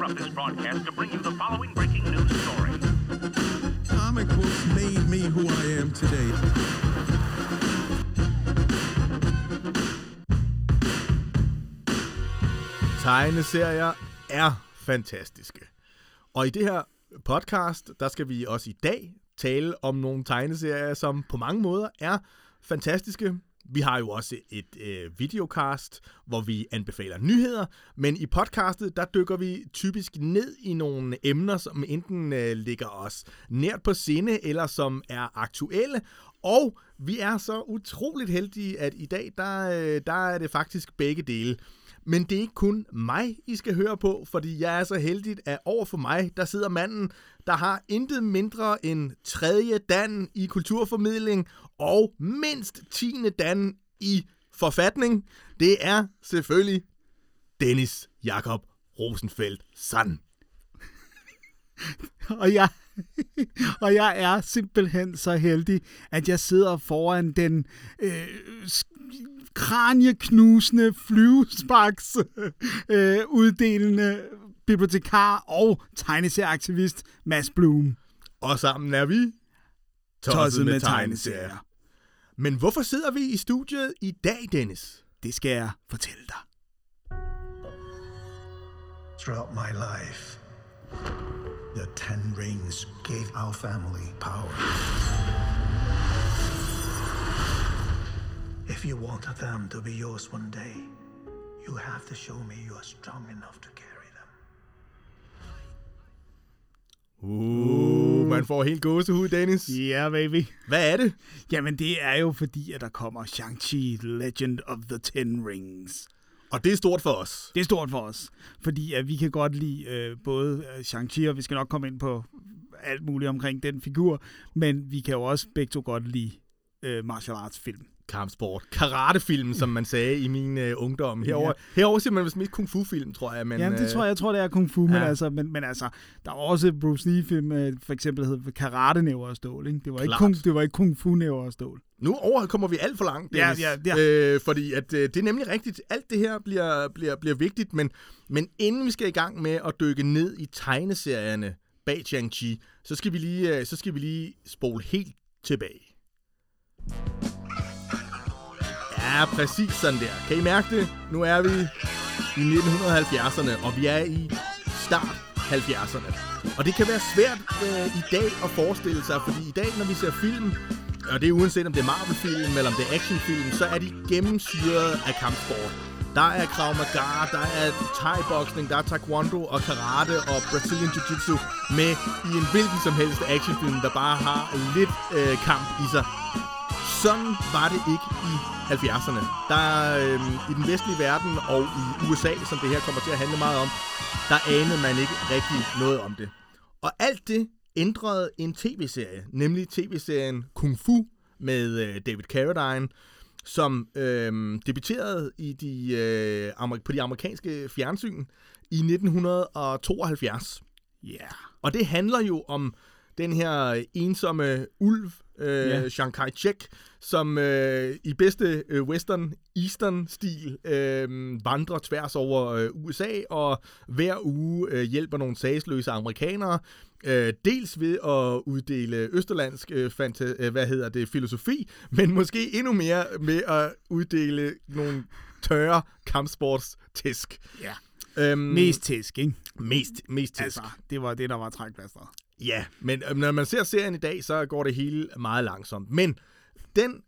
interrupt this broadcast to bring you the following breaking news story. Comic books made me who I am today. Tegneserier er fantastiske. Og i det her podcast, der skal vi også i dag tale om nogle tegneserier, som på mange måder er fantastiske. Vi har jo også et øh, videocast, hvor vi anbefaler nyheder, men i podcastet, der dykker vi typisk ned i nogle emner, som enten øh, ligger os nært på sinde, eller som er aktuelle, og vi er så utroligt heldige, at i dag, der, øh, der er det faktisk begge dele. Men det er ikke kun mig, I skal høre på, fordi jeg er så heldig, at over for mig, der sidder manden, der har intet mindre end tredje dan i kulturformidling og mindst tiende dan i forfatning. Det er selvfølgelig Dennis Jakob Rosenfeldt Sand. Og jeg, og jeg er simpelthen så heldig, at jeg sidder foran den øh, kranieknusende, flyvesparks øh, uddelende bibliotekar og tegneserieaktivist Mads Blum. Og sammen er vi tosset med tegneserier. Men hvorfor sidder vi i studiet i dag, Dennis? Det skal jeg fortælle dig. Throughout my life, the Ten Rings gave our family power. If you want them to be yours one day, you have to show me you are strong enough to carry Uh, man får helt gåsehud, Dennis. Ja, yeah, baby. Hvad er det? Jamen, det er jo fordi, at der kommer Shang-Chi Legend of the Ten Rings. Og det er stort for os. Det er stort for os, fordi at vi kan godt lide øh, både øh, Shang-Chi, og vi skal nok komme ind på alt muligt omkring den figur, men vi kan jo også begge to godt lide øh, martial arts film. Kampsport. Karatefilm, som man sagde i min øh, ungdom. Herover, ja. herover siger man vist mest kung fu-film, tror jeg. Men, Jamen, det tror jeg, jeg tror, det er kung fu, ja. men, altså, men, men altså, der var også Bruce Lee-film, øh, for eksempel hed Karate Næver og Stål, ikke? Det var ikke, kung, det var ikke kung fu Næver og Stål. Nu over kommer vi alt for langt, Dennis. Ja, ja, ja. Øh, fordi at, øh, det er nemlig rigtigt. Alt det her bliver, bliver, bliver vigtigt, men, men inden vi skal i gang med at dykke ned i tegneserierne bag Shang-Chi, så skal vi lige, øh, så skal vi lige spole helt tilbage. Ja, præcis sådan der. Kan I mærke det? Nu er vi i 1970'erne, og vi er i start 70'erne. Og det kan være svært øh, i dag at forestille sig, fordi i dag, når vi ser film, og det er uanset om det er Marvel-film eller om det er actionfilm, så er de gennemsyret af kampsport. Der er Krav Maga, der er thai-boksning, der er taekwondo og karate og Brazilian Jiu-Jitsu med i en hvilken som helst actionfilm, der bare har lidt øh, kamp i sig. Sådan var det ikke i 70'erne. Der øh, i den vestlige verden og i USA, som det her kommer til at handle meget om, der anede man ikke rigtig noget om det. Og alt det ændrede en tv-serie, nemlig tv-serien Kung Fu med øh, David Carradine, som øh, debuterede i de, øh, på de amerikanske fjernsyn i 1972. Ja. Yeah. Og det handler jo om den her ensomme ulv, øh, yeah. Chiang Kai-shek, som øh, i bedste øh, western eastern stil øh, vandrer tværs over øh, USA og hver uge øh, hjælper nogle sagsløse amerikanere øh, dels ved at uddele østerlandsk øh, fanta- øh, hvad hedder det filosofi, men måske endnu mere med at uddele nogle tørre kampsportstæsk. Ja. Øhm, mest tæsk, ikke? Mest, mest tæsk. Altså, det var det, der var trækplasteret. Ja, men øh, når man ser serien i dag, så går det hele meget langsomt. Men den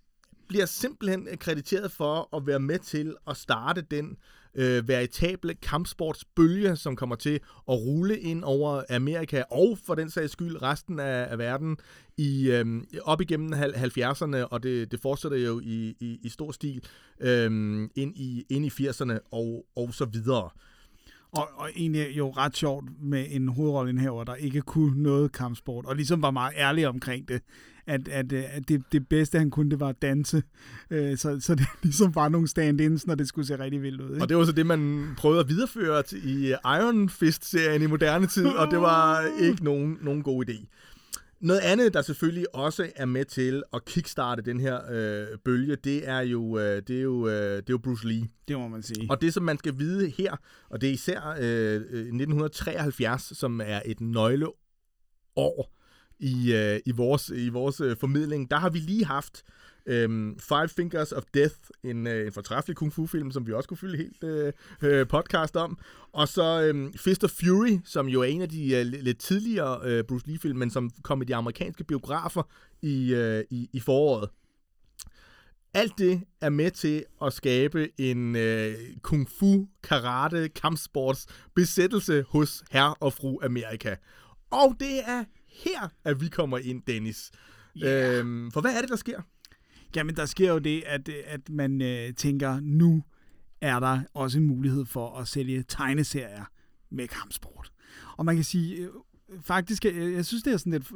bliver simpelthen øh, krediteret for at være med til at starte den øh, veritable kampsportsbølge, som kommer til at rulle ind over Amerika og for den sags skyld resten af, af verden i øh, op igennem 70'erne, og det, det fortsætter jo i, i, i stor stil øh, ind, i, ind i 80'erne og, og så videre. Og, og egentlig jo ret sjovt med en hovedrolleindhaver, der ikke kunne noget kampsport, og ligesom var meget ærlig omkring det, at, at, at det, det bedste, han kunne, det var at danse. Øh, så, så det ligesom var nogle stand-ins, når det skulle se rigtig vildt ud. Ikke? Og det var så det, man prøvede at videreføre i Iron Fist-serien i moderne tid, og det var ikke nogen, nogen god idé. Noget andet, der selvfølgelig også er med til at kickstarte den her øh, bølge, det er jo, øh, det er jo, øh, det er jo Bruce Lee. Det må man sige. Og det, som man skal vide her, og det er især øh, 1973, som er et nøgleår i, øh, i vores, i vores øh, formidling, der har vi lige haft øh, Five Fingers of Death, en, øh, en fortræffelig kung fu-film, som vi også kunne fylde helt øh, øh, podcast om. Og så øh, Fist of Fury, som jo er en af de øh, lidt tidligere øh, Bruce Lee-film, men som kom i de amerikanske biografer i, øh, i, i foråret. Alt det er med til at skabe en øh, kung fu, karate, kampsports besættelse hos herre og fru Amerika. Og det er her, at vi kommer ind, Dennis. Ja. Øhm, for hvad er det, der sker? Jamen, der sker jo det, at, at man øh, tænker, nu er der også en mulighed for at sælge tegneserier med kampsport. Og man kan sige, øh, faktisk, jeg, jeg synes, det er sådan et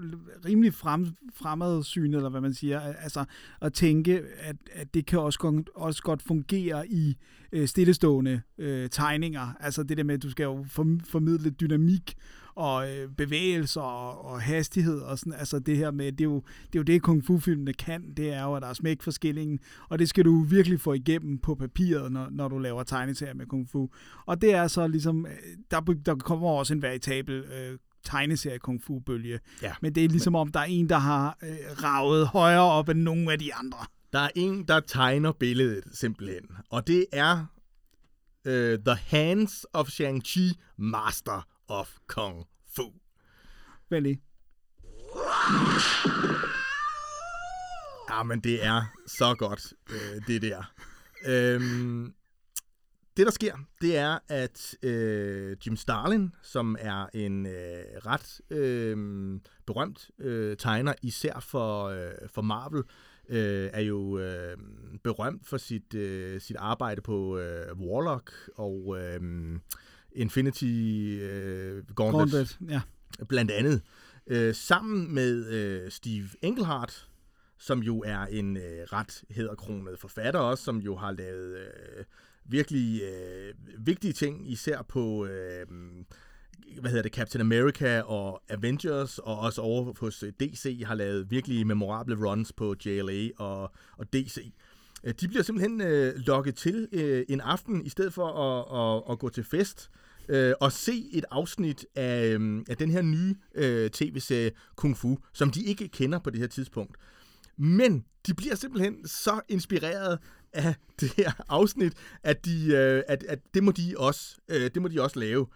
rimelig frem, fremadsyn, eller hvad man siger, altså at tænke, at, at det kan også, godt- også godt fungere i øh, stillestående øh, tegninger. Altså det der med, at du skal jo formidle dynamik og øh, bevægelser og, og hastighed og sådan, altså det her med, det er jo det, er jo det kung fu-filmene kan, det er jo, at der er smæk for skillingen, og det skal du virkelig få igennem på papiret, når, når du laver tegneserier med kung fu. Og det er så ligesom, øh, der, der kommer også en veritabel øh, tegneserie kung fu bølge. Ja. Men det er ligesom om, der er en, der har øh, ravet højere op end nogen af de andre. Der er en, der tegner billedet, simpelthen. Og det er øh, The Hands of Shang-Chi, Master of Kung Fu. Vel lige. Ja, men det er så godt, øh, det der. Øhm, det, der sker, det er, at øh, Jim Starlin, som er en øh, ret øh, berømt øh, tegner, især for, øh, for Marvel, øh, er jo øh, berømt for sit, øh, sit arbejde på øh, Warlock og øh, Infinity øh, Gauntlet Gauntlet, ja. blandt andet, øh, sammen med øh, Steve Englehart, som jo er en øh, ret hæderkronet forfatter også, som jo har lavet øh, virkelig øh, vigtige ting, især på, øh, hvad hedder det, Captain America og Avengers, og også over hos øh, DC har lavet virkelig memorable runs på JLA og, og DC. Øh, De bliver simpelthen øh, lokket til øh, en aften, i stedet for at, at, at gå til fest, øh, og se et afsnit af, øh, af den her nye øh, tv-serie Kung Fu, som de ikke kender på det her tidspunkt. Men de bliver simpelthen så inspireret af det her afsnit, at, de, øh, at, at det, må de også, øh, det må de også lave.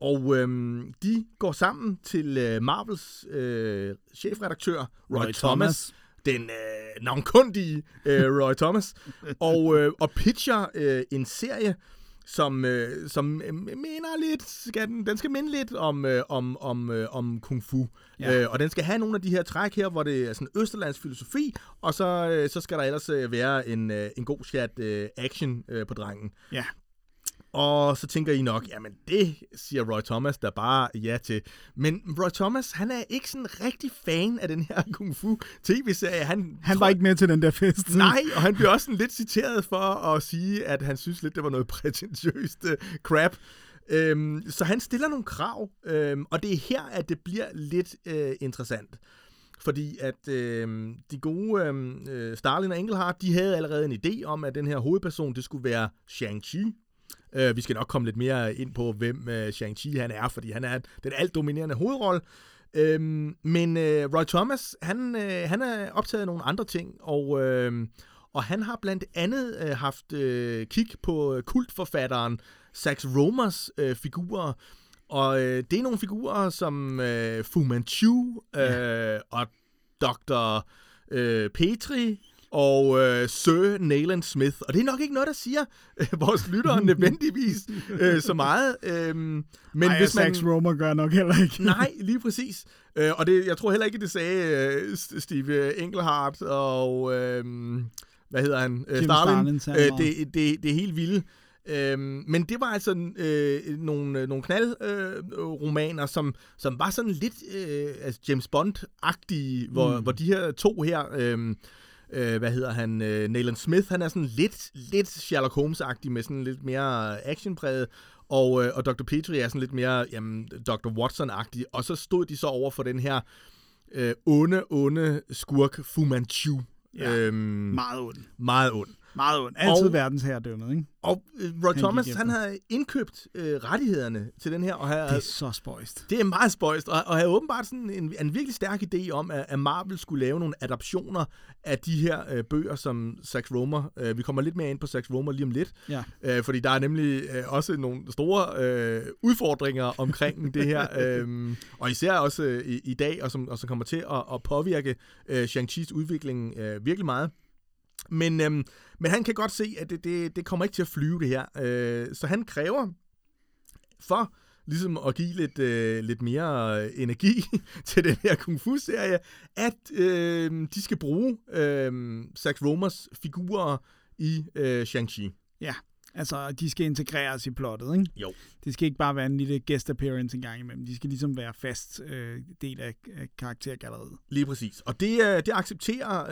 Og øhm, de går sammen til øh, Marvels øh, chefredaktør, Roy, Roy Roy Thomas, Thomas. den øh, navnkundige øh, Roy Thomas, og, øh, og pitcher øh, en serie, som, øh, som øh, minder lidt, skal den, den skal minde lidt om, øh, om, om, øh, om kung fu. Ja. Øh, og den skal have nogle af de her træk her, hvor det er sådan østerlands filosofi, og så, øh, så skal der ellers øh, være en, øh, en god chat øh, action øh, på drengen. Ja. Og så tænker I nok, jamen det siger Roy Thomas der bare ja til. Men Roy Thomas, han er ikke sådan rigtig fan af den her kung fu tv-serie. Han, Han tror- var ikke med til den der fest. Nej, og han bliver også sådan lidt citeret for at sige, at han synes lidt, det var noget prætentiøst uh, crap. Øhm, så han stiller nogle krav, øhm, og det er her, at det bliver lidt øh, interessant. Fordi at øh, de gode øh, Starlin og Engelhardt, de havde allerede en idé om, at den her hovedperson, det skulle være Shang-Chi. Øh, vi skal nok komme lidt mere ind på, hvem øh, Shang-Chi han er, fordi han er den alt dominerende hovedrolle. Øhm, men øh, Roy Thomas, han, øh, han er optaget af nogle andre ting, og, øh, og han har blandt andet øh, haft øh, kig på øh, kultforfatteren Sax Romers øh, figurer, og øh, det er nogle figurer som øh, Fu Manchu øh, og Dr. Øh, Petri og øh, Sir Nayland Smith. Og det er nok ikke noget, der siger øh, vores lyttere nødvendigvis øh, så meget. Øh, men Ej, hvis man... Sax Romer gør nok heller ikke. Nej, lige præcis. Øh, og det, jeg tror heller ikke, det sagde øh, Steve Englehart og, øh, hvad hedder han? Øh, Jim Starlin. Starlin øh, det, det, det er helt vildt. Øhm, men det var altså øh, nogle, nogle knaldromaner, øh, som, som var sådan lidt øh, altså James Bond-agtige, hvor, mm. hvor de her to her, øh, øh, hvad hedder han, øh, Nayland Smith, han er sådan lidt, lidt Sherlock Holmes-agtig, med sådan lidt mere actionpræget, og, øh, og Dr. Petrie er sådan lidt mere jamen, Dr. Watson-agtig, og så stod de så over for den her øh, onde, onde skurk Fu Manchu. Ja. Øhm, Meget ond. meget ond. Meget ond. Altid Og- verdens herredømmet, ikke? Og øh, Roy gik Thomas, han havde indkøbt øh, rettighederne til den her, og havde, Det er så spøjst. Det er meget spøjst, og, og havde åbenbart sådan en, en virkelig stærk idé om, at, at Marvel skulle lave nogle adaptioner af de her øh, bøger, som Sax Romer, øh, vi kommer lidt mere ind på Sax Romer lige om lidt, Ja. øh, fordi der er nemlig øh, også nogle store øh, udfordringer omkring det her, øh, og især også øh, i, i dag, og som, og som kommer til at, at påvirke øh, Shang-Chi's udvikling øh, virkelig meget. Men, øhm, men han kan godt se, at det, det, det kommer ikke til at flyve, det her. Øh, så han kræver for ligesom at give lidt, øh, lidt mere øh, energi til den her kung fu-serie, at øh, de skal bruge øh, Zack Romers figurer i øh, Shang-Chi. Ja. Altså, de skal integreres i plottet, ikke? Jo. Det skal ikke bare være en lille guest appearance en gang imellem. De skal ligesom være fast øh, del af, af karaktergalleriet. Lige præcis. Og det, øh, det accepterer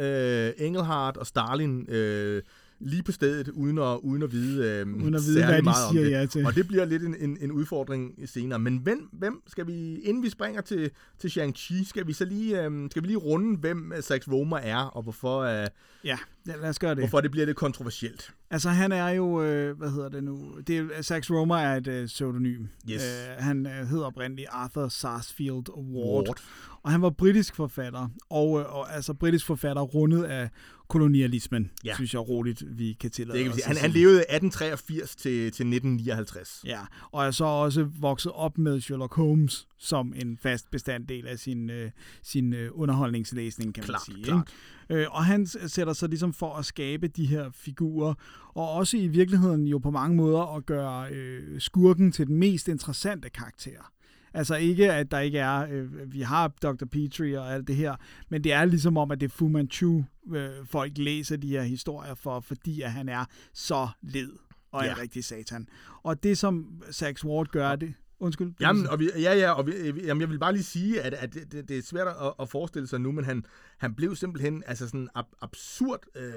øh, Engelhardt og Stalin øh, lige på stedet, uden at, uden at vide, øh, Uden at vide, hvad de meget om siger det. ja til. Og det bliver lidt en, en, en udfordring senere. Men hvem, hvem skal vi, inden vi springer til, til Shang-Chi, skal vi så lige, øh, skal vi lige runde, hvem øh, Sax Romer er, og hvorfor, øh, Ja, ja, lad os gøre det. hvorfor det bliver lidt kontroversielt. Altså, han er jo, øh, hvad hedder det nu? Det er, Sax Romer er et øh, pseudonym. Yes. Øh, han øh, hedder oprindeligt Arthur Sarsfield Ward. Ward. Og han var britisk forfatter, og, øh, og altså britisk forfatter rundet af kolonialismen, Ja. synes jeg roligt, vi kan tillade Det kan os Han, han levede 1883 til, til 1959. Ja, og er så også vokset op med Sherlock Holmes som en fast bestanddel af sin, øh, sin øh, underholdningslæsning, kan Klart, man sige. klart. Ikke? Øh, og han sætter sig ligesom for at skabe de her figurer, og også i virkeligheden jo på mange måder at gøre øh, skurken til den mest interessante karakter. Altså ikke, at der ikke er, øh, vi har Dr. Petrie og alt det her, men det er ligesom om, at det er Fu Manchu, øh, folk læser de her historier for, fordi at han er så led og Ja. en rigtig satan. Og det, som Sax Ward gør, det... Undskyld. Jamen, og vi, ja, ja, og vi, jamen, jeg vil bare lige sige, at, at det, det, det er svært at, at forestille sig nu, men han, han blev simpelthen altså sådan ab, absurd øh,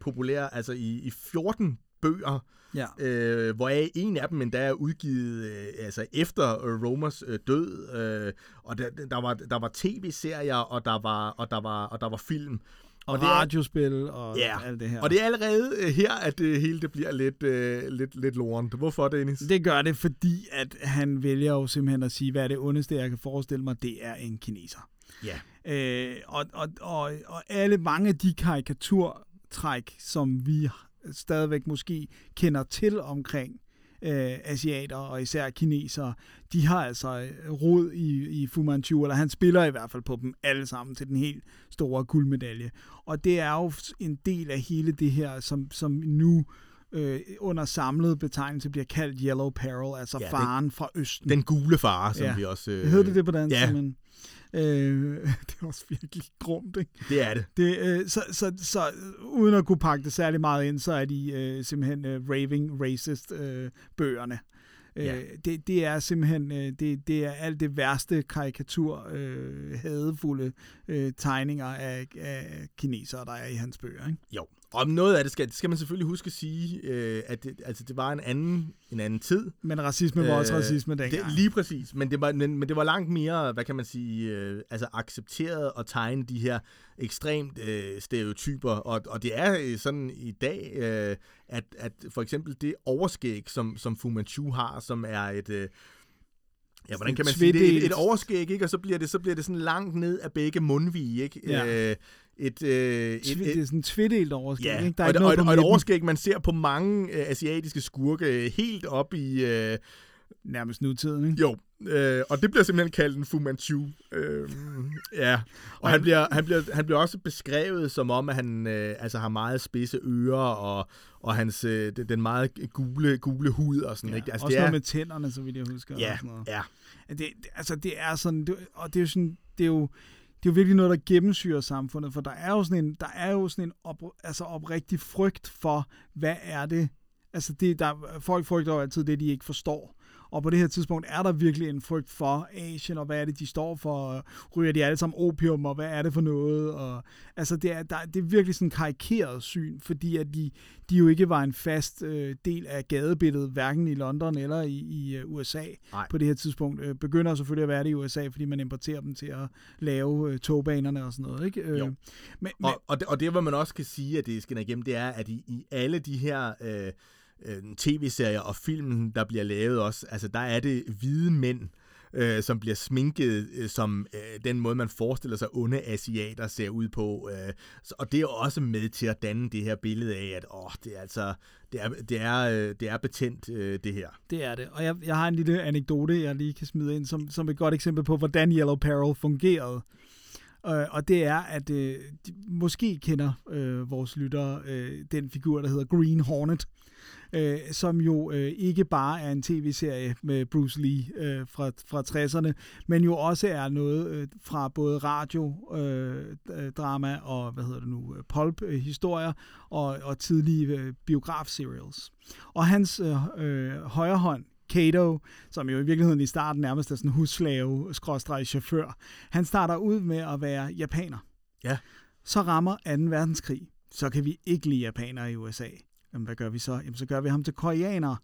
populær, altså i, i 14 bøger, Ja. øh, hvoraf en af dem endda er udgivet øh, altså efter øh, Romers øh, død, øh, og der, der var, der var tv-serier, og der var, og der var, og der var film. Og, det er- radiospil og Ja, alt det her. Og det er allerede øh, her, at det hele det bliver lidt, øh, lidt, lidt lorent. Hvorfor, Dennis? Det gør det, fordi at han vælger jo simpelthen at sige, hvad er det ondeste, jeg kan forestille mig, det er en kineser. Ja. Øh, og, og, og, og alle mange af de karikaturtræk, som vi stadigvæk måske kender til omkring øh, asiater og især kinesere, de har altså øh, rod i, i Fu Manchu, eller han spiller i hvert fald på dem alle sammen til den helt store guldmedalje. Og det er jo en del af hele det her, som, som nu øh, under samlet betegnelse bliver kaldt Yellow Peril, altså Ja, faren fra Østen. Den gule far, som Ja. vi også... Øh, Det hedder det det på dansk, ja. men øh, det er også virkelig grumt, ikke? Det er det. Det, øh, så, så, så øh, uden at kunne pakke det særlig meget ind, så er de øh, simpelthen øh, raving racist øh, bøgerne. Ja. Øh, det, det er simpelthen øh, det, det er alt det værste karikatur, øh, hadefulde øh, tegninger af, af kinesere, der er i hans bøger. Ikke? Jo, og noget af det skal, det skal man selvfølgelig huske at sige, øh, at det, altså, det var en anden, en anden tid. Men racisme var også Øh, racisme Det, dengang. lige præcis, men det, var, men, men det var langt mere, hvad kan man sige, øh, altså accepteret at tegne de her ekstremt øh, stereotyper, og, og det er øh, sådan i dag, øh, at, at for eksempel det overskæg, som, som Fu Manchu har, som er et... Øh, Ja, hvordan kan man sige det? Et, et overskæg, ikke? Og så bliver det så bliver det sådan langt ned af begge mundvige, ikke? Ja. Øh, et, øh, et, et, det er sådan en tvedelt overskæg. Ja, ikke? Der er og, ikke et, og, noget et, på og et overskæg, man ser på mange øh, asiatiske skurke øh, helt op i... Øh, Nærmest nutiden, ikke? jo, øh, og det bliver simpelthen kaldt en Fu Manchu. Øh, ja, og han bliver, han, bliver, han bliver også beskrevet som om, at han øh, altså har meget spidse ører, og, og hans, øh, den- meget gule, gule hud og sådan, Ja, ikke? også noget med tænderne, så vidt jeg husker. og Ja, sådan noget. ja. Det, det, altså, det er sådan, det, og det er jo sådan, det er jo, det er jo virkelig noget, der gennemsyrer samfundet, for der er jo sådan en, der er jo sådan en op, altså oprigtig frygt for, hvad er det, altså det, der, folk frygter jo altid det, de ikke forstår. Og på det her tidspunkt er der virkelig en frygt for Asien, og hvad er det, de står for? Ryger de alle sammen opium, og hvad er det for noget? Og, altså, det er, der, det er virkelig sådan en karikeret syn, fordi at de, de jo ikke var en fast øh, del af gadebilledet, hverken i London eller i, i uh, USA Nej. på det her tidspunkt. Øh, begynder selvfølgelig at være det i USA, fordi man importerer dem til at lave øh, togbanerne og sådan noget. Ikke? Øh, Jo. Men, men, Og, og, det, og det, hvad man også kan sige, at det skinner igennem, det er, at i, i alle de her øh, øh, tv-serier og filmen, der bliver lavet også, altså der er det hvide mænd, øh, som bliver sminket øh, som øh, den måde, man forestiller sig onde asiater ser ud på. Øh, så, og det er også med til at danne det her billede af, at åh, det er altså, det er, det er, øh, det er betændt, øh, det her. Det er det. Og jeg, jeg har en lille anekdote, jeg lige kan smide ind, som, som et godt eksempel på, hvordan Yellow Peril fungerede. Øh, og det er, at øh, de, måske kender øh, vores lyttere øh, den figur, der hedder Green Hornet, øh, som jo øh, ikke bare er en tv-serie med Bruce Lee øh, fra, fra 60'erne, men jo også er noget øh, fra både radio, øh, drama og, hvad hedder det nu, øh, pulp-historier og, og tidlige øh, biograf-serials. Og hans øh, øh, højre hånd, Kato, som jo i virkeligheden i starten nærmest er sådan en husslave, skråstreg chauffør, han starter ud med at være japaner. Ja. Så rammer 2. verdenskrig. Så kan vi ikke lide japanere i USA. Jamen, hvad gør vi så? Jamen, så gør vi ham til koreaner.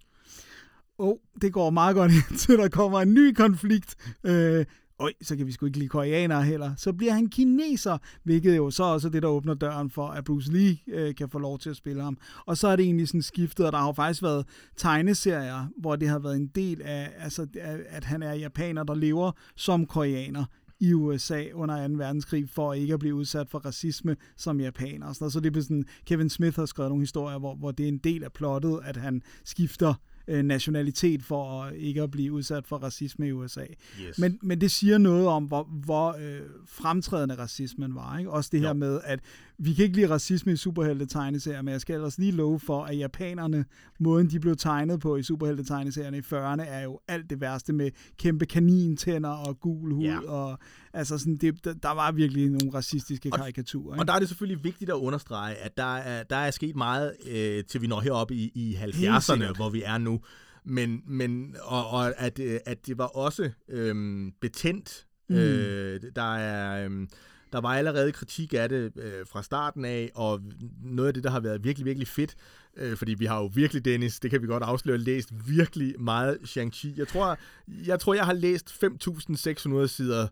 Oh, det går meget godt indtil der kommer en ny konflikt. Øh, Øj, så kan vi sgu ikke lide koreanere heller. Så bliver han kineser, hvilket jo så også er det, der åbner døren for, at Bruce Lee øh, kan få lov til at spille ham. Og så er det egentlig sådan skiftet, og der har jo faktisk været tegneserier, hvor det har været en del af, altså, at han er japaner, der lever som koreaner i USA under 2. verdenskrig, for ikke at blive udsat for racisme som japaner. Og sådan noget. Så det er sådan, Kevin Smith har skrevet nogle historier, hvor, hvor det er en del af plottet, at han skifter øh, nationalitet for at ikke at blive udsat for racisme i USA. Yes. Men, men det siger noget om, hvor, hvor øh, fremtrædende racismen var. Ikke? Også det her Jo. med, at vi kan ikke lide racisme i superhelte-tegneserier, men jeg skal ellers lige love for, at japanerne, måden de blev tegnet på i superhelte-tegneserierne i 40'erne, er jo alt det værste med kæmpe kanintænder og gul hud. Ja. Og, altså sådan, det, der, der var virkelig nogle racistiske karikaturer. Ikke? Og der er det selvfølgelig vigtigt at understrege, at der er, der er sket meget, øh, til vi når herop i, i Helt 70'erne, sikkert. hvor vi er nu. Men, men og, og at, øh, at det var også øhm, betændt. Mm. Øh, der er... Øhm, der var allerede kritik af det øh, fra starten af, og noget af det, der har været virkelig, virkelig fedt, øh, fordi vi har jo virkelig, Dennis, det kan vi godt afsløre, læst virkelig meget Shang-Chi. Jeg tror, jeg, tror, jeg har læst 5.600 sider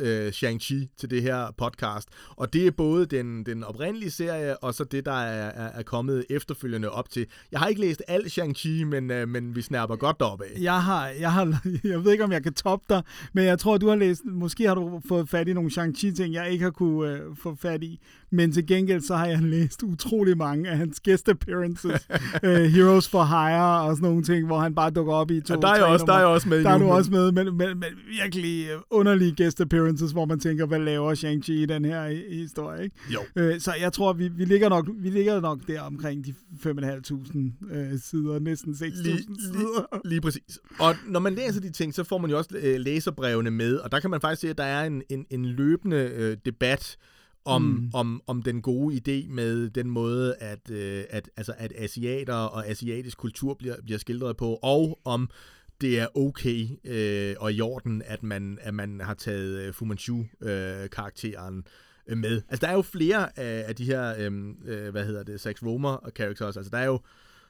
øh, Shang-Chi til det her podcast. Og det er både den, den oprindelige serie, og så det, der er, er, er kommet efterfølgende op til. Jeg har ikke læst al Shang-Chi, men, øh, men vi snapper godt deroppe af. Jeg har, jeg har, jeg ved ikke, om jeg kan toppe dig, men jeg tror, du har læst, måske har du fået fat i nogle Shang-Chi-ting, jeg ikke har kunne øh, få fat i, men til gengæld så har jeg læst utrolig mange af hans guest appearances, øh, Heroes for Hire og sådan nogle ting, hvor han bare dukker op i to Ja, der er også- der er også med Der er du også med, men, men, men virkelig øh, underlige guest appearances, hvor man tænker, hvad laver Shang-Chi i den her historie, ikke? Jo. Øh, så jeg tror, vi, vi, ligger nok, vi ligger nok der omkring de 5.500 øh, sider, næsten 6.000 Lige, sider. lige, præcis. Og når man læser de ting, så får man jo også øh, læserbrevene med, og der kan man faktisk se, at der er en, en, en løbende øh, debat om, mm. om, om den gode idé med den måde, at, øh, at, altså, at asiater og asiatisk kultur bliver, bliver skildret på, og det er okay øh, og i orden, at man, at man har taget øh, Fu Manchu-karakteren øh, med. Altså, der er jo flere af, af de her, øh, øh, hvad hedder det, Sax Romer-characters. Altså, der er jo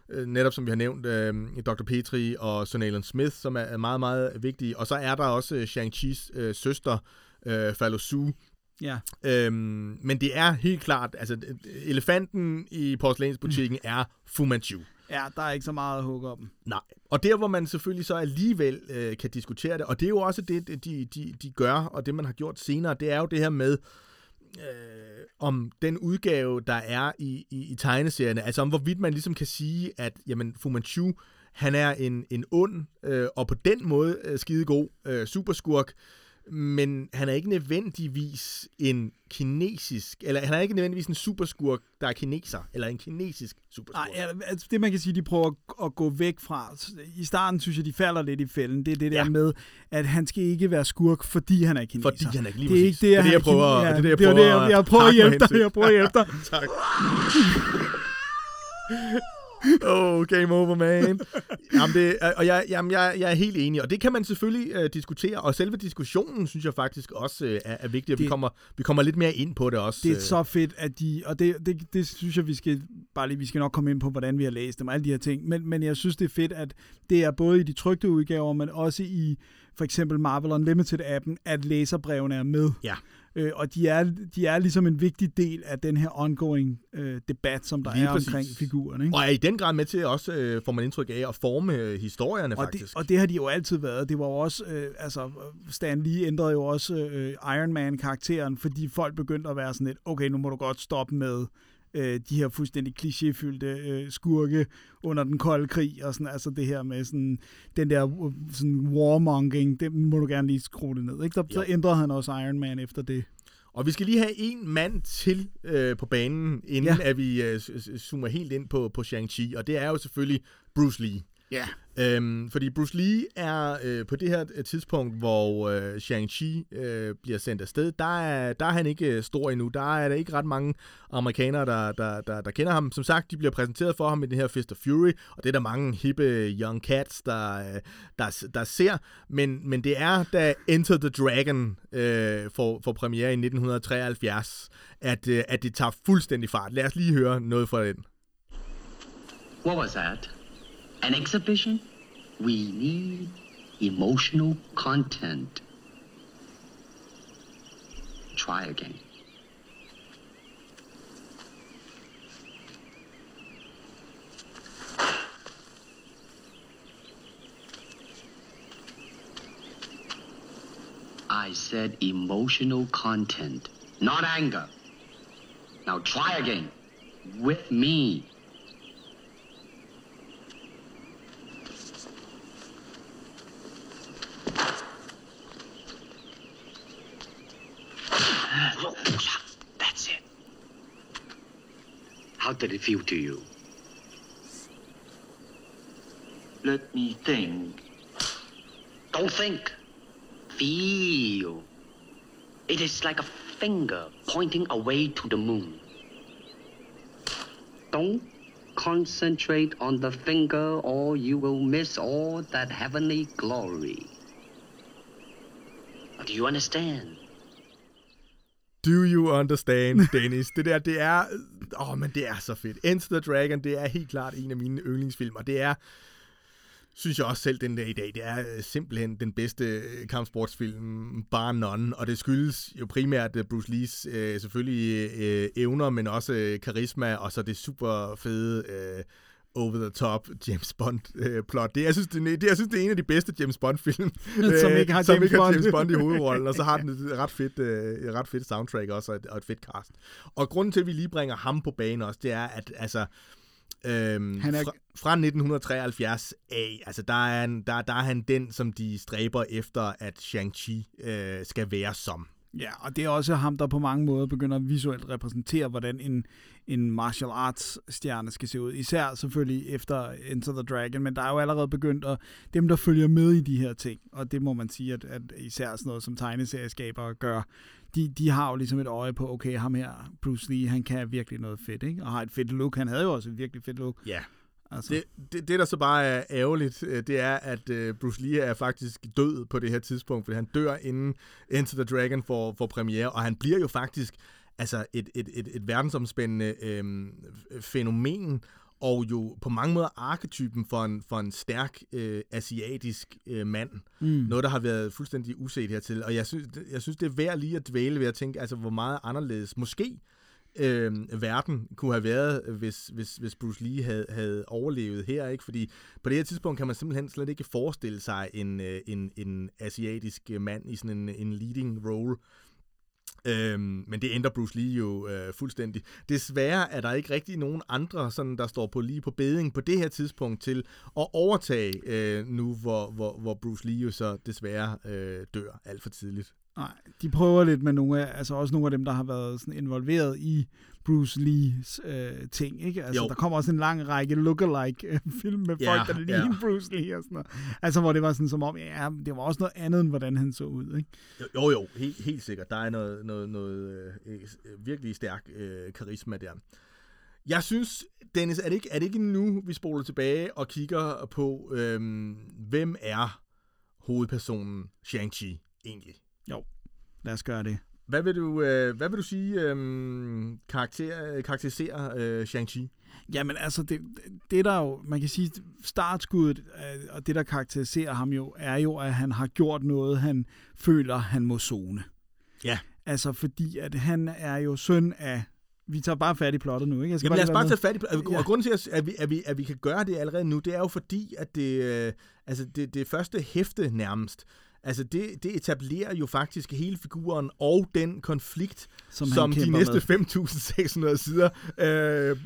øh, netop som vi har nævnt, øh, Dr. Petri og Sonalen Smith, som er, meget, meget vigtige. Og så er der også øh, Shang-Chi's øh, søster, øh, Falo Su. Ja. Øhm, men det er helt klart, altså elefanten i porcelænsbutikken er Fu Manchu. Ja, der er ikke så meget at hugge om. Nej. Og der, hvor man selvfølgelig så alligevel øh, kan diskutere det, og det er jo også det, de, de, de gør, og det, man har gjort senere, det er jo det her med, øh, om den udgave, der er i, i, i tegneserierne, altså om hvorvidt man ligesom kan sige, at jamen, Fu Manchu, han er en, en ond, øh, og på den måde øh, skidegod øh, superskurk, men han er ikke nødvendigvis en kinesisk, eller han er ikke nødvendigvis en superskurk, der er kineser, eller en kinesisk superskurk. Nej, ja, altså det man kan sige, de prøver at, at gå væk fra. I starten synes jeg, de falder lidt i fælden. Det er det der Ja. ja. med, at han skal ikke være skurk, fordi han er kineser. Fordi han er lige det er ikke det, Det er det, han jeg prøver- kine- det er det, jeg er prøver det, jeg, jeg prøver at hjælpe dig. Jeg prøver at hjælpe dig. tak. oh, game over, man. Jamen, det, og jeg, jamen, jeg, jeg er helt enig, og det kan man selvfølgelig uh, diskutere, og selve diskussionen synes jeg faktisk også uh, er, er vigtig, og det, vi, kommer, vi kommer lidt mere ind på det også. Det er så fedt, at de, og det, det, det synes jeg, vi skal, bare lige, vi skal nok komme ind på, hvordan vi har læst dem, alle de her ting, men, men jeg synes, det er fedt, at det er både i de trygte udgaver, men også i for eksempel Marvel Unlimited-appen, at læserbrevene er med. Ja. Øh, og de er, de er ligesom en vigtig del af den her ongoing øh, debat, som der Lige er præcis. omkring figurerne. Ikke? Og er i den grad med til også, øh, får man indtryk af, at forme øh, historierne Og faktisk. det, og det har de jo altid været. Det var jo også, øh, altså Stan Lee ændrede jo også øh, Iron Man-karakteren, fordi folk begyndte at være sådan lidt, okay, nu må du godt stoppe med øh, de her fuldstændig klichéfyldte øh, skurke under den kolde krig, og sådan, altså det her med sådan, den der øh, sådan warmongering, det må du gerne lige skrue det ned. Ikke? Der, så ændrede han også Iron Man efter det. Og vi skal lige have en mand til øh, på banen, inden Ja. at vi øh, zoomer helt ind på, på Shang-Chi, og det er jo selvfølgelig Bruce Lee. Ja. Øhm, fordi Bruce Lee er øh, på det her øh, tidspunkt, hvor øh, Shang-Chi øh, bliver sendt afsted, der er, der er han ikke øh, stor endnu. Der er der ikke ret mange amerikanere, der, der, der, der kender ham. Som sagt, de bliver præsenteret for ham i det her Fist of Fury, og det er der mange hippe young cats, der, øh, der, der ser. Men, men det er, da Enter the Dragon øh, får, får premiere i 1973, at, øh, at det tager fuldstændig fart. Lad os lige høre noget fra den. What was that? An exhibition? We need emotional content. Try again. I said emotional content, not anger. Now try again. With me. How did it feel to you? Let me think. Don't think. Feel. It is like a finger pointing away to the moon. Don't concentrate on the finger or you will miss all that heavenly glory. Do you understand? Do you understand, Dennis? det der, det er... Åh, oh, men det er så fedt. Enter the Dragon, det er helt klart en af mine yndlingsfilmer. Det er, synes jeg også selv den der i dag, det er øh, simpelthen den bedste øh, kampsportsfilm, bare none. Og det skyldes jo primært øh, Bruce Lees øh, selvfølgelig øh, evner, men også øh, karisma, og så det super fede... Øh, over the top James Bond øh, plot. Det, jeg, synes, det, det, jeg synes, det er en af de bedste James Bond film, Som ikke har som James ikke har Bond. James Bond i hovedrollen, og så har den et ret fedt, øh, et ret fedt soundtrack også, og et, og et fedt cast. Og grunden til, at vi lige bringer ham på banen også, det er, at altså, øhm, Han er- fra, fra 1973 af, altså der er, han, der, der er han den, som de stræber efter, at Shang-Chi øh, skal være som. Ja, og det er også ham, der på mange måder begynder at visuelt repræsentere, hvordan en, en martial arts stjerne skal se ud. Især selvfølgelig efter Enter the Dragon, men der er jo allerede begyndt at dem, der følger med i de her ting, og det må man sige, at, at især sådan noget som tegneserieskabere gør, de, de har jo ligesom et øje på, okay, ham her, Bruce Lee, han kan virkelig noget fedt, ikke? Og har et fedt look. Han havde jo også et virkelig fedt look. Ja. Altså, Det, det, det, der så bare er ærgerligt, øh, det er, at øh, Bruce Lee er faktisk død på det her tidspunkt, fordi han dør inden Enter the Dragon får, får premiere, og han bliver jo faktisk altså et, et, et, et verdensomspændende øh, fænomen, og jo på mange måder arketypen for en, for en stærk øh, asiatisk øh, mand. Mm. Noget, der har været fuldstændig uset hertil. Og jeg synes, jeg synes, det er værd lige at dvæle ved at tænke, altså hvor meget anderledes måske øh, verden kunne have været, hvis, hvis, hvis Bruce Lee havde, havde overlevet her. ikke? Fordi på det her tidspunkt kan man simpelthen slet ikke forestille sig en, øh, en, en asiatisk mand i sådan en, en leading role. Øhm, men det ændrer Bruce Lee jo øh, fuldstændig. Desværre er der ikke rigtig nogen andre, sådan, der står på lige på beding på det her tidspunkt til at overtage øh, nu, hvor, hvor, hvor Bruce Lee jo så desværre øh, dør alt for tidligt. Nej, de prøver lidt med nogle af, altså også nogle af dem, der har været sådan involveret i Bruce Lees øh, ting, ikke? Altså, Jo. der kommer også en lang række lookalike øh, film med Ja, folk, der ja. ligner Bruce Lee og sådan noget. Altså, hvor det var sådan som om, ja, det var også noget andet, end hvordan han så ud, ikke? Jo, jo, jo helt, helt sikkert. Der er noget, noget, noget øh, øh, virkelig stærk øh, karisma der. Jeg synes, Dennis, er det ikke, er det ikke nu, vi spoler tilbage og kigger på, øhm, hvem er hovedpersonen Shang-Chi egentlig? Jo, lad os gøre det. Hvad vil du, øh, hvad vil du sige øhm, karakter, karakteriserer øh, Shang-Chi? Jamen altså, det, det der jo, man kan sige, startskuddet, øh, og det der karakteriserer ham jo, er jo, at han har gjort noget, han føler, han må zone. Ja. Altså fordi, at han er jo søn af vi tager bare fat i plottet nu, ikke? Jeg skal Jamen lad os bare tage fat i... Og Ja. grunden til, at, at, vi, at, vi, at vi kan gøre det allerede nu, det er jo fordi, at det, øh, altså det, det første hæfte nærmest, altså det, det etablerer jo faktisk hele figuren og den konflikt, Som som, de næste 5.600 sider, øh,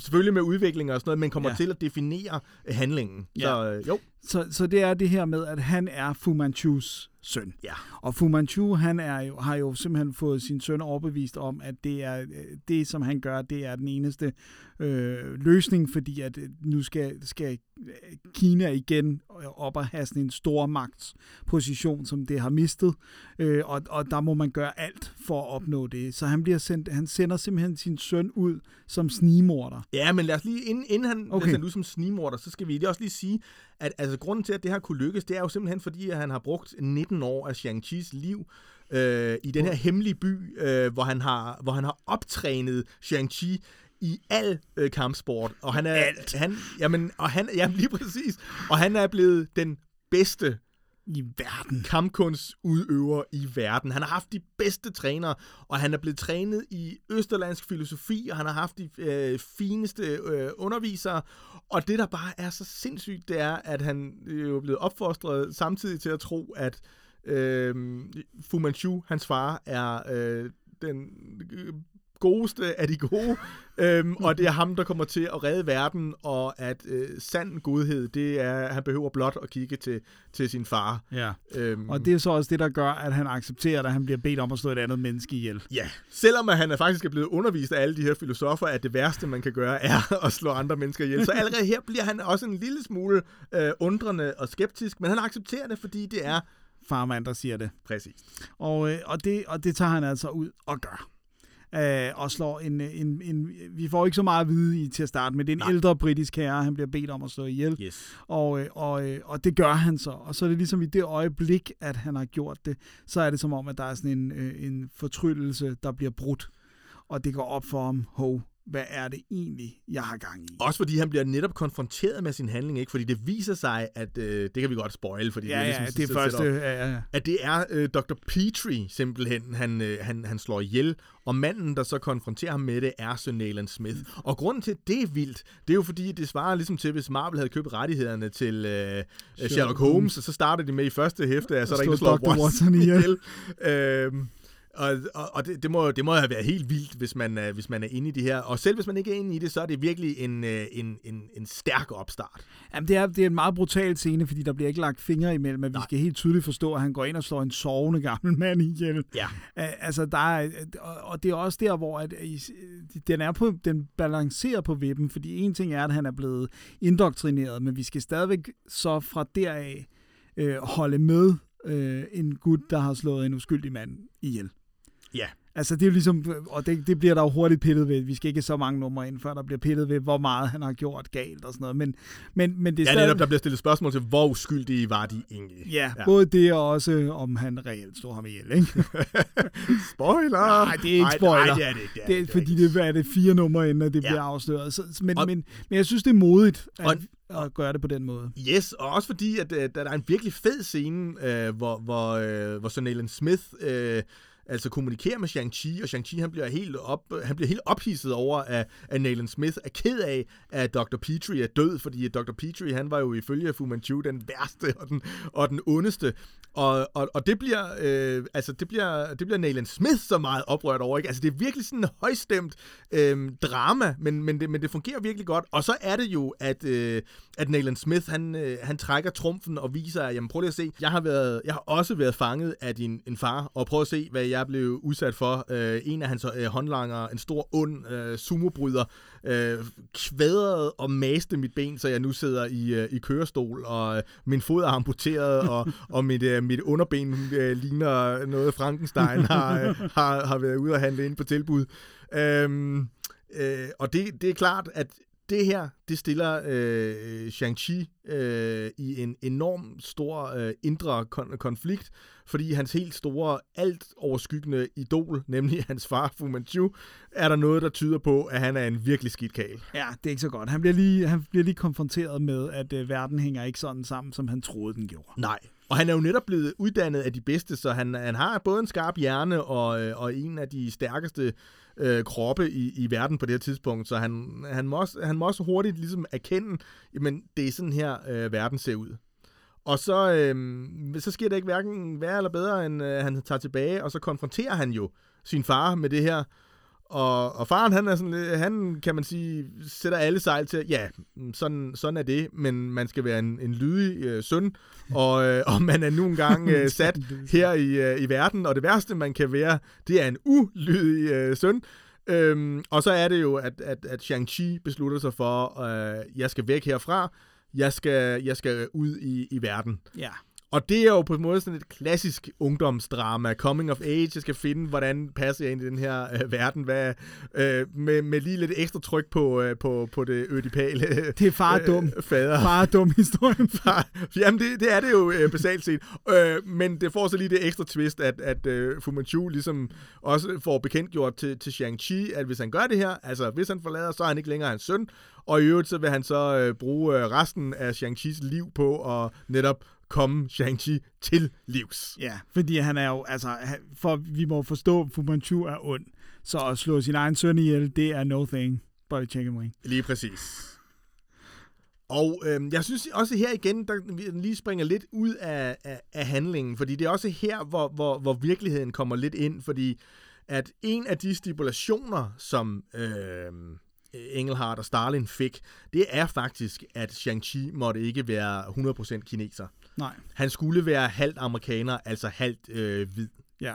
selvfølgelig med udvikling og sådan noget, men kommer Ja. til at definere handlingen. Ja. Så øh, jo, Så, så det er det her med, at han er Fu Manchus søn. ja. Og Fu Manchu, han er jo, har jo simpelthen fået sin søn overbevist om, at det er øh, det, som han gør, det er den eneste øh, løsning, fordi at øh, nu skal, skal øh, Kina igen op og have sådan en stor magtsposition, som det har mistet, øh, og, og der må man gøre alt for at opnå det. Så han, bliver sendt, han sender simpelthen sin søn ud som snigmorder. Ja, men lad os lige, inden, inden han okay. bliver sendt ud som snigmorder, så skal vi lige også lige sige, at altså, grunden til, at det her kunne lykkes, det er jo simpelthen fordi, at han har brugt 19 år af Shang-Chi's liv øh, i den her hemmelige by, øh, hvor, han har, hvor han har optrænet Shang-Chi i al øh, kampsport. Og han er, Alt. Han, jamen, og han, jamen, lige præcis. Og han er blevet den bedste i verden. kampkunstudøver i verden. Han har haft de bedste trænere, og han er blevet trænet i østerlandsk filosofi, og han har haft de øh, fineste øh, undervisere. Og det, der bare er så sindssygt, det er, at han øh, jo er blevet opfostret samtidig til at tro, at øh, Fu Manchu, hans far, er øh, den øh, godeste af de gode, øhm, og det er ham, der kommer til at redde verden, og at øh, sand godhed, det er, han behøver blot at kigge til, til sin far. Ja. Øhm, Og det er så også det, der gør, at han accepterer, at han bliver bedt om at slå et andet menneske ihjel. Ja, selvom at han er faktisk er blevet undervist af alle de her filosofer, at det værste, man kan gøre, er at slå andre mennesker ihjel. Så allerede her bliver han også en lille smule øh, undrende og skeptisk, men han accepterer det, fordi det er Farmand, der siger det. præcis. Og, øh, og, det, og det tager han altså ud og gør. Øh, og slår en, en, en... Vi får ikke så meget at vide i til at starte med. Det er en Nej. Ældre britisk herre, han bliver bedt om at slå ihjel. Yes. Og, øh, og, øh, og det gør han så. Og så er det ligesom i det øjeblik, at han har gjort det, så er det som om, at der er sådan en, øh, en fortryllelse, der bliver brudt. Og det går op for ham, hov, hvad er det egentlig, jeg har gang i? Også fordi han bliver netop konfronteret med sin handling, ikke? Fordi det viser sig, at øh, det kan vi godt spoil, fordi Ja, det er ja, ligesom det er så- første... Ja, ja, ja. at det er øh, Dr. Petrie simpelthen, han, øh, han, han slår ihjel, og manden, der så konfronterer ham med det, er Sir Nayland Smith. Og grunden til, at det er vildt, det er jo fordi, det svarer ligesom til, hvis Marvel havde købt rettighederne til øh, Sherlock, Holmes, og så starter de med i første hæfte, at så er der en, der slå slår Dr. Watson ihjel. ihjel. øhm, og, og, og det, det, må, det må have været helt vildt, hvis man, er, hvis man er inde i det her. Og selv hvis man ikke er inde i det, så er det virkelig en, øh, en, en, en stærk opstart. Jamen, det er, det er en meget brutal scene, fordi der bliver ikke lagt fingre imellem, men vi skal helt tydeligt forstå, at han går ind og slår en sovende gammel mand ihjel. Ja. Altså, der er, og, og det er også der, hvor at, øh, den, er på, den balancerer på vippen, fordi en ting er, at han er blevet indoktrineret, men vi skal stadigvæk så fra deraf øh, holde med øh, en gut, der har slået en uskyldig mand ihjel. Ja. Altså, det er jo ligesom, og det, det bliver der jo hurtigt pillet ved. Vi skal ikke så mange numre ind, før der bliver pillet ved, hvor meget han har gjort galt og sådan noget. Men, men, men det er Ja, stadig- netop, der bliver stillet spørgsmål til, hvor uskyldige var de egentlig? Ja, Ja. både det og også, om han reelt slog ham ihjel, ikke? Spoiler! Nej, det er ikke spoiler. Nej, det er det ikke. Det er, fordi det er det fire numre inden, at det Ja. bliver afsløret. Så, men, Og- men, men jeg synes, det er modigt at, Og- at gøre det på den måde. Yes, og også fordi, at, at der er en virkelig fed scene, øh, hvor, hvor, øh, hvor Sir Nayland Smith øh, altså kommunikerer med Shang-Chi, og Shang-Chi han bliver helt, op, han bliver helt ophidset over, at, at Nalen Smith er ked af, at Dr. Petrie er død, fordi Dr. Petrie, han var jo ifølge Fu Manchu den værste og den, og den ondeste. Og, og, og det bliver, øh, altså det bliver, det bliver Nalen Smith så meget oprørt over, ikke? Altså det er virkelig sådan en højstemt øh, drama, men, men, det, men det fungerer virkelig godt. Og så er det jo, at, øh, at Nalen Smith, han, øh, han trækker trumfen og viser, at jamen prøv lige at se, jeg har, været, jeg har også været fanget af din en far, og prøv at se, hvad jeg blev udsat for. Øh, en af hans øh, håndlanger, en stor ond øh, sumobryder, øh, kvædrede og maste mit ben, så jeg nu sidder i, øh, i kørestol, og øh, min fod er amputeret, og, og mit, øh, mit underben øh, ligner noget Frankenstein har, øh, har, har været ude og handle ind på tilbud. Øhm, Øh, og det, det er klart, at det her, det stiller øh, Shang-Chi øh, i en enorm stor øh, indre kon- konflikt, fordi hans helt store, alt overskyggende idol, nemlig hans far Fu Manchu, er der noget, der tyder på, at han er en virkelig skidt kagel. Ja, det er ikke så godt. Han bliver lige, han bliver lige konfronteret med, at øh, verden hænger ikke sådan sammen, som han troede, den gjorde. Nej. Og han er jo netop blevet uddannet af de bedste, så han, han har både en skarp hjerne og, øh, og en af de stærkeste øh, kroppe i, i verden på det her tidspunkt, så han, han, må også, han må også hurtigt ligesom erkende, men det er sådan her, øh, verden ser ud. Og så, øh, så sker det ikke hverken værre eller bedre, end øh, han tager tilbage, og så konfronterer han jo sin far med det her. Og, og faren, han er sådan, han kan man sige, sætter alle sejl til, ja, sådan, sådan er det, men man skal være en, en lydig øh, søn, og, øh, og man er nu engang øh, sat her i, øh, i verden, og det værste, man kan være, det er en ulydig øh, søn. Øhm, og så er det jo, at, at, at Shang-Chi beslutter sig for, øh, jeg skal væk herfra, jeg skal, jeg skal ud i, i verden. Ja. Og det er jo på en måde sådan et klassisk ungdomsdrama, coming of age. Jeg skal finde, hvordan passer jeg ind i den her øh, verden, hvad, øh, med, med lige lidt ekstra tryk på, øh, på, på det ødipale Det er far dum. fader. Far dum historien. Far. Jamen, det, det er det jo øh, basalt set. Øh, men det får så lige det ekstra twist, at, at øh, Fu Manchu ligesom også får bekendtgjort til, til Shang-Chi, at hvis han gør det her, altså hvis han forlader, så er han ikke længere hans søn. Og i øvrigt, så vil han så øh, bruge øh, resten af Shang-Chis liv på at netop komme Shang-Chi til livs. Ja, fordi han er jo, altså, han, for vi må forstå, at Fu Manchu er ond. Så at slå sin egen søn ihjel, det er no thing. A chicken wing. Lige præcis. Og øh, jeg synes også her igen, der lige springer lidt ud af, af, af handlingen, fordi det er også her, hvor, hvor, hvor virkeligheden kommer lidt ind, fordi at en af de stipulationer, som øh, Engelhardt og Stalin fik, det er faktisk, at Shang-Chi måtte ikke være 100% kineser. Nej. Han skulle være halvt amerikaner, altså halvt øh, hvid. Ja.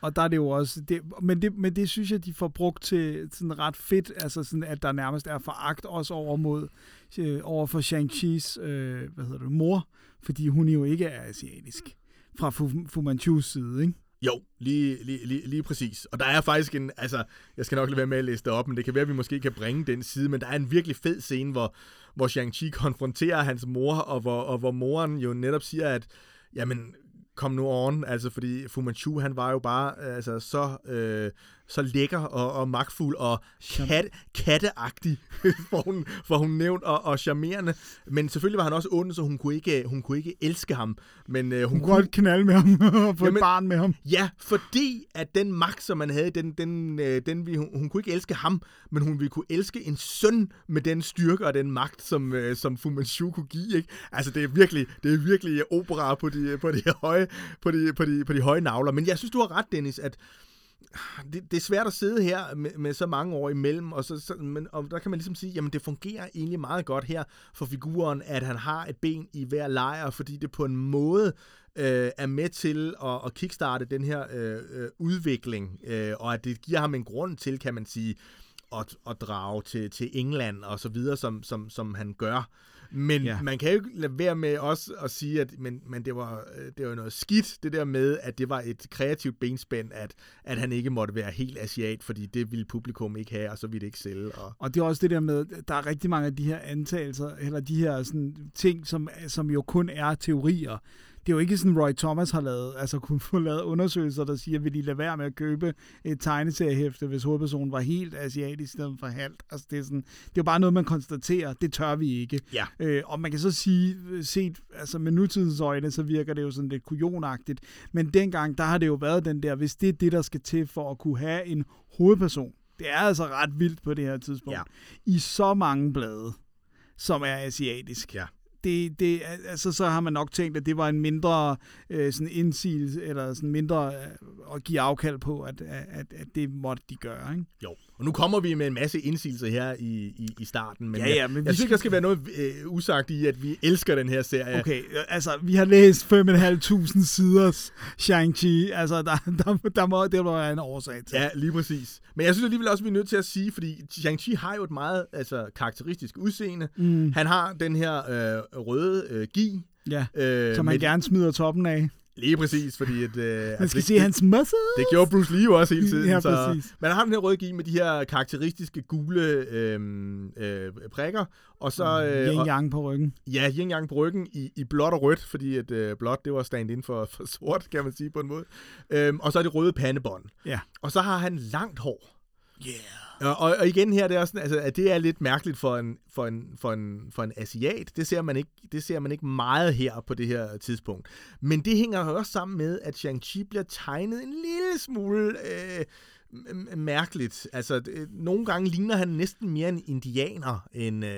Og der er det jo også, det, men, det, men det synes jeg, de får brugt til sådan ret fedt, altså sådan, at der nærmest er foragt også over mod, øh, over for Shang-Chi's, øh, hvad hedder det, mor, fordi hun jo ikke er asiatisk, fra Fu, Fu Manchus side, ikke? Jo, lige, lige, lige, lige præcis. Og der er faktisk en, altså, jeg skal nok lade være med at læse det op, men det kan være, at vi måske kan bringe den side, men der er en virkelig fed scene, hvor, hvor Shang-Chi konfronterer hans mor, og hvor, og hvor moren jo netop siger, at, jamen, kom nu on, altså fordi Fu Manchu, han var jo bare øh, altså, så, øh, så lækker og, og magtfuld og kat, katteagtig, for hun, for hun nævnt, og, og charmerende. Men selvfølgelig var han også ond, så hun kunne ikke, hun kunne ikke elske ham. Men øh, hun, Hun kunne godt knalde med ham og få Jamen- et barn med ham. Ja, fordi at den magt, som man havde, den, den, øh, den vi, hun, hun kunne ikke elske ham, men hun ville kunne elske en søn med den styrke og den magt, som, øh, som Fu Manchu kunne give. Ikke? Altså, det er virkelig, det er virkelig opera på de, på, de høje, på, de, på, de, på de høje navler. Men jeg synes, du har ret, Dennis, at det, det er svært at sidde her med, med så mange år imellem, og, så, så, men, og der kan man ligesom sige, jamen det fungerer egentlig meget godt her for figuren, at han har et ben i hver lejr, fordi det på en måde øh, er med til at, at kickstarte den her øh, øh udvikling, øh, og at det giver ham en grund til, kan man sige, at, at drage til, til England og så videre, som, som, som han gør. Men Ja. man kan jo ikke lade være med også at sige, at men, men det, var, øh, det var noget skidt, det der med, at det var et kreativt benspænd, at, at han ikke måtte være helt asiat, fordi det ville publikum ikke have, og så ville det ikke sælge. Og, Og det er også det der med, der er rigtig mange af de her antagelser, eller de her sådan, ting, som, som jo kun er teorier. Det er jo ikke sådan, Roy Thomas har lavet, altså kunne få lavet undersøgelser, der siger, vil de lade være med at købe et tegneseriehæfte, hvis hovedpersonen var helt asiatisk i stedet for halvt. Altså det er, sådan, det er jo bare noget, man konstaterer. Det tør vi ikke. Ja. Øh, og man kan så sige, set altså med nutidens øjne, så virker det jo sådan lidt kujonagtigt. Men dengang, der har det jo været den der, hvis det er det, der skal til for at kunne have en hovedperson. Det er altså ret vildt på det her tidspunkt. Ja. I så mange blade, som er asiatisk. Ja. Det, det, altså, så har man nok tænkt, at det var en mindre øh, sådan indsigelse, eller sådan mindre øh, at give afkald på, at, at, at det måtte de gøre. Ikke? jo. Og nu kommer vi med en masse indsigelser her i, i, i starten, men, Ja, ja, jeg, men vi jeg synes, skal- der skal være noget øh, usagt i, at vi elsker den her serie. Okay, øh, altså, vi har læst 5.500 siders Shang-Chi. Altså, der, der, der, må, det må være en årsag til. Ja, lige præcis. Men jeg synes alligevel også, vi er nødt til at sige, fordi Shang-Chi har jo et meget altså, karakteristisk udseende. Mm. Han har den her øh, røde øh, gi. ja. Øh, Som man med- gerne smider toppen af. Lige præcis, fordi... At, øh, Man altså, skal det- se hans muscles. Det gjorde Bruce Lee jo også hele tiden. Ja, så præcis. man har den her røde med de her karakteristiske gule øh, øh, prikker, og så... Øh, Yin og, yang på ryggen. ja, yin yang på ryggen i, i blåt og rødt, fordi at øh, blåt, det var stand ind for, for sort, kan man sige på en måde. Øhm, og så er det røde pandebånd. Ja. Og så har han langt hår. Yeah. Og, og, igen her, det er også sådan, altså, at det er lidt mærkeligt for en, for en, for en, for en asiat. Det ser, man ikke, det ser man ikke meget her på det her tidspunkt. Men det hænger også sammen med, at Shang-Chi bliver tegnet en lille smule øh, mærkeligt. Altså, det, nogle gange ligner han næsten mere en indianer end... Øh,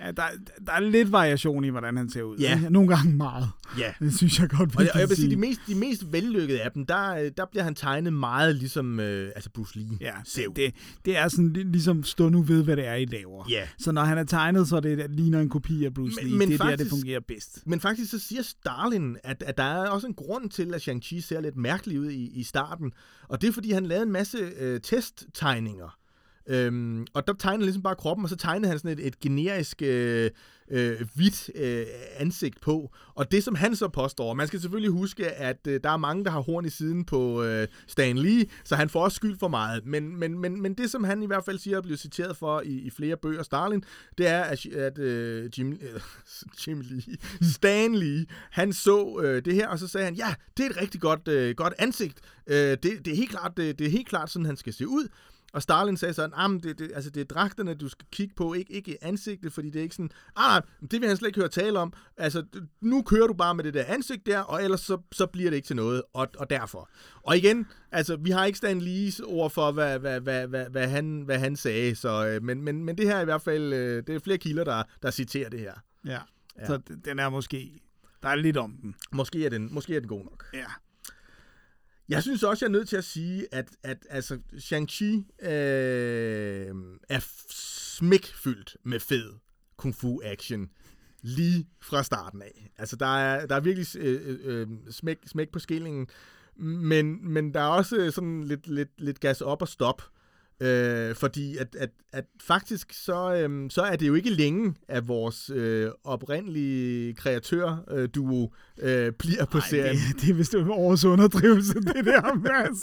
Ja, der, der er lidt variation i, hvordan han ser ud. Ja. ikke? Nogle gange meget. ja. Det synes jeg godt, vi Og, jeg- og jeg vil sige, de mest, de mest vellykkede af dem, der, øh, der bliver han tegnet meget ligesom øh, altså Bruce Lee Ja, ser ud. det, det er sådan lig- ligesom stå nu ved, hvad det er, I laver. Ja. Så når han er tegnet, så er det, det ligner en kopi af Bruce Men- Lee. men det er der, det faktisk- fungerer bedst. Men faktisk så siger Stalin, at, at der er også en grund til, at Shang-Chi ser lidt mærkelig ud i, i starten. Og det er, fordi han lavede en masse øh, testtegninger. Øhm, og der tegnede han ligesom bare kroppen, og så tegnede han sådan et, et generisk øh, øh, hvidt øh, ansigt på. Og det, som han så påstår, man skal selvfølgelig huske, at øh, der er mange, der har horn i siden på øh, Stan Lee, så han får også skyld for meget. Men, men, men, men det, som han i hvert fald siger, er blevet citeret for i, i flere bøger, Stalin, det er, at, at øh, Jim, øh, Jim Lee, Stan Lee, han så øh, det her, og så sagde han, ja, det er et rigtig godt, øh, godt ansigt. Øh, det, det, er helt klart, det, det er helt klart sådan, han skal se ud. Og Stalin sagde sådan, ah, men det, det, altså det er dragterne, du skal kigge på, ikke, ikke ansigtet, fordi det er ikke sådan, ah, det vil han slet ikke høre tale om. Altså, nu kører du bare med det der ansigt der, og ellers så, så bliver det ikke til noget, og, og derfor. Og igen, altså, vi har ikke Stan Lees ord for, hvad, hvad, hvad, hvad, hvad, han, hvad han sagde, så, øh, men, men, men det her er i hvert fald, øh, det er flere kilder, der, der citerer det her. Ja. Ja. Så den er måske... Der er lidt om den. Måske er den, måske er den god nok. Ja. Jeg synes også, jeg er nødt til at sige, at, at altså, Shang-Chi øh, er smækfyldt med fed kung fu action lige fra starten af. Altså, der er, der er virkelig øh, øh, øh smæk, smæk på skillingen, men, men der er også sådan lidt, lidt, lidt gas op og stop. Øh, fordi at, at, at faktisk så, øhm, så er det jo ikke længe, at vores øh, oprindelige kreatør-duo øh, bliver på Ej, serien. det, det er vist års underdrivelse, det der, Mads.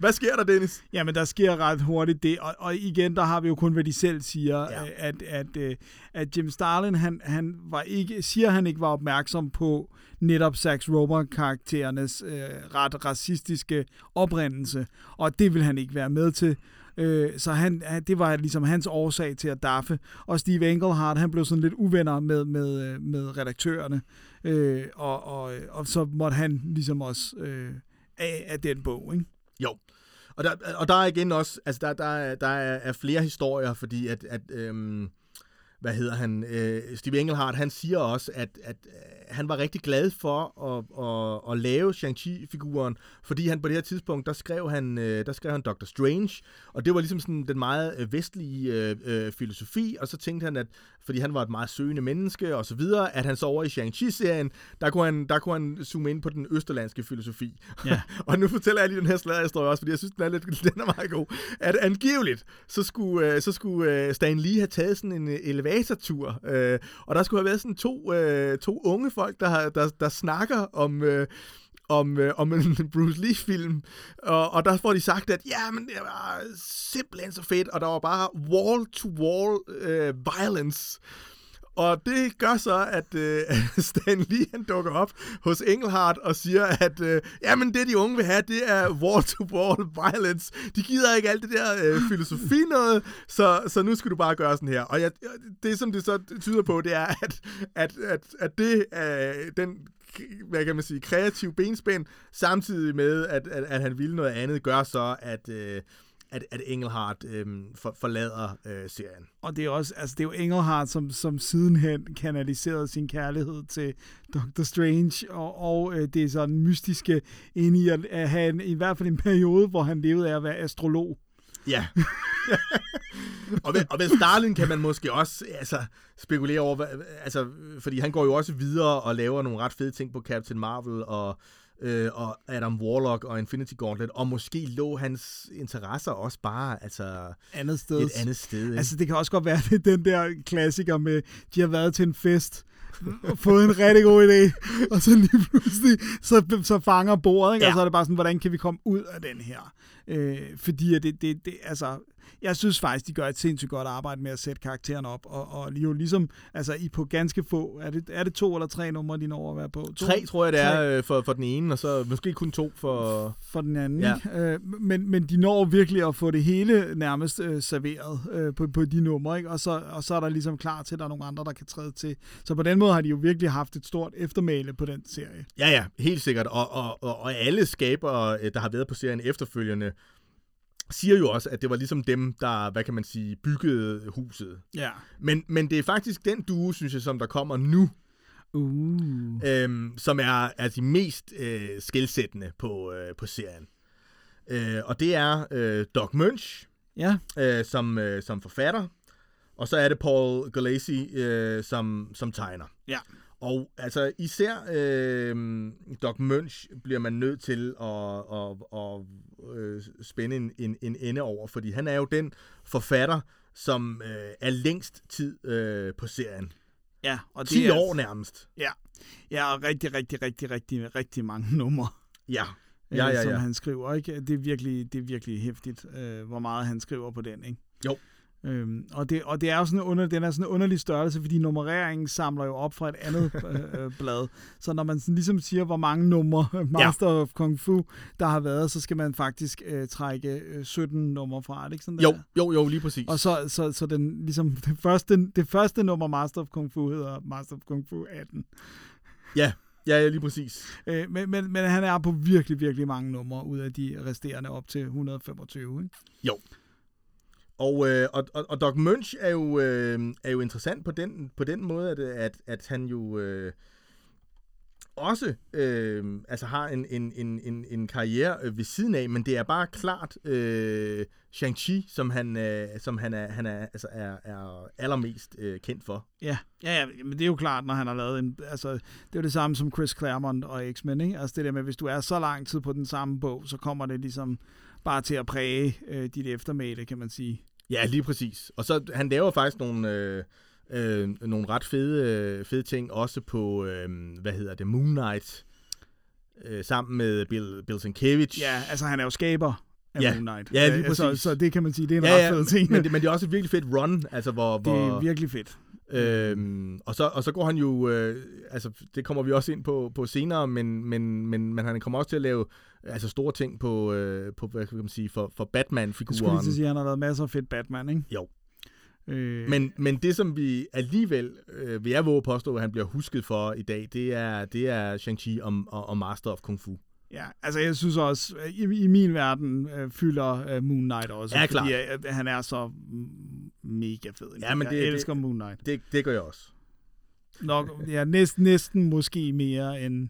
Hvad sker der, Dennis? Jamen, der sker ret hurtigt det, og, og igen, der har vi jo kun, hvad de selv siger, Ja. ja. at, at, at, at Jim Starlin, han, han var ikke, siger, han ikke var opmærksom på netop Sax Rober-karakterernes øh, ret racistiske oprindelse, og det vil han ikke være med til. Øh, så han, det var ligesom hans årsag til at daffe. Og Steve Englehart, han blev sådan lidt uvenner med, med, øh, med redaktørerne, øh, og, og, øh, og så måtte han ligesom også øh, af, af den bog, ikke? Jo. Og der, og der er igen også, altså der, der, der er, er flere historier, fordi at, at øhm, hvad hedder han, øh, Steve Englehart, han siger også, at, at han var rigtig glad for at, at, at lave Shang-Chi-figuren, fordi han på det her tidspunkt, der skrev han, øh, der skrev han Doctor Strange, og det var ligesom sådan den meget øh, vestlige øh, øh, filosofi, og så tænkte han, at fordi han var et meget søgende menneske og så videre, at han så over i Shang-Chi-serien, der kunne han, der kunne han zoome ind på den østerlandske filosofi. Ja. og nu fortæller jeg lige den her sladderhistorie også, fordi jeg synes, den er, lidt, den er meget god. At angiveligt, så skulle, øh, så skulle Stan Lee have taget sådan en elevatortur, øh, og der skulle have været sådan to, øh, to unge folk, der, har- der, der snakker om... Øh, om, øh, om en Bruce Lee-film, og, og der får de sagt, at ja, men det var simpelthen så fedt, og der var bare wall-to-wall øh, violence. Og det gør så, at øh, Stan Lee han dukker op hos Engelhardt og siger, at øh, jamen det de unge vil have, det er wall-to-wall violence. De gider ikke alt det der øh, filosofi noget, så, så nu skal du bare gøre sådan her. Og jeg, det som det så tyder på, det er, at, at, at, at det er den hvad kan man sige, kreativ benspænd, samtidig med, at, at, at han ville noget andet, gør så, at, øh, at, at Engelhardt øh, for, forlader øh, serien. Og det er også, altså det er jo Engelhardt, som, som sidenhen kanaliserede sin kærlighed til Doctor Strange, og, og øh, det er sådan mystiske inde i at, at have en, i hvert fald en periode, hvor han levede af at være astrolog. Ja. og, ved, og ved Starlin kan man måske også altså, spekulere over, altså, fordi han går jo også videre og laver nogle ret fede ting på Captain Marvel og, øh, og Adam Warlock og Infinity Gauntlet, og måske lå hans interesser også bare altså, Andet sted. et andet sted. Ikke? Altså det kan også godt være, det den der klassiker med, de har været til en fest, fået en rigtig god idé, og så lige pludselig, så, så fanger bordet, ikke? Ja. Og så er det bare sådan, hvordan kan vi komme ud af den her? Øh, fordi det, det, det, altså, jeg synes faktisk, de gør et sindssygt godt arbejde med at sætte karakteren op, og, og jo ligesom, altså i på ganske få, er det, er det to eller tre numre, de når at være på? To? Tre, tror jeg, det Tre er øh, for, for den ene, og så måske kun to for... for den anden. Ja. Øh, men, men de når virkelig at få det hele nærmest øh, serveret øh, på, på de numre, ikke? Og, så, og så er der ligesom klar til, at der er nogle andre, der kan træde til. Så på den måde har de jo virkelig haft et stort eftermæle på den serie. Ja, ja, helt sikkert. Og, og, og, og alle skabere, øh, der har været på serien efterfølgende, siger jo også, at det var ligesom dem, der, hvad kan man sige, byggede huset. Ja. Men, men det er faktisk den duo, synes jeg, som der kommer nu, Uh. øhm, som er, er de mest øh, skældsættende på, øh, på serien. Øh, og det er øh, Doc Munch, Ja. øh, som, øh, som forfatter, og så er det Paul Gulacy øh, som, som tegner. Ja. Og altså især øh, Doc Munch bliver man nødt til at, at, at, øh, spænde en, en, en ende over, fordi han er jo den forfatter, som øh, er længst tid øh, på serien. Ja, og 10 er, år nærmest. Ja. ja, og rigtig, rigtig, rigtig, rigtig, rigtig mange numre, Ja. øh, Ja, ja, som ja. han skriver. Ikke? Det, er virkelig, det er virkelig hæftigt, øh, hvor meget han skriver på den. Ikke? Jo. Øhm, og, det, og det er jo sådan en under, den er sådan en underlig størrelse, fordi nummereringen samler jo op fra et andet øh, øh, blad. Så når man sådan ligesom siger, hvor mange numre Master ja. of Kung Fu, der har været, så skal man faktisk øh, trække øh, 17 numre fra. Er det ikke sådan Jo, der? jo, jo, lige præcis. Og så, så, så den, ligesom, det, første, det første nummer Master of Kung Fu hedder Master of Kung Fu 18. Ja, ja, ja, lige præcis. Øh, men, men, men han er på virkelig, virkelig mange numre ud af de resterende op til 125. Ikke? Jo. Og, øh, og, og, og Doc Munch er jo, øh, er jo interessant på den, på den måde, at, at, at han jo øh, også øh, altså har en, en, en, en, en karriere øh, ved siden af, men det er bare klart øh, Shang-Chi, som han, øh, som han, er, han er, altså er, er allermest øh, kendt for. Ja, ja, ja, men det er jo klart, når han har lavet en... Altså, det er jo det samme som Chris Claremont og X-Men, ikke? Altså det der med, hvis du er så lang tid på den samme bog, så kommer det ligesom bare til at præge øh, dit eftermæle, kan man sige. Ja, lige præcis. Og så han laver faktisk nogle, øh, øh, nogle ret fede, øh, fede ting, også på, øh, hvad hedder det, Moon Knight, øh, sammen med Bill, Bill Sienkiewicz. Ja, altså han er jo skaber af Ja. Moon Knight. Ja, lige Øh, så, præcis. så det kan man sige, det er en ja, ret ja, fed ting. men, det, men det er også et virkelig fedt run, altså hvor... det hvor er virkelig fedt. Øhm, og, så, og så går han jo, øh, altså det kommer vi også ind på, på senere, men, men, men, men han kommer også til at lave altså store ting på, øh, på hvad kan man sige, for, for Jeg skulle Batman-figuren. til at sige, at han har lavet masser af fedt Batman, ikke? Jo. Øh, Men, men det, som vi alligevel, øh, vil jeg våge påstå, at han bliver husket for i dag, det er, det er Shang-Chi og, og, og Master of Kung Fu. Ja, altså jeg synes også, i, i min verden øh, fylder øh, Moon Knight også, Ja, fordi klart. øh, han er så mega fed. Ja, men jeg det- elsker Moon Knight. Det, det gør jeg også. Nok, ja, næsten, næsten måske mere end,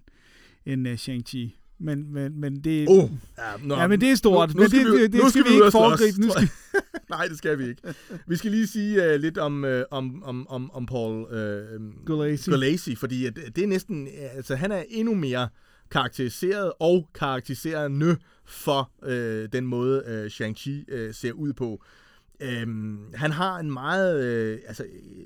end uh, Shang-Chi. Men, men, men det, Oh, ja, nå, ja, men det er stort. Nu, nu men skal det, vi, det, det nu skal, vi ud ikke foregribe. Nu skal. Nej, det skal vi ikke. Vi skal lige sige uh, lidt om, uh, om, om, om, om Paul uh, Gulacy. Gulacy, fordi at det er næsten, altså han er endnu mere karakteriseret og karakteriserende for øh, den måde, øh, Shang-Chi øh, ser ud på. Øhm, han har en meget, øh, altså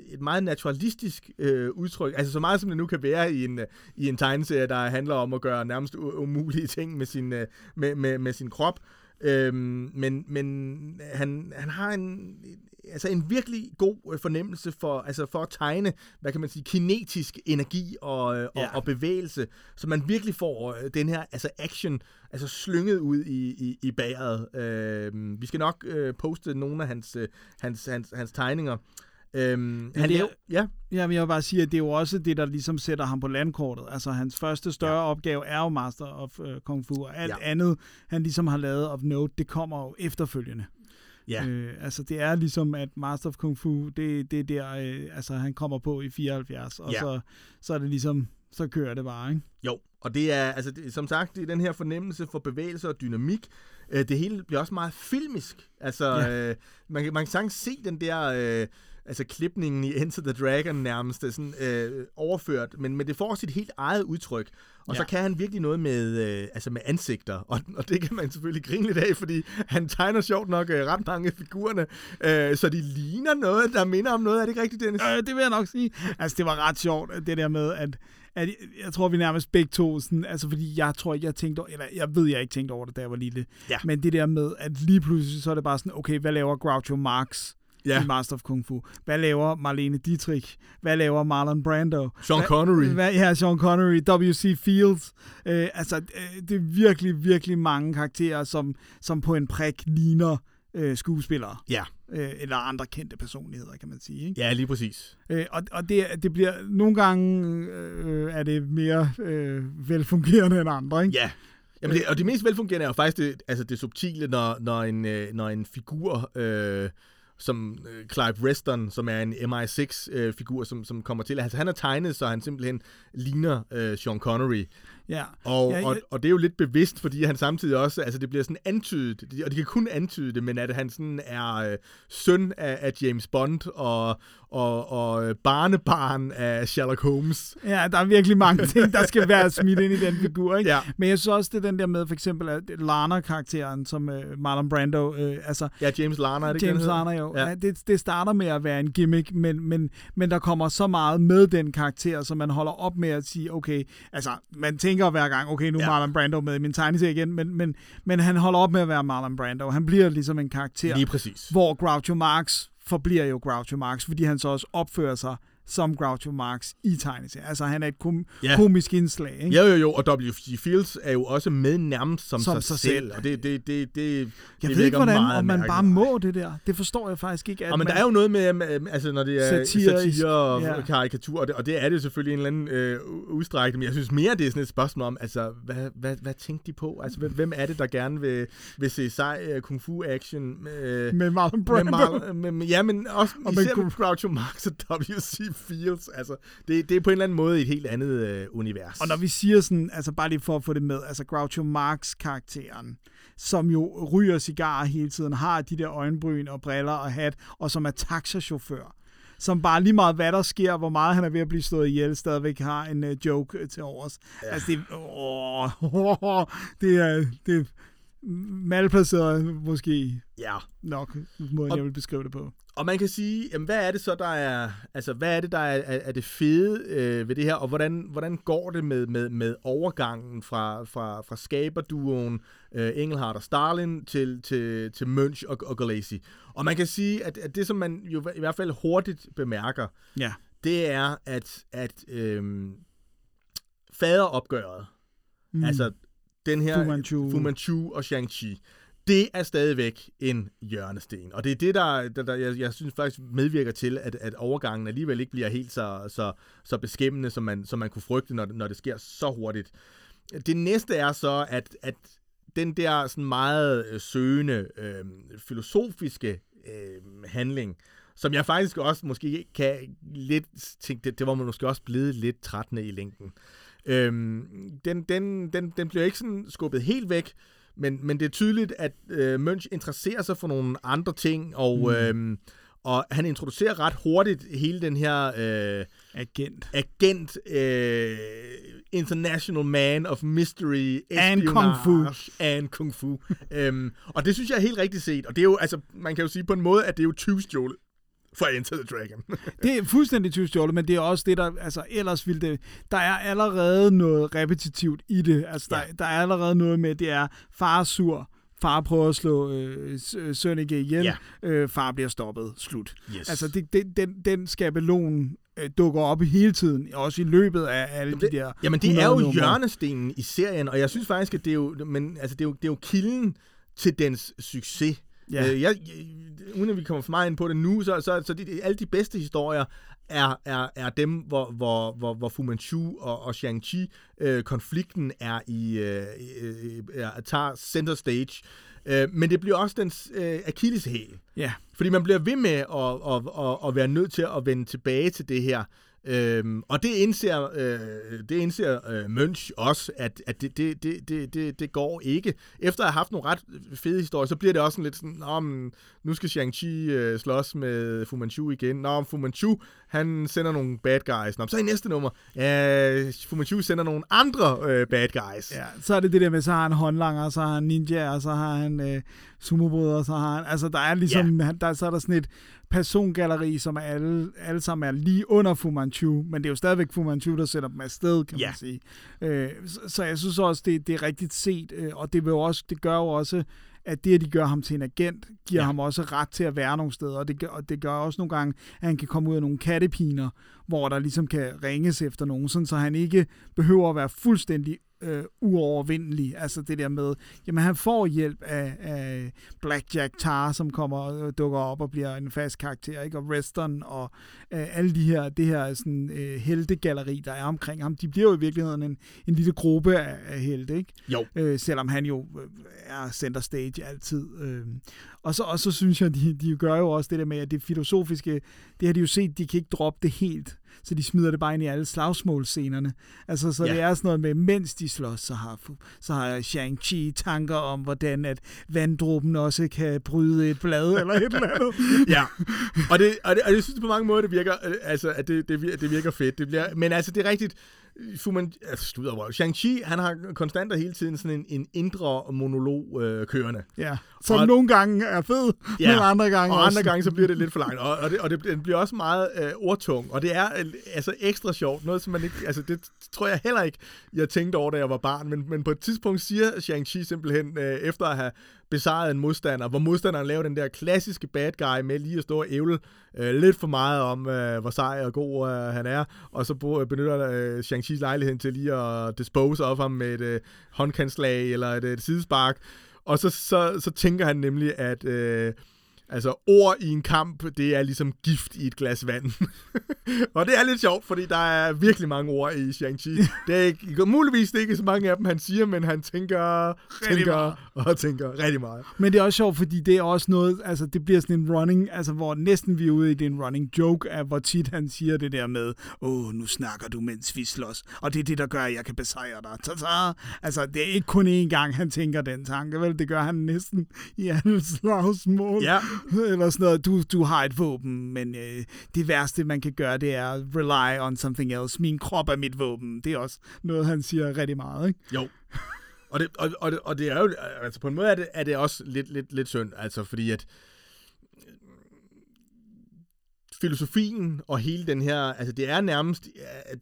et meget naturalistisk øh, udtryk, altså så meget som det nu kan være i en, øh, i en tegneserie, der handler om at gøre nærmest umulige ting med sin, øh, med, med, med sin krop. Øhm, men men han, han har en, altså en virkelig god øh, fornemmelse for, altså for at tegne, hvad kan man sige, kinetisk energi og, øh, Ja. og, og bevægelse, så man virkelig får øh, den her altså action altså slynget ud i, i, i bageret. Øh, vi skal nok øh, poste nogle af hans, hans, hans, hans tegninger. Øhm, han det er- ja, Ja, men jeg vil bare sige, at det er jo også det, der ligesom sætter ham på landkortet. Altså, hans første større ja. opgave er jo Master of uh, Kung Fu, og alt ja. andet, han ligesom har lavet of note, det kommer jo efterfølgende. Ja. Øh, altså, det er ligesom, at Master of Kung Fu, det, det er der, øh, altså, han kommer på i 74, og Ja. så, så er det ligesom, så kører det bare, ikke? Jo, og det er, altså, det, som sagt, det er den her fornemmelse for bevægelse og dynamik. Øh, det hele bliver også meget filmisk. Altså, Ja. øh, man, kan, man kan sagtens se den der, øh, altså klipningen i Enter the Dragon nærmest er sådan øh, overført, men, men det får sit helt eget udtryk. Og ja. så kan han virkelig noget med, øh, altså med ansigter, og, og det kan man selvfølgelig grine lidt af, fordi han tegner sjovt nok øh, ret mange af figurerne, øh, så de ligner noget, der minder om noget. Er det ikke rigtigt, Dennis? Øh, det vil jeg nok sige. Altså, det var ret sjovt, det der med, at, at jeg tror, vi nærmest begge to, sådan, altså fordi jeg tror ikke, jeg tænkte over, eller jeg ved, jeg ikke tænkte over det, da jeg var lille. Ja. Men det der med, at lige pludselig, så er det bare sådan, okay, hvad laver Groucho Marx? Ja. i Master of Kung Fu. Hvad laver Marlene Dietrich? Hvad laver Marlon Brando? Sean Hvad- Connery. Hvad, ja, Sean Connery, W.C. Fields. Øh, altså, øh, det er virkelig, virkelig mange karakterer, som, som på en prik ligner øh, skuespillere. Ja. Øh, eller andre kendte personligheder, kan man sige. Ikke? Ja, lige præcis. Øh, og og det, det bliver, nogle gange øh, er det mere øh, velfungerende end andre. Ikke? Ja. Jamen det, og det mest velfungerende er jo faktisk det, altså det subtile, når, når, en, øh, når en figur, øh, som øh, Clive Reston, som er en MI6-figur, øh, som, som kommer til. Altså han er tegnet, så han simpelthen ligner øh, Sean Connery. Ja. Og, Ja, og, og det er jo lidt bevidst, fordi han samtidig også, altså det bliver sådan antydet, og de kan kun antyde det, men at han sådan er øh, søn af, af James Bond og, og, og øh, barnebarn af Sherlock Holmes. Ja, der er virkelig mange ting, der skal være smidt ind i den figur. Ikke? Ja. Men jeg synes også, det er den der med, for eksempel at Lana-karakteren, som øh, Marlon Brando, øh, altså Ja, James Larner, er det James den? Lana jo, ja. ja, det, det starter med at være en gimmick, men, men, men der kommer så meget med den karakter, så man holder op med at sige, okay, altså man tænker hver gang, okay, nu er Ja. Marlon Brando med i min tegneserie igen, men, men, men han holder op med at være Marlon Brando. Han bliver ligesom en karakter. Lige præcis. Hvor Groucho Marx forbliver jo Groucho Marx, fordi han så også opfører sig som Groucho Marx i tegneserien. Altså han er et kom- Ja. ja. komisk indslag. Ikke? Jo, jo, jo, og W.C. Fields er jo også med nærmest som, Som sig, sig selv, selv. og det, det, det, det, Jeg det ved ikke, hvordan meget om man mærkeligt. bare må det der. Det forstår jeg faktisk ikke. At Og men man, der er jo noget med, altså når det er satire og ja. karikatur, og det, og det er det selvfølgelig en eller anden øh, udstrækning, men jeg synes mere, det er sådan et spørgsmål om, altså, hvad, hvad, hvad tænkte de på? Altså, hvem, er det, der gerne vil, vil se sej uh, kung fu action? Øh, med Marlon med Brando. Mar- med, med, ja, men også Og med især med Groucho Marx og W.C. Fields. Altså, det, det er på en eller anden måde et helt andet øh, univers. Og når vi siger sådan, altså bare lige for at få det med, altså Groucho Marx-karakteren, som jo ryger cigarer hele tiden, har de der øjenbryn og briller og hat, og som er taxachauffør, som bare lige meget hvad der sker, hvor meget han er ved at blive slået ihjel, stadigvæk har en uh, joke øh, til overs. Ja. Altså det, åh, det er, det er malplaceret måske Ja. nok, måden Og- jeg vil beskrive det på. Og man kan sige, jamen, hvad er det så, der er, altså, hvad er det, der er, er, er det fede øh, ved det her, og hvordan, hvordan går det med, med, med overgangen fra, fra, fra skaberduoen øh, Engelhardt og Stalin til, til, til Munch og, og Galassi? Og man kan sige, at, at det, som man jo i hvert fald hurtigt bemærker, Ja. det er, at, at øh, faderopgøret, mm. altså den her Fu Manchu. Fu Manchu og Shang-Chi, det er stadigvæk en hjørnesten. Og det er det, der, der, der jeg, jeg synes faktisk medvirker til, at, at overgangen alligevel ikke bliver helt så, så, så beskæmmende, som man, som man kunne frygte, når, det- når det sker så hurtigt. Det næste er så, at, at den der sådan meget øh, søgende, øh, filosofiske øh, handling, som jeg faktisk også måske kan lidt tænke, det, det var man måske også blevet lidt trættende i længden. Øhm, den, den, den, den bliver ikke sådan skubbet helt væk, men, men det er tydeligt, at øh, Munch interesserer sig for nogle andre ting, og, mm. øhm, og han introducerer ret hurtigt hele den her øh, Agent. agent, øh, international man of mystery, And kung fu. And kung fu. øhm, og det synes jeg er helt rigtigt set, og det er jo, altså, man kan jo sige på en måde, at det er jo tyvstjålet fra Enter the Dragon. Det er fuldstændig tyvstjålet, men det er også det, der... Altså, ellers vil det... Der er allerede noget repetitivt i det. Altså, der, Ja. der er allerede noget med, det er far sur, far prøver at slå øh, øh, søn ihjel, Ja. øh, far bliver stoppet, slut. Yes. Altså, det, det, den, den skabelon øh, dukker op hele tiden, også i løbet af alle det, de der Jamen, det er 100 jo numre. hjørnestenen i serien, og jeg synes faktisk, at det er jo, men, altså, det er jo, det er jo kilden til dens succes. Ja. Øh, jeg, jeg, uden at vi kommer for meget ind på det nu, så, så, så de, alle de bedste historier er, er, er dem, hvor, hvor, hvor, hvor Fu Manchu og, og Shang-Chi-konflikten er i, øh, øh, er, tager center stage. Øh, men det bliver også den øh, akilleshæl. Ja, Fordi man bliver ved med at, at, at, at være nødt til at vende tilbage til det her. Øhm, og det indser, øh, det indser øh, Mønch også, at, at det, det, det, det, det, det går ikke. Efter at have haft nogle ret fede historier, så bliver det også sådan lidt sådan, Nå, men, nu skal Shang-Chi øh, slås med Fu Manchu igen. Nå, Fu Manchu, han sender nogle bad guys. Nå, så i næste nummer, øh, Fu Manchu sender nogle andre øh, bad guys. Ja, så er det det der med, så har han håndlanger, så har han ninja, og så har han øh, sumobrødre, så har han... Altså, der er ligesom... Ja. Der, så er der sådan et persongalleri, som er alle, alle sammen er lige under Fu Manchu, men det er jo stadigvæk Fu Manchu, der sætter dem afsted, kan Ja. man sige. Øh, så, så jeg synes også, det, det er rigtigt set, øh, og det, vil jo også, det gør jo også, at det, at de gør ham til en agent, giver Ja. ham også ret til at være nogle steder, og det, gør, og det gør også nogle gange, at han kan komme ud af nogle kattepiner, hvor der ligesom kan ringes efter nogen, sådan, så han ikke behøver at være fuldstændig øh, uovervindelig. Altså det der med, jamen han får hjælp af, af Blackjack Tar, som kommer og dukker op og bliver en fast karakter, ikke? og Reston og øh, alle de her, det her sådan, øh, heltegalleri, der er omkring ham, de bliver jo i virkeligheden en, en lille gruppe af, af helte, ikke? Jo. Øh, selvom han jo øh, er center stage altid. Øh. Og, så, og så synes jeg, de, de gør jo også det der med, at det filosofiske, det har de jo set, de kan ikke droppe det helt, så de smider det bare ind i alle slagsmålscenerne. Altså, så Ja. det er sådan noget med, mens de slås, så har, så har Shang-Chi tanker om, hvordan at vanddråben også kan bryde et blad eller et eller andet. ja, og det, og det, og jeg synes på mange måder, det virker, øh, altså, at det, det, det virker fedt. Det bliver, men altså, det er rigtigt, Fuman, altså, slutter, røv. Shang-Chi, han har konstant og hele tiden sådan en, en indre monolog øh, kørende. Ja, som og, nogle gange er fed, ja. men andre gange og også. andre gange så bliver det lidt for langt. Og, og, det, og det, den bliver også meget øh, ordtung. Og det er øh, altså ekstra sjovt. Noget, som man ikke... Altså, det tror jeg heller ikke, jeg tænkte over, da jeg var barn. Men, men på et tidspunkt siger Shang-Chi simpelthen, øh, efter at have besejret en modstander, hvor modstanderen laver den der klassiske bad guy med lige at stå og ævle øh, lidt for meget om, øh, hvor sej og god øh, han er, og så benytter øh, Shang-Chi's lejlighed til lige at dispose of ham med et øh, håndkantslag eller et, et sidespark. Og så, så, så tænker han nemlig, at øh, altså, ord i en kamp, det er ligesom gift i et glas vand. og det er lidt sjovt, fordi der er virkelig mange ord i Shang-Chi. Det er ikke, muligvis det er ikke så mange af dem, han siger, men han tænker, tænker og tænker rigtig meget. Men det er også sjovt, fordi det er også noget, altså det bliver sådan en running, altså hvor næsten vi er ude i det er en running joke af, hvor tit han siger det der med, åh, nu snakker du, mens vi slås, og det er det, der gør, at jeg kan besejre dig. Ta-ta. Altså, det er ikke kun én gang, han tænker den tanke, vel? Det gør han næsten i alle slagsmål. Ja. Eller sådan noget, du, du har et våben, men øh, det værste, man kan gøre, det er at rely on something else. Min krop er mit våben. Det er også noget, han siger rigtig meget, ikke? Jo. Og det, og, og, det, og det er jo, altså på en måde er det, er det også lidt, lidt, lidt synd, altså fordi at øh, filosofien og hele den her, altså det er nærmest,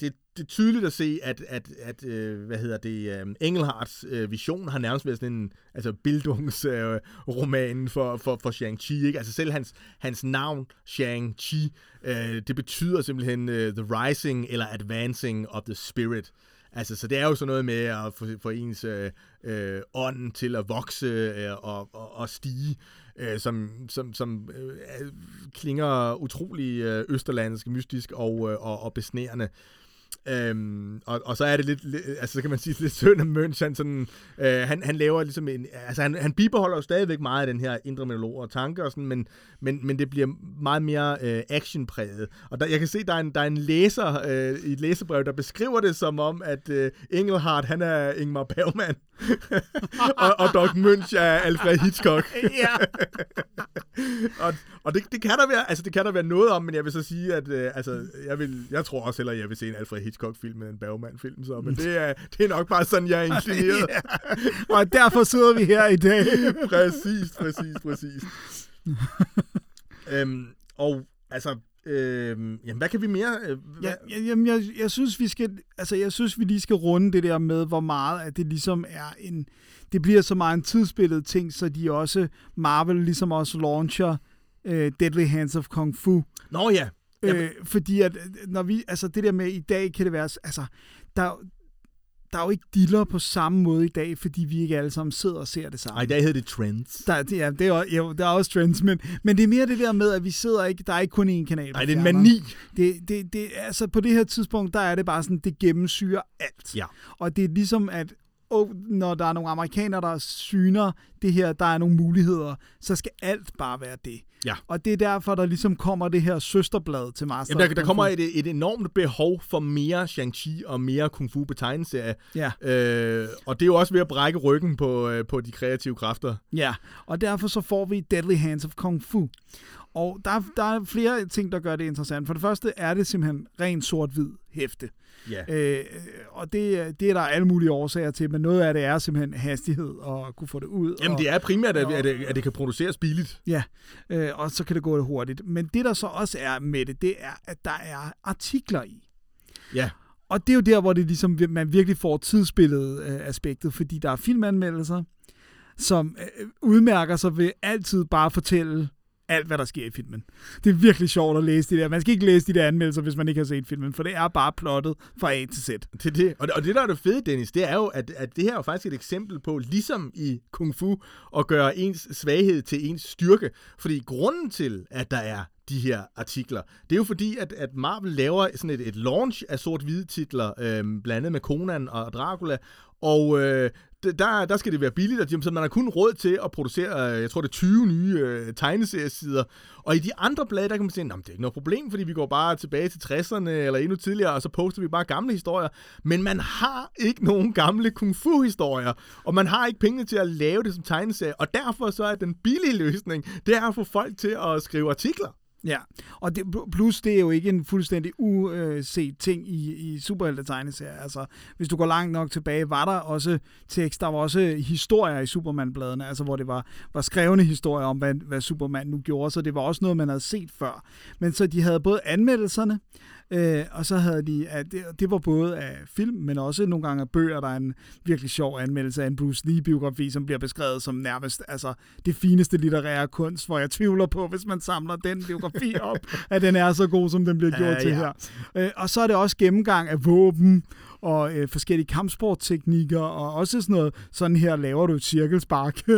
det, det er tydeligt at se, at, at, at øh, hvad hedder det, øh, Engelhards øh, vision har nærmest været sådan en, altså bildungsroman øh, roman for, for, for Shang-Chi, ikke? Altså selv hans, hans navn, Shang-Chi, øh, det betyder simpelthen øh, The Rising eller Advancing of the Spirit. Altså, så det er jo sådan noget med at få, få ens øh, øh, ånd til at vokse øh, og, og, og stige, øh, som, som, som øh, klinger utrolig øh, østerlandsk, mystisk og, øh, og, og besnærende. Øhm, og, og så er det lidt, lidt, altså så kan man sige lidt synd af Møns, han, sådan, øh, han, han laver ligesom en, altså han, han bibeholder jo stadigvæk meget af den her indre monolog og tanker og sådan, men, men, men det bliver meget mere øh, actionpræget. Og der, jeg kan se, der er en, der er en læser øh, i et læsebrev, der beskriver det som om, at øh, Engelhardt, han er Ingmar Bergman, og, og Doc Møns er Alfred Hitchcock. Ja. og og det, det, kan der være, altså det kan der være noget om, men jeg vil så sige, at øh, altså, jeg, vil, jeg tror også hellere, jeg vil se en Alfred Hitchcock-film end en Bergman-film, så, men det er, det er nok bare sådan, jeg er inclineret. Og derfor sidder vi her i dag. præcis, præcis, præcis. øhm, og altså, øhm, jamen, hvad kan vi mere? Øh, hvad, Ja, ja, jamen, jeg, jeg synes, vi skal, altså, jeg synes, vi lige skal runde det der med, hvor meget at det ligesom er en, det bliver så meget en tidsbilledet ting, så de også, Marvel ligesom også launcher øh, Deadly Hands of Kung Fu. Nå ja. Jamen, Øh, fordi at, når vi, altså det der med i dag, kan det være, altså, der, der er jo ikke diller på samme måde i dag, fordi vi ikke alle sammen sidder og ser det samme. ej, i dag hedder det Trends. Der, ja, det er, jo- der er også trends, men, men det er mere det der med, at vi sidder ikke, der er ikke kun én kanal. Nej, det er en mani. Det, det, det, altså på det her tidspunkt, der er det bare sådan, det gennemsyrer alt. Ja. Og det er ligesom, at og når der er nogle amerikanere, der syner det her, der er nogle muligheder, så skal alt bare være det. Ja. Og det er derfor, der ligesom kommer det her søsterblad til Master Jamen, der, der kommer et, et enormt behov for mere Shang-Chi og mere Kung Fu på tegneserie. Ja. Øh, og det er jo også ved at brække ryggen på, øh, på de kreative kræfter. Ja, og derfor så får vi Deadly Hands of Kung Fu. Og der, der er flere ting, der gør det interessant. For det første er det simpelthen rent sort-hvid hæfte. Ja. Øh, og det, det er der alle mulige årsager til, men noget af det er simpelthen hastighed og kunne få det ud. Jamen, og, det er primært, at, at, det, at det kan produceres billigt. Ja, øh, og så kan det gå hurtigt. Men det, der så også er med det, det er, at der er artikler i. Ja. Og det er jo der, hvor det ligesom, man virkelig får tidsbilledet øh, aspektet, fordi der er filmanmeldelser, som øh, udmærker sig ved altid bare at fortælle alt, hvad der sker i filmen. Det er virkelig sjovt at læse de der. Man skal ikke læse de der anmeldelser, hvis man ikke har set filmen, for det er bare plottet fra A til Z. Det, det. Og, og det, der er det fede, Dennis, det er jo, at, at det her er jo faktisk et eksempel på, ligesom i Kung Fu, at gøre ens svaghed til ens styrke. Fordi grunden til, at der er de her artikler. Det er jo fordi, at, at Marvel laver sådan et, et launch af sort-hvide titler, øh, blandet med Conan og Dracula, og øh, der, der skal det være billigt, og så man har kun råd til at producere, øh, jeg tror det er 20 nye øh, tegneseriesider. Og i de andre blade, der kan man sige, at det er ikke noget problem, fordi vi går bare tilbage til 60'erne eller endnu tidligere, og så poster vi bare gamle historier. Men man har ikke nogen gamle kung fu-historier, og man har ikke penge til at lave det som tegneserie, og derfor så er den billige løsning, det er at få folk til at skrive artikler. Ja, og det, plus det er jo ikke en fuldstændig uset ting i, i superhelte-tegneserier. Altså, hvis du går langt nok tilbage, var der også tekst, der var også historier i Superman-bladene, altså hvor det var, var skrevne historier om, hvad, hvad Superman nu gjorde, så det var også noget, man havde set før. Men så de havde både anmeldelserne, Øh, og så havde de, at det, det var både af film, men også nogle gange af bøger. Der er en virkelig sjov anmeldelse af en Bruce Lee-biografi, som bliver beskrevet som nærmest altså, det fineste litterære kunst, hvor jeg tvivler på, hvis man samler den biografi op, at den er så god, som den bliver gjort Ja, til ja. her. Øh, og så er det også gennemgang af våben og øh, forskellige kampsportteknikker, og også sådan noget, sådan her laver du et cirkelspark. Ja,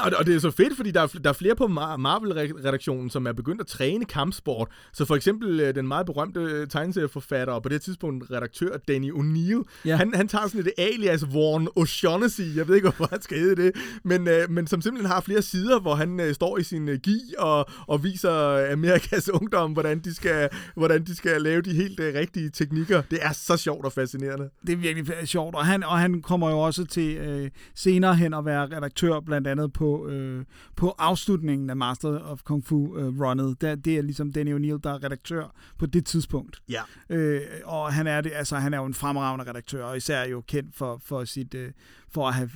og det, og det er så fedt, fordi der er, der er flere på Mar- Marvel-redaktionen, som er begyndt at træne kampsport. Så for eksempel øh, den meget berømte øh, tegneserieforfatter og på det tidspunkt redaktør Danny O'Neill, Ja. ja. han, han tager sådan et alias Warren O'Shaughnessy, jeg ved ikke, hvorfor han skal hedde det, men, øh, men som simpelthen har flere sider, hvor han øh, står i sin øh, gi og, og viser Amerikas ungdom, hvordan de skal, hvordan de skal lave de helt øh, rigtige teknikker. Det er så sjovt og fascinerende. Det er virkelig sjovt, og han, og han kommer jo også til øh, senere hen at være redaktør blandt andet på, øh, på afslutningen af Master of Kung Fu øh, runnet. Der, det er ligesom Danny O'Neill, der er redaktør på det tidspunkt. Ja. Øh, og han er det, altså han er jo en fremragende redaktør, og især jo kendt for, for sit øh, for at have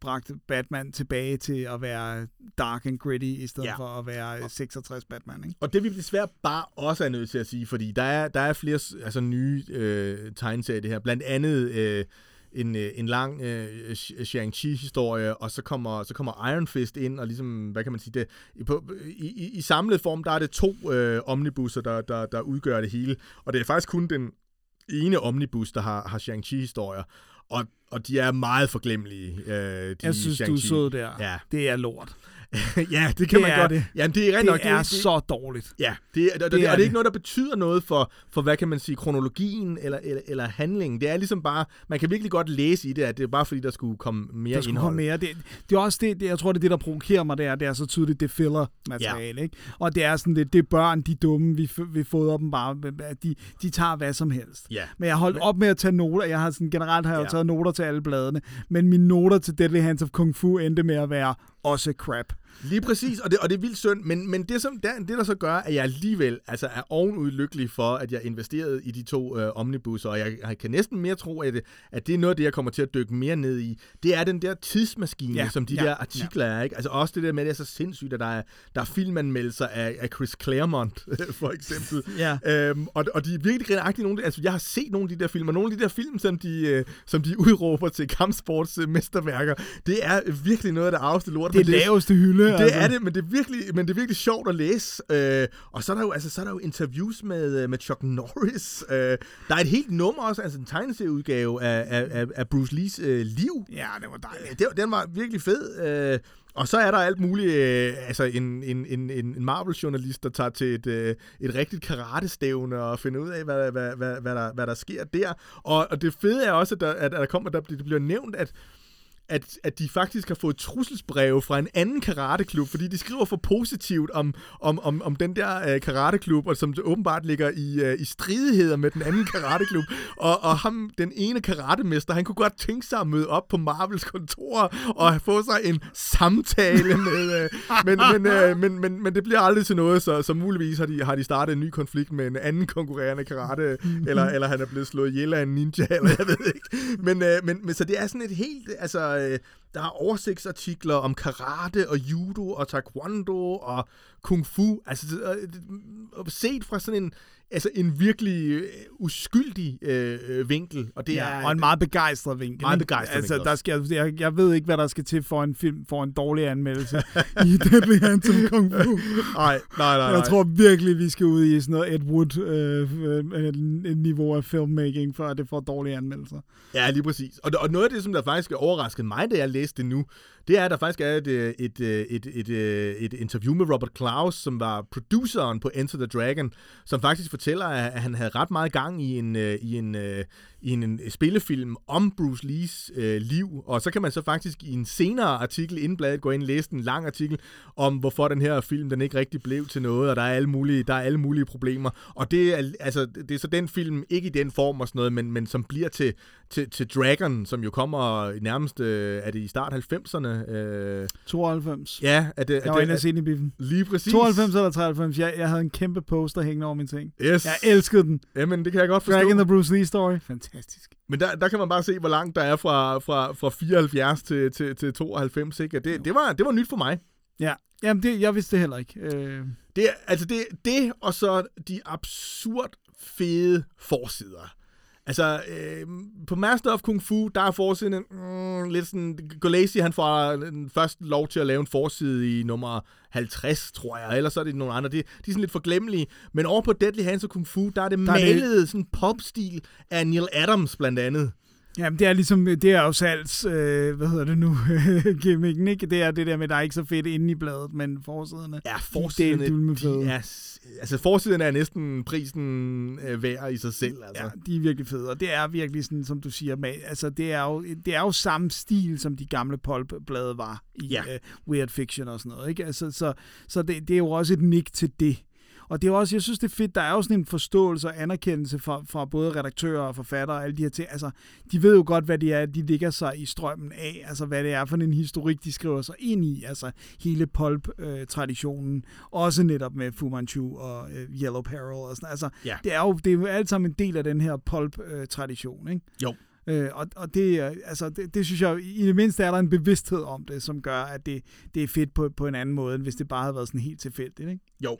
bragt Batman tilbage til at være dark and gritty, i stedet ja. For at være øh, 66 Batman, ikke? Og det vi desværre bare også er nødt til at sige, fordi der er, der er flere altså, nye øh, tegneserier det her. Blandt andet øh, en, øh, en lang øh, Shang-Chi-historie, og så kommer, så kommer Iron Fist ind, og ligesom, hvad kan man sige, det, i, på, i, i, i samlet form, der er det to øh, omnibusser, der, der, der udgør det hele. Og det er faktisk kun den ene omnibus, der har, har Shang-Chi-historier. Og, og de er meget forglemmelige, øh, de Jeg synes, du er sød der. Ja. Det er lort. ja, det kan Det man er godt. det. Jamen, det er Det nok. er det, så dårligt. Ja, det, og, det, Det er og det er det. ikke noget, der betyder noget for, for hvad kan man sige, kronologien eller, eller, eller handlingen. Det er ligesom bare, man kan virkelig godt læse i det, at det er bare fordi, der skulle komme mere der skulle indhold. komme mere. Det, det er også det, det, jeg tror, det er det, der provokerer mig, det er, det er så tydeligt, det er filler-materiale, ikke? Og det er sådan, det, det er børn, de er dumme, vi, vi fodrer dem bare, de, de tager hvad som helst. Ja. Men jeg har holdt op med at tage noter, jeg har sådan, generelt har jeg Ja. taget noter til alle bladene, men mine noter til Deadly Hands of Kung Fu endte med at være også crap. Lige præcis, og det, og det er vildt synd, men, men det, som, der, det, der så gør, at jeg alligevel altså, er ovenud lykkelig for, at jeg investerede i de to øh, omnibusser, og jeg, jeg kan næsten mere tro, at det, at det er noget af det, jeg kommer til at dykke mere ned i. Det er den der tidsmaskine, Ja, ja, som de ja, der artikler er. Ikke? Altså også det der med, at det er så sindssygt, at der er, der er filmanmeldelser af, af Chris Claremont, for eksempel. Ja. Øhm, og, og de er virkelig grinagtige. Nogle, altså, jeg har set nogle af de der film, og nogle af de der film, som de, øh, som de udråber til kampsports øh, mesterværker, det er virkelig noget af det arveste lort. Det er læser. laveste hylde. Det altså. er det, men det er virkelig, men det er virkelig sjovt at læse. Øh, og så er der jo altså så er der jo interviews med øh, med Chuck Norris. Øh, der er et helt nummer også, altså en tegneserieudgave af, af, af, Bruce Lees øh, liv. Ja, det var dejligt. Øh, Det, den var virkelig fed. Øh, og så er der alt muligt, øh, altså en, en, en, en en Marvel-journalist, der tager til et, øh, et rigtigt karatestævne og finder ud af, hvad, hvad, hvad, hvad, der, hvad der sker der. Og, og det fede er også, at der, at der kommer, der, det bliver nævnt, at at, at de faktisk har fået trusselsbreve fra en anden karateklub, fordi de skriver for positivt om, om, om, om den der øh, karateklub, og som åbenbart ligger i, øh, i stridigheder med den anden karateklub. Og, og ham, den ene karatemester, han kunne godt tænke sig at møde op på Marvels kontor og få sig en samtale med... Øh, men, men, øh, men, men, men det bliver aldrig til noget, så, så muligvis har de, har de startet en ny konflikt med en anden konkurrerende karate, eller, eller han er blevet slået ihjel af en ninja, eller jeg ved ikke. Men, øh, men, men så det er sådan et helt... Altså, øh, der er oversigtsartikler om karate og judo og taekwondo og kung fu. Altså, øh, set fra sådan en, altså en virkelig øh, uskyldig øh, øh, vinkel. Og det Ja, er, og en meget begejstret vinkel. Meget begejstret altså, vinkel der skal, jeg, jeg ved ikke, hvad der skal til for en film for en dårlig anmeldelse i Deadly Hands of Kung Fu. Nej, nej, nej. Jeg tror virkelig, vi skal ud i sådan noget Ed Wood øh, øh, et niveau af filmmaking, før det får dårlige anmeldelser. Ja, lige præcis. Og, og noget af det, som der faktisk overraskede mig, da jeg læste det nu, det er, at der faktisk er et, øh, øh, et, et, et, et, et interview med Robert Klaus, som var produceren på Enter the Dragon, som faktisk fortæller, at han havde ret meget gang i en, i en, i en, en spillefilm om Bruce Lees øh, liv. Og så kan man så faktisk i en senere artikel inden bladet gå ind og læse en lang artikel om, hvorfor den her film den ikke rigtig blev til noget, og der er alle mulige, der er alle mulige problemer. Og det er, altså, det er så den film, ikke i den form og sådan noget, men, men som bliver til, til, til Dragon, som jo kommer nærmest, øh, er det i start 90'erne? Øh, 92. ja, er det, er Jeg var inde og se den i biffen. lige præcis. 92 eller 93. Jeg, jeg havde en kæmpe poster hængende over min ting. Yes. Jeg elskede den. Jamen, det kan jeg godt forstå. Dragon the Bruce Lee story. Fantastisk. Men der, der kan man bare se, hvor langt der er fra, fra, fra 74 til, til, til 92. Ikke? Det, det, var, det var nyt for mig. Ja. Jamen, det, jeg vidste det heller ikke. Øh, Det, altså det, det og så de absurd fede forsider. Altså, øh, på Master of Kung Fu, der er forsiden mm, lidt sådan... Golesi, han får først lov til at lave en forside i nummer 50, tror jeg. Ellers så er det nogle andre. De, de er sådan lidt forglemmelige. Men over på Deadly Hands of Kung Fu, der er det Der er det- sådan popstil af Neil Adams, blandt andet. Jamen, det er ligesom, det er jo salgs, øh, hvad hedder det nu, gimmicken, ikke? Det er det der med, der er ikke så fedt inde i bladet, men forsiderne. Ja, de er forsiderne, de fede. er, s- altså forsiderne er næsten prisen øh, værd i sig selv, altså. Ja, de er virkelig fede, og det er virkelig sådan, som du siger, med, altså det er jo, det er jo samme stil, som de gamle pulp-blade var i Ja. uh, Weird Fiction og sådan noget, ikke? Altså, så så det, det er jo også et nik til det. Og det er også, jeg synes, det er fedt, der er jo sådan en forståelse og anerkendelse fra, fra både redaktører og forfattere og alle de her ting. Altså, de ved jo godt, hvad det er, de ligger sig i strømmen af. Altså, hvad det er for en historik, de skriver sig ind i. Altså, hele pulp-traditionen. også netop med Fu Manchu og øh, Yellow Peril og sådan Altså, Ja. det er jo det er jo alt sammen en del af den her pulp-tradition, ikke? Jo. Øh, og, og det, er- altså, det, det synes jeg, i det mindste er der en bevidsthed om det, som gør, at det, det er fedt på, på en anden måde, end hvis det bare havde været sådan helt tilfældigt, ikke? Jo.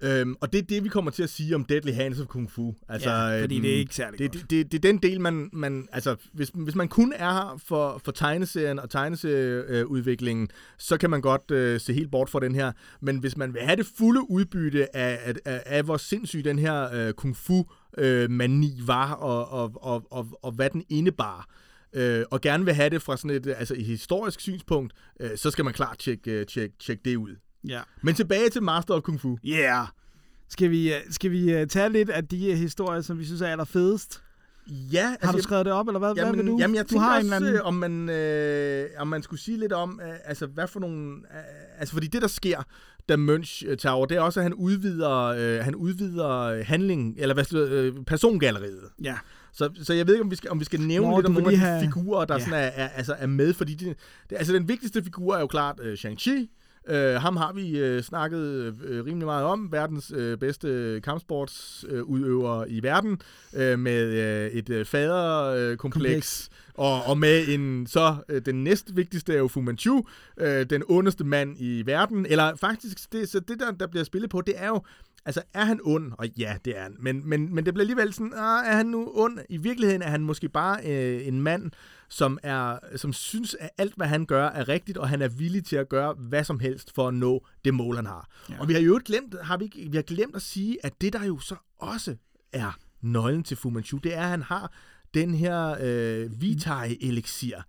Øhm, og det er det, vi kommer til at sige om Deadly Hands of Kung Fu. Altså, Ja, fordi øhm, det er ikke særlig det, godt. det, det, det er den del, man... man altså, hvis, hvis man kun er her for, for tegneserien og tegneserieudviklingen, så kan man godt øh, se helt bort fra den her. Men hvis man vil have det fulde udbytte af, af, af, af hvor sindssyg den her øh, Kung Fu øh, var, og, og, og, og, og hvad den indebar, øh, og gerne vil have det fra sådan et, altså et historisk synspunkt, øh, så skal man klart tjekke, øh, tjekke, tjekke det ud. Ja. Men tilbage til Master of Kung Fu. Yeah! Skal vi, øh, skal vi øh, tage lidt af de øh, historier, som vi synes er allerfedest? Ja, Har du skrevet det op, eller hvad, Jamen, hvad vil du? jamen jeg du har også, en eller anden... om, man, øh, om man skulle sige lidt om, øh, altså hvad for nogle... Øh, altså fordi det, der sker, da Munch øh, tager over, det er også, at han udvider, øh, han udvider handling, eller hvad øh, persongalleriet. Ja. Så, så jeg ved ikke, om vi skal, om vi skal nævne Nå, lidt om nogle af de have- figurer, der Ja. sådan er, er, altså er med, fordi det, det, altså den vigtigste figur er jo klart øh, Shang-Chi. Øh, ham har vi øh, snakket øh, rimelig meget om. Verdens øh, bedste kampsportsudøver øh, i verden. Øh, med øh, et øh, faderkompleks. Kompleks. Og, og med en så øh, den næst vigtigste er jo Fu Manchu, øh, den ondeste mand i verden. Eller faktisk, det, så det der, der bliver spillet på, det er jo, altså er han ond? Og ja, det er han. Men, men, men det bliver alligevel sådan, ah, er han nu ond? I virkeligheden er han måske bare øh, en mand, som, er, som synes, at alt, hvad han gør, er rigtigt, og han er villig til at gøre hvad som helst for at nå det mål, han har. Ja. Og vi har jo glemt, har vi, ikke- vi har glemt at sige, at det der jo så også er nøglen til Fu Manchu, det er, at han har den her øh, Vitae-elixir.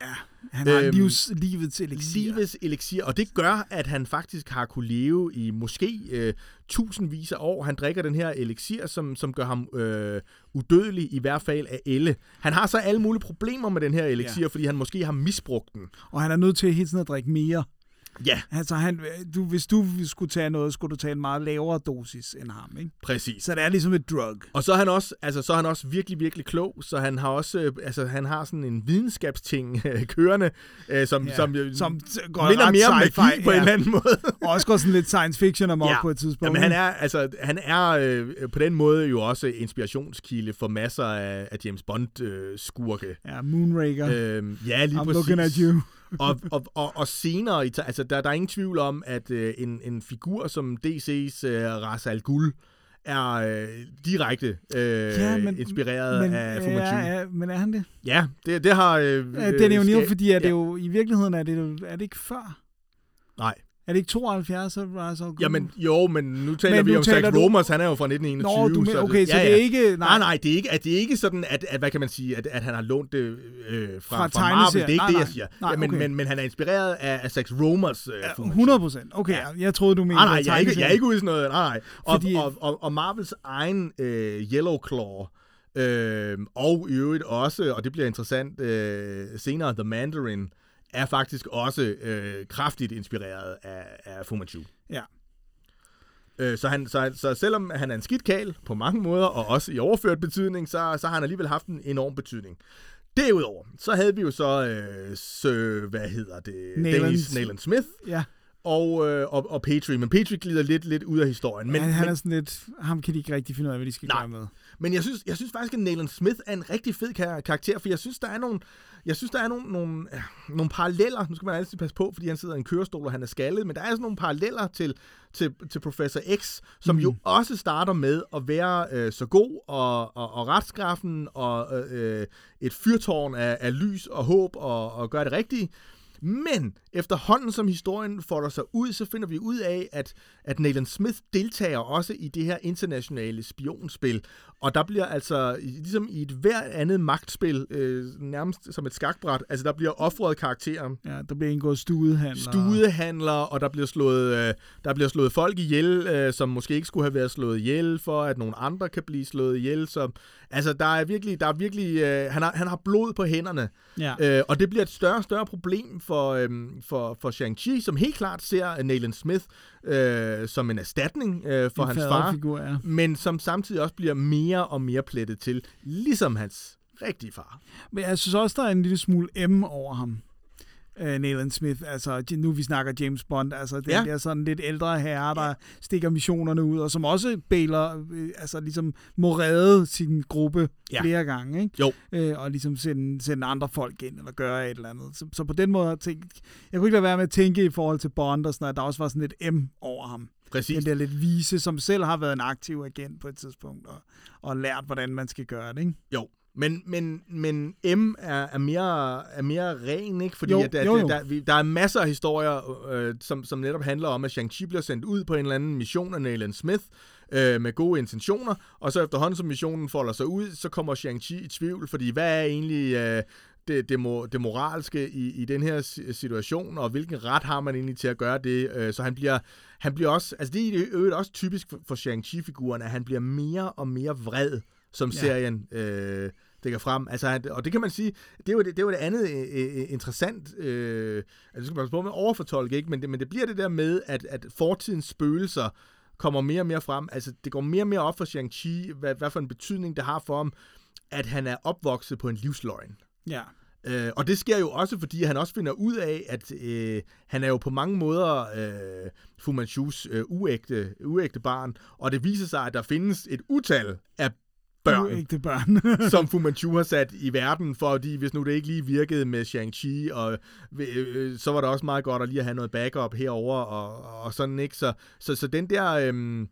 Han har øhm, livs, livets elixir. Livets elixir, og det gør, at han faktisk har kunne leve i måske øh, tusindvis af år. Han drikker den her elixir, som, som gør ham øh, udødelig, i hvert fald af elle. Han har så alle mulige problemer med den her elixir, ja. fordi han måske har misbrugt den. Og han er nødt til hele tiden at drikke mere. Ja, Altså, han, du, hvis du skulle tage noget, skulle du tage en meget lavere dosis end ham, ikke? præcis. Så det er ligesom et drug. Og så er han også, altså, så er han også virkelig, virkelig klog, så han har også, øh, altså, han har sådan en videnskabsting øh, kørende, øh, som, Ja, som, øh, som går minder mere om magi på ja. en eller anden måde. Og også går sådan lidt science fiction amok på et tidspunkt. Jamen, han er, altså, han er øh, på den måde jo også inspirationskilde for masser af, af James Bond-skurke. Ja, Moonraker. Øh, ja, lige I'm præcis. looking at you. Og, og, og, og senere, altså der, der er ingen tvivl om, at øh, en, en figur som DC's øh, Ra's al Ghul er øh, direkte øh, ja, men, inspireret men, af Fu Manchu. ja, ja, men er han det? Ja, det, det har... Øh, Ja, den er jo øh, ska- fordi at det ja. jo, i virkeligheden er det, jo- er det ikke før? Nej. Er det ikke 72, så Rise of Jamen, jo, men nu taler Men vi nu om Zack du- Romers, han er jo fra 1921. Nå, du men, så okay, så ja, det ja. er ikke... Nej, nej, det er ikke, at det er ikke sådan, at, at hvad kan man sige, at, at han har lånt det øh, fra, Fra fra, Marvel. Det er ikke tegneserier. det, Nej, jeg nej. siger. Nej, ja, men, okay. men, men han er inspireret af, af Zack Romers øh, Fu Manchu. 100 procent. Okay, ja. jeg troede, du mente... Nej, nej, jeg er, ikke, jeg er ikke ude i sådan noget. Nej, nej. Og, Fordi- og, og, og Marvels egen øh, Yellow Claw, øh, og i øvrigt også, og det bliver interessant øh, senere, The Mandarin, er faktisk også øh, kraftigt inspireret af, af Fu Manchu. Ja. Øh, så, han, så, så selvom han er en skidt kal på mange måder, og også i overført betydning, så, så har han alligevel haft en enorm betydning. Derudover, så havde vi jo så, øh, sø, hvad hedder det, Nayland- Dennis Nayland Smith, Ja, og, øh, og, og Petrie. Men Petrie glider lidt, lidt ud af historien. Men, men, han men, er sådan lidt... Ham kan de ikke rigtig finde ud af, hvad de skal Nej. gøre med. men jeg, synes, jeg synes faktisk, at Nayland Smith er en rigtig fed kar- karakter, for jeg synes, der er nogle, jeg synes, der er nogle, nogle, ja, nogle paralleller. Nu skal man altid passe på, fordi han sidder i en kørestol, og han er skaldet, men der er sådan nogle paralleller til, til, til Professor X, som mm. jo også starter med at være øh, så god og, og, og retskaffen og øh, et fyrtårn af, af lys og håb og, og gøre det rigtige. Men efterhånden som historien folder sig ud, så finder vi ud af, at, at Nathan Smith deltager også i det her internationale spionspil. Og der bliver altså, ligesom i et hver andet magtspil, øh, nærmest som et skakbræt, altså der bliver offret karakterer. Ja, der bliver indgået studehandler. Studehandler, og der bliver slået, øh, der bliver slået folk ihjel, øh, som måske ikke skulle have været slået ihjel, for at nogle andre kan blive slået ihjel. Så, altså, der er virkelig, der er virkelig øh, han, har, han har blod på hænderne. Ja. Øh, og det bliver et større og større problem for, øhm, for, for Shang-Chi, som helt klart ser Nayland Smith øh, som en erstatning øh, for En hans far, faderfigur, ja. men som samtidig også bliver mere og mere plettet til, ligesom hans rigtige far. Men jeg synes også, der er en lille smule M over ham. Uh, Nathan Smith, altså nu vi snakker James Bond, altså den Ja. ja. der sådan lidt ældre herre, der stikker missionerne ud, og som også bailer, øh, altså ligesom må redde sin gruppe Ja. ja. flere gange, ikke? Jo. Øh, og ligesom sende, sende andre folk ind, eller gøre et eller andet. Så, så på den måde, jeg tænkt, jeg kunne ikke lade være med at tænke i forhold til Bond, og sådan, noget, at der også var sådan lidt M over ham. Præcis. Den der lidt vise, som selv har været en aktiv agent på et tidspunkt, og, og lært, hvordan man skal gøre det, ikke? Jo. Men, men, men M er, er, mere, er mere ren, ikke? Fordi Jo, at der, jo, jo. Der, vi- der er masser af historier, øh, som, som netop handler om, at Shang-Chi bliver sendt ud på en eller anden mission af Nayland Smith, øh, med gode intentioner, og så efterhånden som missionen folder sig ud, så kommer Shang-Chi i tvivl, fordi hvad er egentlig øh, det, det, det moralske i, i den her si- situation, og hvilken ret har man egentlig til at gøre det? Øh, så han bliver, han bliver også, altså det er i øvrigt også typisk for, for Shang-Chi-figuren, at han bliver mere og mere vred, som Ja. serien øh, dækker frem. Altså, han, og det kan man sige, det er jo det, det, er jo det andet øh, øh, interessant, øh, altså, det skal man på med overfortolke, ikke? Men, det, men det bliver det der med, at, at fortidens spøgelser kommer mere og mere frem. Altså, det går mere og mere op for Shang-Chi, hvad, hvad for en betydning det har for ham, at han er opvokset på en livsløgn. Ja. Øh, og det sker jo også, fordi han også finder ud af, at øh, han er jo på mange måder øh, Fu Manchus øh, uægte, uægte barn, og det viser sig, at der findes et utal af børn, Ægte børn. som Fu Manchu har sat i verden, fordi hvis nu det ikke lige virkede med Shang-Chi, og øh, så var det også meget godt at lige have noget backup herover og, og sådan, ikke? Så, så, så den der øhm,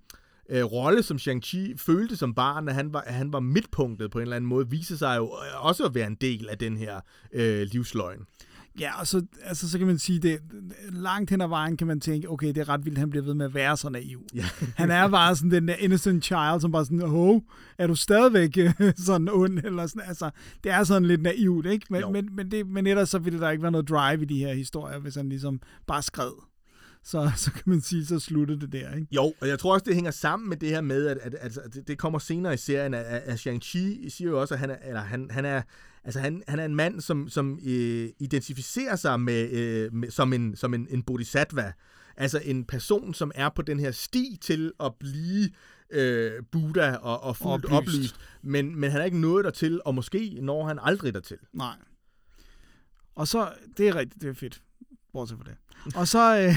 øh, rolle, som Shang-Chi følte som barn, at han var, at han var midtpunktet på en eller anden måde, viser sig jo også at være en del af den her øh, livsløgn. Ja, og så, altså, så kan man sige, det langt hen ad vejen kan man tænke, okay, det er ret vildt, han bliver ved med at være så naiv. Ja. Han er bare sådan den der innocent child, som bare sådan, hov, er du stadigvæk øh, sådan ond? Eller sådan, altså, det er sådan lidt naivt, ikke? Men, Jo. men, men, det, men ellers så ville der ikke være noget drive i de her historier, hvis han ligesom bare skred. Så, så kan man sige, så sluttede det der, ikke? Jo, og jeg tror også, det hænger sammen med det her med, at, at, at, at det- kommer senere i serien, at, at at Shang-Chi siger jo også, at han er, eller han, han er, altså han, han er en mand, som, som øh, identificerer sig med, øh, med, som, en, som en, en bodhisattva. Altså en person, som er på den her sti til at blive øh, Buddha og, og fuldt Oplyst. oplyst. Men, men han er ikke nået dertil, og måske når han aldrig dertil. Nej. Og så, det er rigtigt, det er fedt. Bortset fra det. Og så,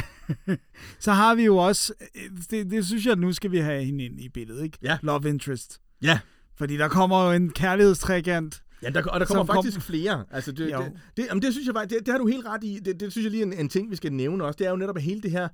øh, så har vi jo også, øh, det, det synes jeg, at nu skal vi have hende ind i billedet, ikke? Ja. Love interest. Ja, Fordi der kommer jo en kærlighedstrækant. Ja, der, og der kommer Som kom- faktisk flere. Altså, det, Jo. det, det, jamen, det synes jeg faktisk, det, det har du helt ret i. Det, det synes jeg lige er en, en ting, vi skal nævne også. Det er jo netop hele det her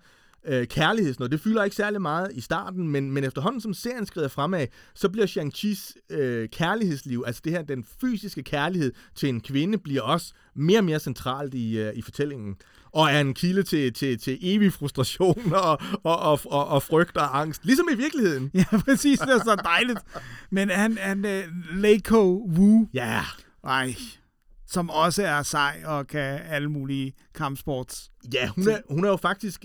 øh, kærlighed. Det fylder ikke særlig meget i starten, men, men efterhånden som serien skrider fremad, så bliver Shang-Chi's øh, kærlighedsliv, altså det her, den fysiske kærlighed til en kvinde, bliver også mere og mere centralt i, øh, i fortællingen. Og er en kilde til, til, til evig frustration og, og, og, og, og frygt og angst. Ligesom i virkeligheden. Ja, præcis, det er så dejligt. Men han, han uh, Leiko Wu, Ja, ej, som også er sej og kan alle mulige kampsports. Ja, hun er, hun er jo faktisk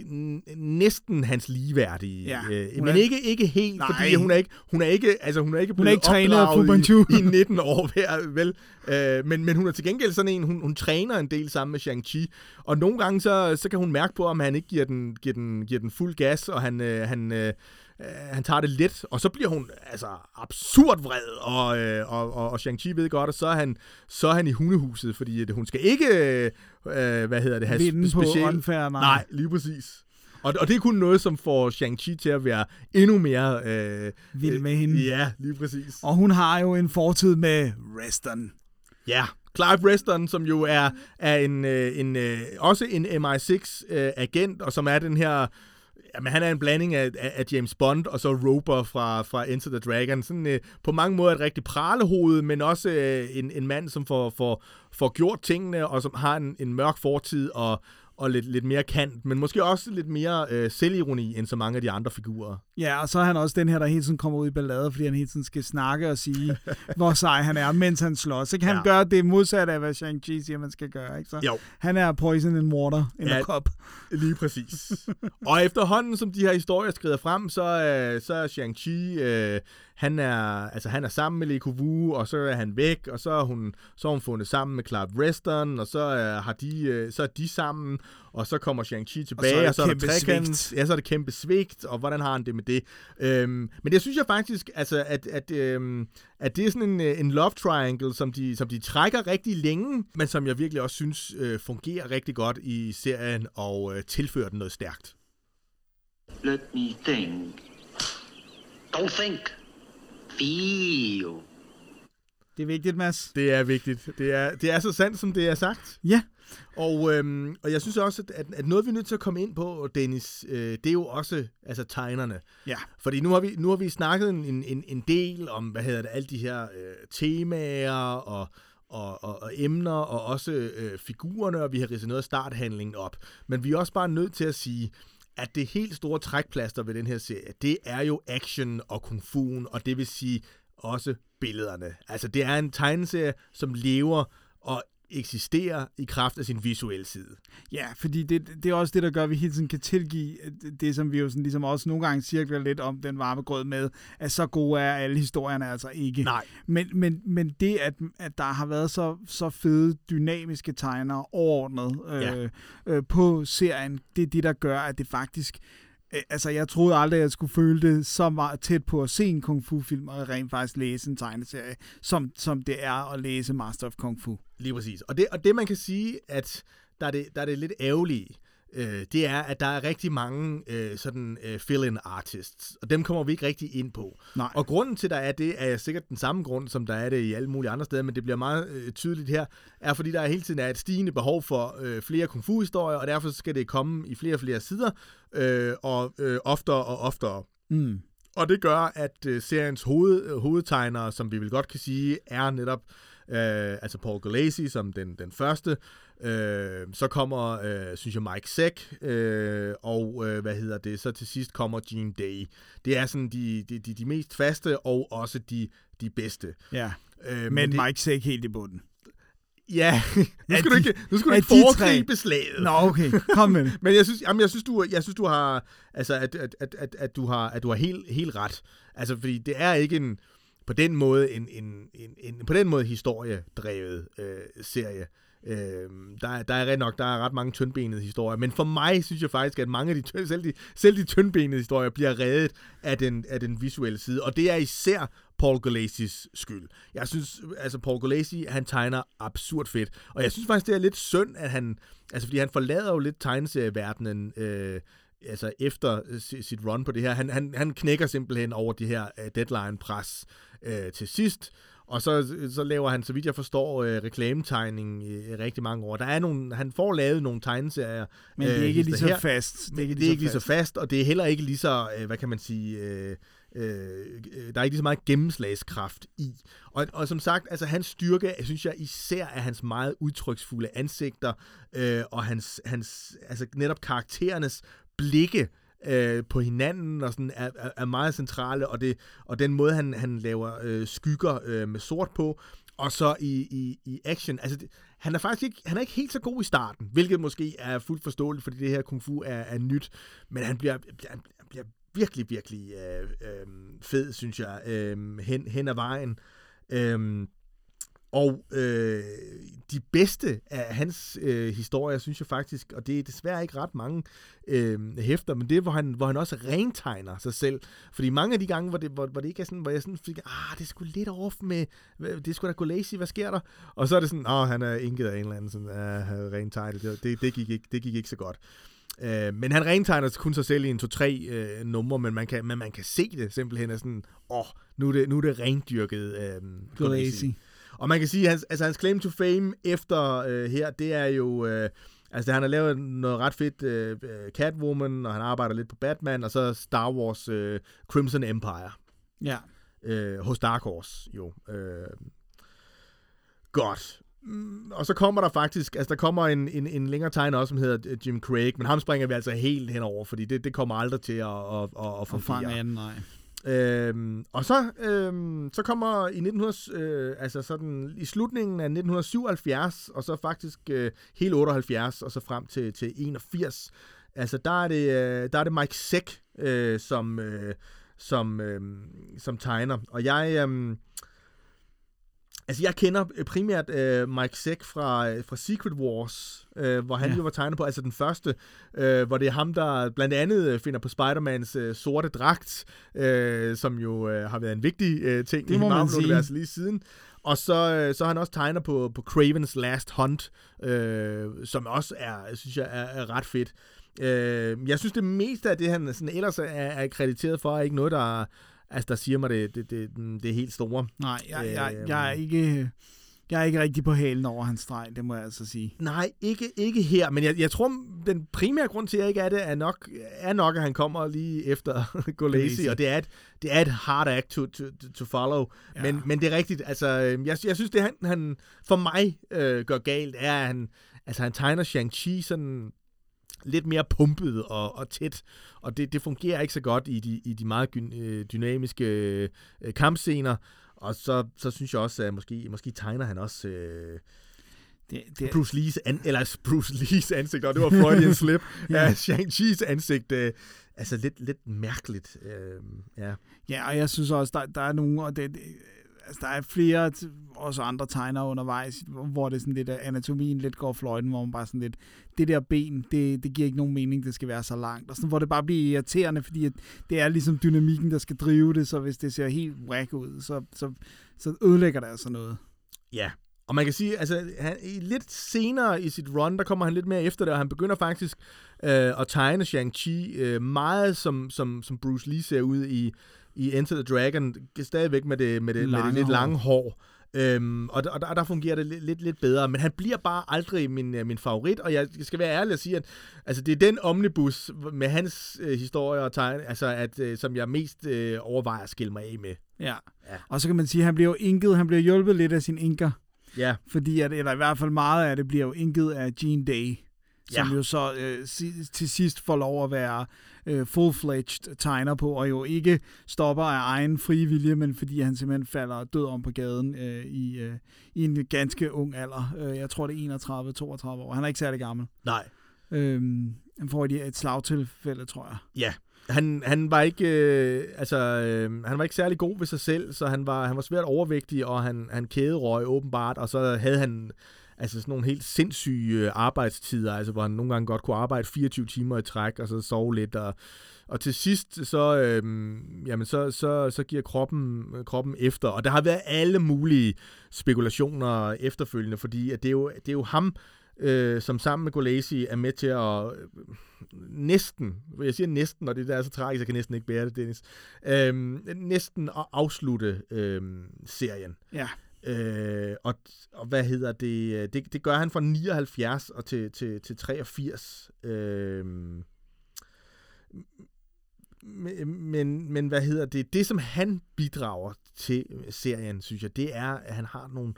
næsten hans ligeværdige. Ja, øh, men er- ikke, ikke helt, Nej. fordi hun er ikke, hun er ikke, altså hun er ikke Hun er blevet ikke Manchu. i, i 19 år, hver, vel? Øh, men, men hun er til gengæld sådan en, hun, hun træner en del sammen med Shang-Chi, og nogle gange så, så kan hun mærke på, om han ikke giver den, giver den, giver den fuld gas, og han, øh, han, øh, øh, han tager det let, og så bliver hun altså absurd vred, og, øh, og, og, og Shang-Chi ved godt, at så er han, så er han i hundehuset, fordi at hun skal ikke, øh, øh, hvad hedder det, have Vinde på special... unfair, nej. Nej, lige præcis. Og, og det er kun noget, som får Shang-Chi til at være endnu mere... Øh, Vild med hende. Ja, lige præcis. Og hun har jo en fortid med Reston. Ja, Clive Reston, som jo er, er en, øh, en, øh, også en MI6-agent, og som er den her... Jamen, han er en blanding af, af, af James Bond og så Roper fra, fra Enter the Dragon. Sådan, øh, på mange måder et rigtig pralehoved, men også øh, en, en mand, som får, får, får gjort tingene, og som har en, en mørk fortid og, og lidt, lidt mere kant, men måske også lidt mere øh, selvironi end så mange af de andre figurer. Ja, og så er han også den her, der hele tiden kommer ud i ballade, fordi han hele tiden skal snakke og sige, hvor sej han er, mens han slås. Ikke? Han Ja. gør det modsatte af, hvad Shang-Chi siger, man skal gøre. Ikke? Så Jo. Han er poison in water in Ja. a cup. Lige præcis. og efterhånden, som de her historier skrider frem, så, øh, så er Shang-Chi, øh, han er, altså, han er sammen med Lee Wu, og så er han væk, og så er hun, så er hun fundet sammen med Clark Reston, og så, øh, har de, øh, så er de sammen, og så kommer Shang-Chi tilbage, det og så er, kæmpe der trekant, svigt. ja, så er det kæmpe svigt, og hvordan har han det med det? Øhm, men det synes jeg faktisk, altså, at, at, øhm, at det er sådan en, øh, en love triangle, som de, som de trækker rigtig længe, men som jeg virkelig også synes øh, fungerer rigtig godt i serien, og øh, tilfører den noget stærkt. Let me think. Don't think. Feel. Det er vigtigt, Mads. Det er vigtigt. Det er, det er så sandt, som det er sagt. Ja. Og, øhm, og jeg synes også, at, at noget, vi er nødt til at komme ind på, Dennis, øh, det er jo også altså, tegnerne. Ja. Fordi nu har vi, nu har vi snakket en, en, en del om, hvad hedder det, alle de her øh, temaer og, og, og, og emner, og også øh, figurerne, og vi har ridset noget af starthandlingen op. Men vi er også bare nødt til at sige, at det helt store trækplaster ved den her serie, det er jo action og kung fu'en, og det vil sige også billederne. Altså, det er en tegneserie, som lever og eksisterer i kraft af sin visuelle side. Ja, fordi det, det er også det, der gør, at vi hele tiden kan tilgive det, som vi jo sådan, ligesom også nogle gange cirkler lidt om den varme grød med, at så gode er alle historierne altså ikke. Nej. Men, men, men det, at, at der har været så, så fede dynamiske tegnere overordnet øh, Ja. øh, på serien, det er det, der gør, at det faktisk... Øh, altså, jeg troede aldrig, at jeg skulle føle det så meget tæt på at se en kung fu-film og rent faktisk læse en tegneserie, som, som det er at læse Master of Kung Fu. Lige præcis. Og det, og det man kan sige, at der er det, der er det lidt ærgerlige, øh, det er, at der er rigtig mange øh, sådan øh, fill-in artists, og dem kommer vi ikke rigtig ind på. Nej. Og grunden til, der er det, er sikkert den samme grund, som der er det i alle mulige andre steder, men det bliver meget øh, tydeligt her, er fordi der hele tiden er et stigende behov for øh, flere kung fu-historier, og derfor skal det komme i flere og flere sider, øh, og øh, oftere og oftere. Mm. Og det gør, at øh, seriens hoved, øh, hovedtegnere, som vi vel godt kan sige, er netop øh, altså Paul Gulacy som den, den første. Øh, så kommer, øh, synes jeg, Mike Zeck, øh, og øh, hvad hedder det, så til sidst kommer Gene Day. Det er sådan de, de, de, de mest faste, og også de, de bedste. Ja. Øh, Men det, Mike Sæk helt i bunden. Ja, nu skal du ikke, nu skal du ikke foregribe slaget. Nå, okay. Kom med. Men jeg synes, jamen, jeg synes, du, jeg synes, du har, altså, at, at, at, at, at du har, at du har helt, helt ret. Altså, fordi det er ikke en, på den måde, en, en, en, en på den måde historiedrevet øh, serie. Øh, der, der er ret nok, der er ret mange tyndbenede historier, men for mig synes jeg faktisk, at mange af de, selv de, selv de tyndbenede historier bliver reddet af den, af den visuelle side, og det er især Paul Gulacy's skyld. Jeg synes, altså Paul Gulacy, han tegner absurd fedt, og jeg synes faktisk, det er lidt synd, at han, altså fordi han forlader jo lidt tegneserieverdenen, øh, altså efter øh, si- sit run på det her. Han, han, han knækker simpelthen over det her øh, deadline-pres øh, til sidst, og så, så laver han, så vidt jeg forstår, øh, reklametegning i, i rigtig mange år. Der er nogle, han får lavet nogle tegneserier. Men det er ikke lige hister så her. fast. Det er ikke, det er ikke lige så fast, og det er heller ikke lige så, øh, hvad kan man sige, øh, øh, der er ikke lige så meget gennemslagskraft i. Og, og som sagt, altså hans styrke, synes jeg især er hans meget udtryksfulde ansigter, øh, og hans, hans, altså netop karakterernes blikke, øh, på hinanden og sådan er, er, er meget centrale, og, det, og den måde, han, han laver øh, skygger øh, med sort på, og så i, i, i action. Altså, det, han er faktisk ikke, han er ikke helt så god i starten, hvilket måske er fuldt forståeligt, fordi det her kung fu er, er nyt, men han bliver, han bliver virkelig, virkelig øh, øh, fed, synes jeg, øh, hen, hen ad vejen. Øh, og øh, de bedste af hans øh, historier, synes jeg faktisk, og det er desværre ikke ret mange øh, hæfter, men det er, hvor han, hvor han også rentegner sig selv. Fordi mange af de gange, hvor det, hvor, hvor det ikke er sådan, hvor jeg sådan fik, ah, det er sgu lidt off med, det er sgu da gå lazy, hvad sker der? Og så er det sådan, åh, han er inket af en eller anden sådan, ah, rentegnet, det, det, det, gik ikke, det gik ikke så godt. Øh, men han rentegner kun sig selv i en to-tre øh, numre, men man, kan, men man kan se det simpelthen er sådan, åh, nu er det, nu er det rendyrket øh, Gulacy og man kan sige, at hans, altså hans claim to fame efter øh, her, det er jo... Øh, altså, han har lavet noget ret fedt øh, øh, Catwoman, og han arbejder lidt på Batman, og så Star Wars øh, Crimson Empire Ja. øh, hos Dark Horse, jo. Øh, godt. Mm, Og så kommer der faktisk, altså der kommer en, en, en længere tegner også, som hedder øh, Jim Craig, men ham springer vi altså helt henover, fordi det, det kommer aldrig til at, at, at, at Og fungere. fange anden, nej. Øhm, og så, øhm, så kommer i 1900, øh, altså sådan i slutningen af 1977, og så faktisk øh, hele 78, og så frem til, til 81, altså der er det, øh, der er det Mike Seck, øh, som, øh, som, øh, som tegner. Og jeg, øh, altså jeg kender øh, primært øh, Mike Zeck fra, øh, fra Secret Wars, øh, hvor han Ja. jo var tegner på, altså den første, øh, hvor det er ham, der blandt andet øh, finder på Spider-Mans øh, sorte dragt, øh, som jo øh, har været en vigtig øh, ting Det i Marvel-universet lige siden. Og så, så han også tegner på, på Cravens Last Hunt, øh, som også er, synes jeg, er, er ret fedt. Øh, jeg synes, det meste af det, han sådan ellers er, er krediteret for, er ikke noget, der, altså, der siger mig det, det, det, det er helt store. Nej, jeg, jeg, Øhm. jeg, er ikke, jeg er ikke rigtig på hælen over hans streg, det må jeg altså sige. Nej, ikke, ikke her, men jeg, jeg tror, den primære grund til, at jeg ikke er det, er nok, er nok at han kommer lige efter Gulacy. og det er, et, det er et hard act to, to, to follow. Ja. Men, men det er rigtigt, altså, øh, jeg, jeg synes, det han, han for mig øh, gør galt, er, at han, altså, han tegner Shang-Chi sådan lidt mere pumpet og, og tæt, og det, det fungerer ikke så godt i de, i de meget gy- øh, dynamiske øh, kampscener, og så, så synes jeg også, at måske, måske tegner han også... Øh, Det, det, Bruce Lees, an, eller Bruce Lees ansigt, og det var Freudian slip, Ja. ja. Shang-Chi's ansigt, øh, altså lidt, lidt mærkeligt, øh, ja. Ja, og jeg synes også, der, der er nogle, og det, det, altså, der er flere, også andre tegnere undervejs, hvor det sådan lidt, anatomien lidt går fløjten, hvor man bare sådan lidt, det der ben, det, det giver ikke nogen mening, det skal være så langt, og sådan, hvor det bare bliver irriterende, fordi at det er ligesom dynamikken, der skal drive det, så hvis det ser helt whack ud, så, så, så ødelægger det altså noget. Ja, og man kan sige, altså han, i- lidt senere i sit run, der kommer han lidt mere efter det, og han begynder faktisk øh, at tegne Shang-Chi øh, meget som, som, som Bruce Lee ser ud i, i Enter the Dragon, stadigvæk med det, med det, med det Lange lidt hår. lange hår. Øhm, og, der, og der, der fungerer det lidt, lidt, lidt bedre, men han bliver bare aldrig min, øh, min favorit, og jeg skal være ærlig og sige, at altså, det er den omnibus med hans øh, historie og tegn, altså, at, øh, som jeg mest øh, overvejer at skille mig af med. Ja. Ja. Og så kan man sige, at han bliver jo inket, han bliver hjulpet lidt af sin inker. Ja, Fordi, at, eller i hvert fald meget af det bliver jo inket af Gene Day, som Ja. jo så øh, si- til sidst får lov at være øh, full-fledged tegner på, og jo ikke stopper af egen frie vilje, men fordi han simpelthen falder død om på gaden øh, i, øh, i en ganske ung alder. Øh, jeg tror, det er 31-32 år. Han er ikke særlig gammel. nej. Øhm, han får et, et slagtilfælde, tror jeg. Ja, han, han var ikke øh, altså øh, han var ikke særlig god ved sig selv, så han var han var svært overvægtig og han han kæderøg åbenbart og så havde han altså sådan nogle helt sindssyge øh, arbejdstider, altså hvor han nogle gange godt kunne arbejde 24 timer i træk og så sove lidt og og til sidst så øh, jamen så så så giver kroppen øh, kroppen efter og der har været alle mulige spekulationer efterfølgende, fordi at det er jo det er jo ham øh, som sammen med Golesi er med til at øh, næsten, jeg siger næsten, og det der er så tragisk, jeg kan næsten ikke bære det, Dennis, øh, næsten at afslutte øh, serien. Ja. Øh, og, og hvad hedder det? det? Det gør han fra 79 og til, til, til 83. Øh, men, men, hvad hedder det? Det, som han bidrager til serien, synes jeg, det er, at han har nogle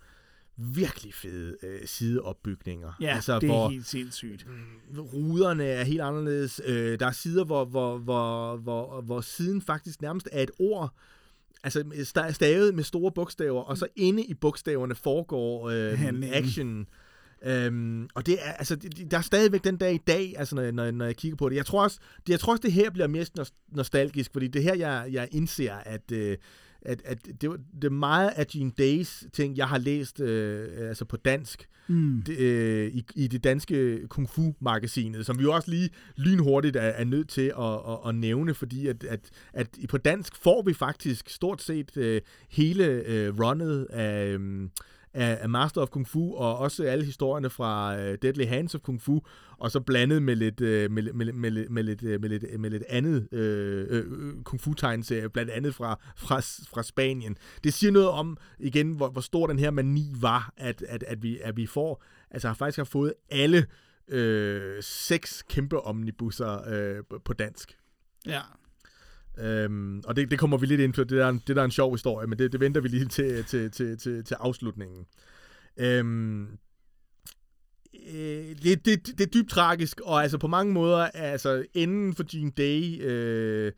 virkelig fede øh, sideopbygninger. Ja, altså, det er hvor, helt sindssygt. ruderne er helt anderledes. Øh, der er sider, hvor, hvor, hvor, hvor, hvor siden faktisk nærmest er et ord, altså sta- stavet med store bogstaver, og så inde i bogstaverne foregår øh, action. Øhm, og det er, altså, det, der er stadigvæk den dag i dag, altså, når, når, når jeg kigger på det. Jeg tror også, det, jeg tror også, det her bliver mest nos- nostalgisk, fordi det her, jeg, jeg indser, at, øh, at, at det, var- det er meget af Gene Days ting, jeg har læst øh, altså på dansk, Mm. det, øh, i, i det danske Kung Fu-magasinet, som vi jo også lige lynhurtigt er, er nødt til at, at, at nævne, fordi at, at, at på dansk får vi faktisk stort set øh, hele øh, runnet af, øh, af, af Master of Kung Fu, og også alle historierne fra øh, Deadly Hands of Kung Fu, og så blandet med lidt, øh, med, med, med, med, lidt, øh, med, lidt, med lidt andet øh, øh, øh Kung Fu-tegnserie, blandt andet fra, fra, fra Spanien. Det siger noget om, igen, hvor, hvor stor den her mani var, at, at, at, vi, at vi får, altså har faktisk har fået alle øh, seks kæmpe omnibusser øh, på dansk. Ja. Øhm, og det, det kommer vi lidt ind på. Det der, er en- det der er en sjov historie, men det, det venter vi lige til, til, til, til, til afslutningen. Øhm, øh, det, det, det, er dybt tragisk, og altså på mange måder, altså enden for Gene Day øh,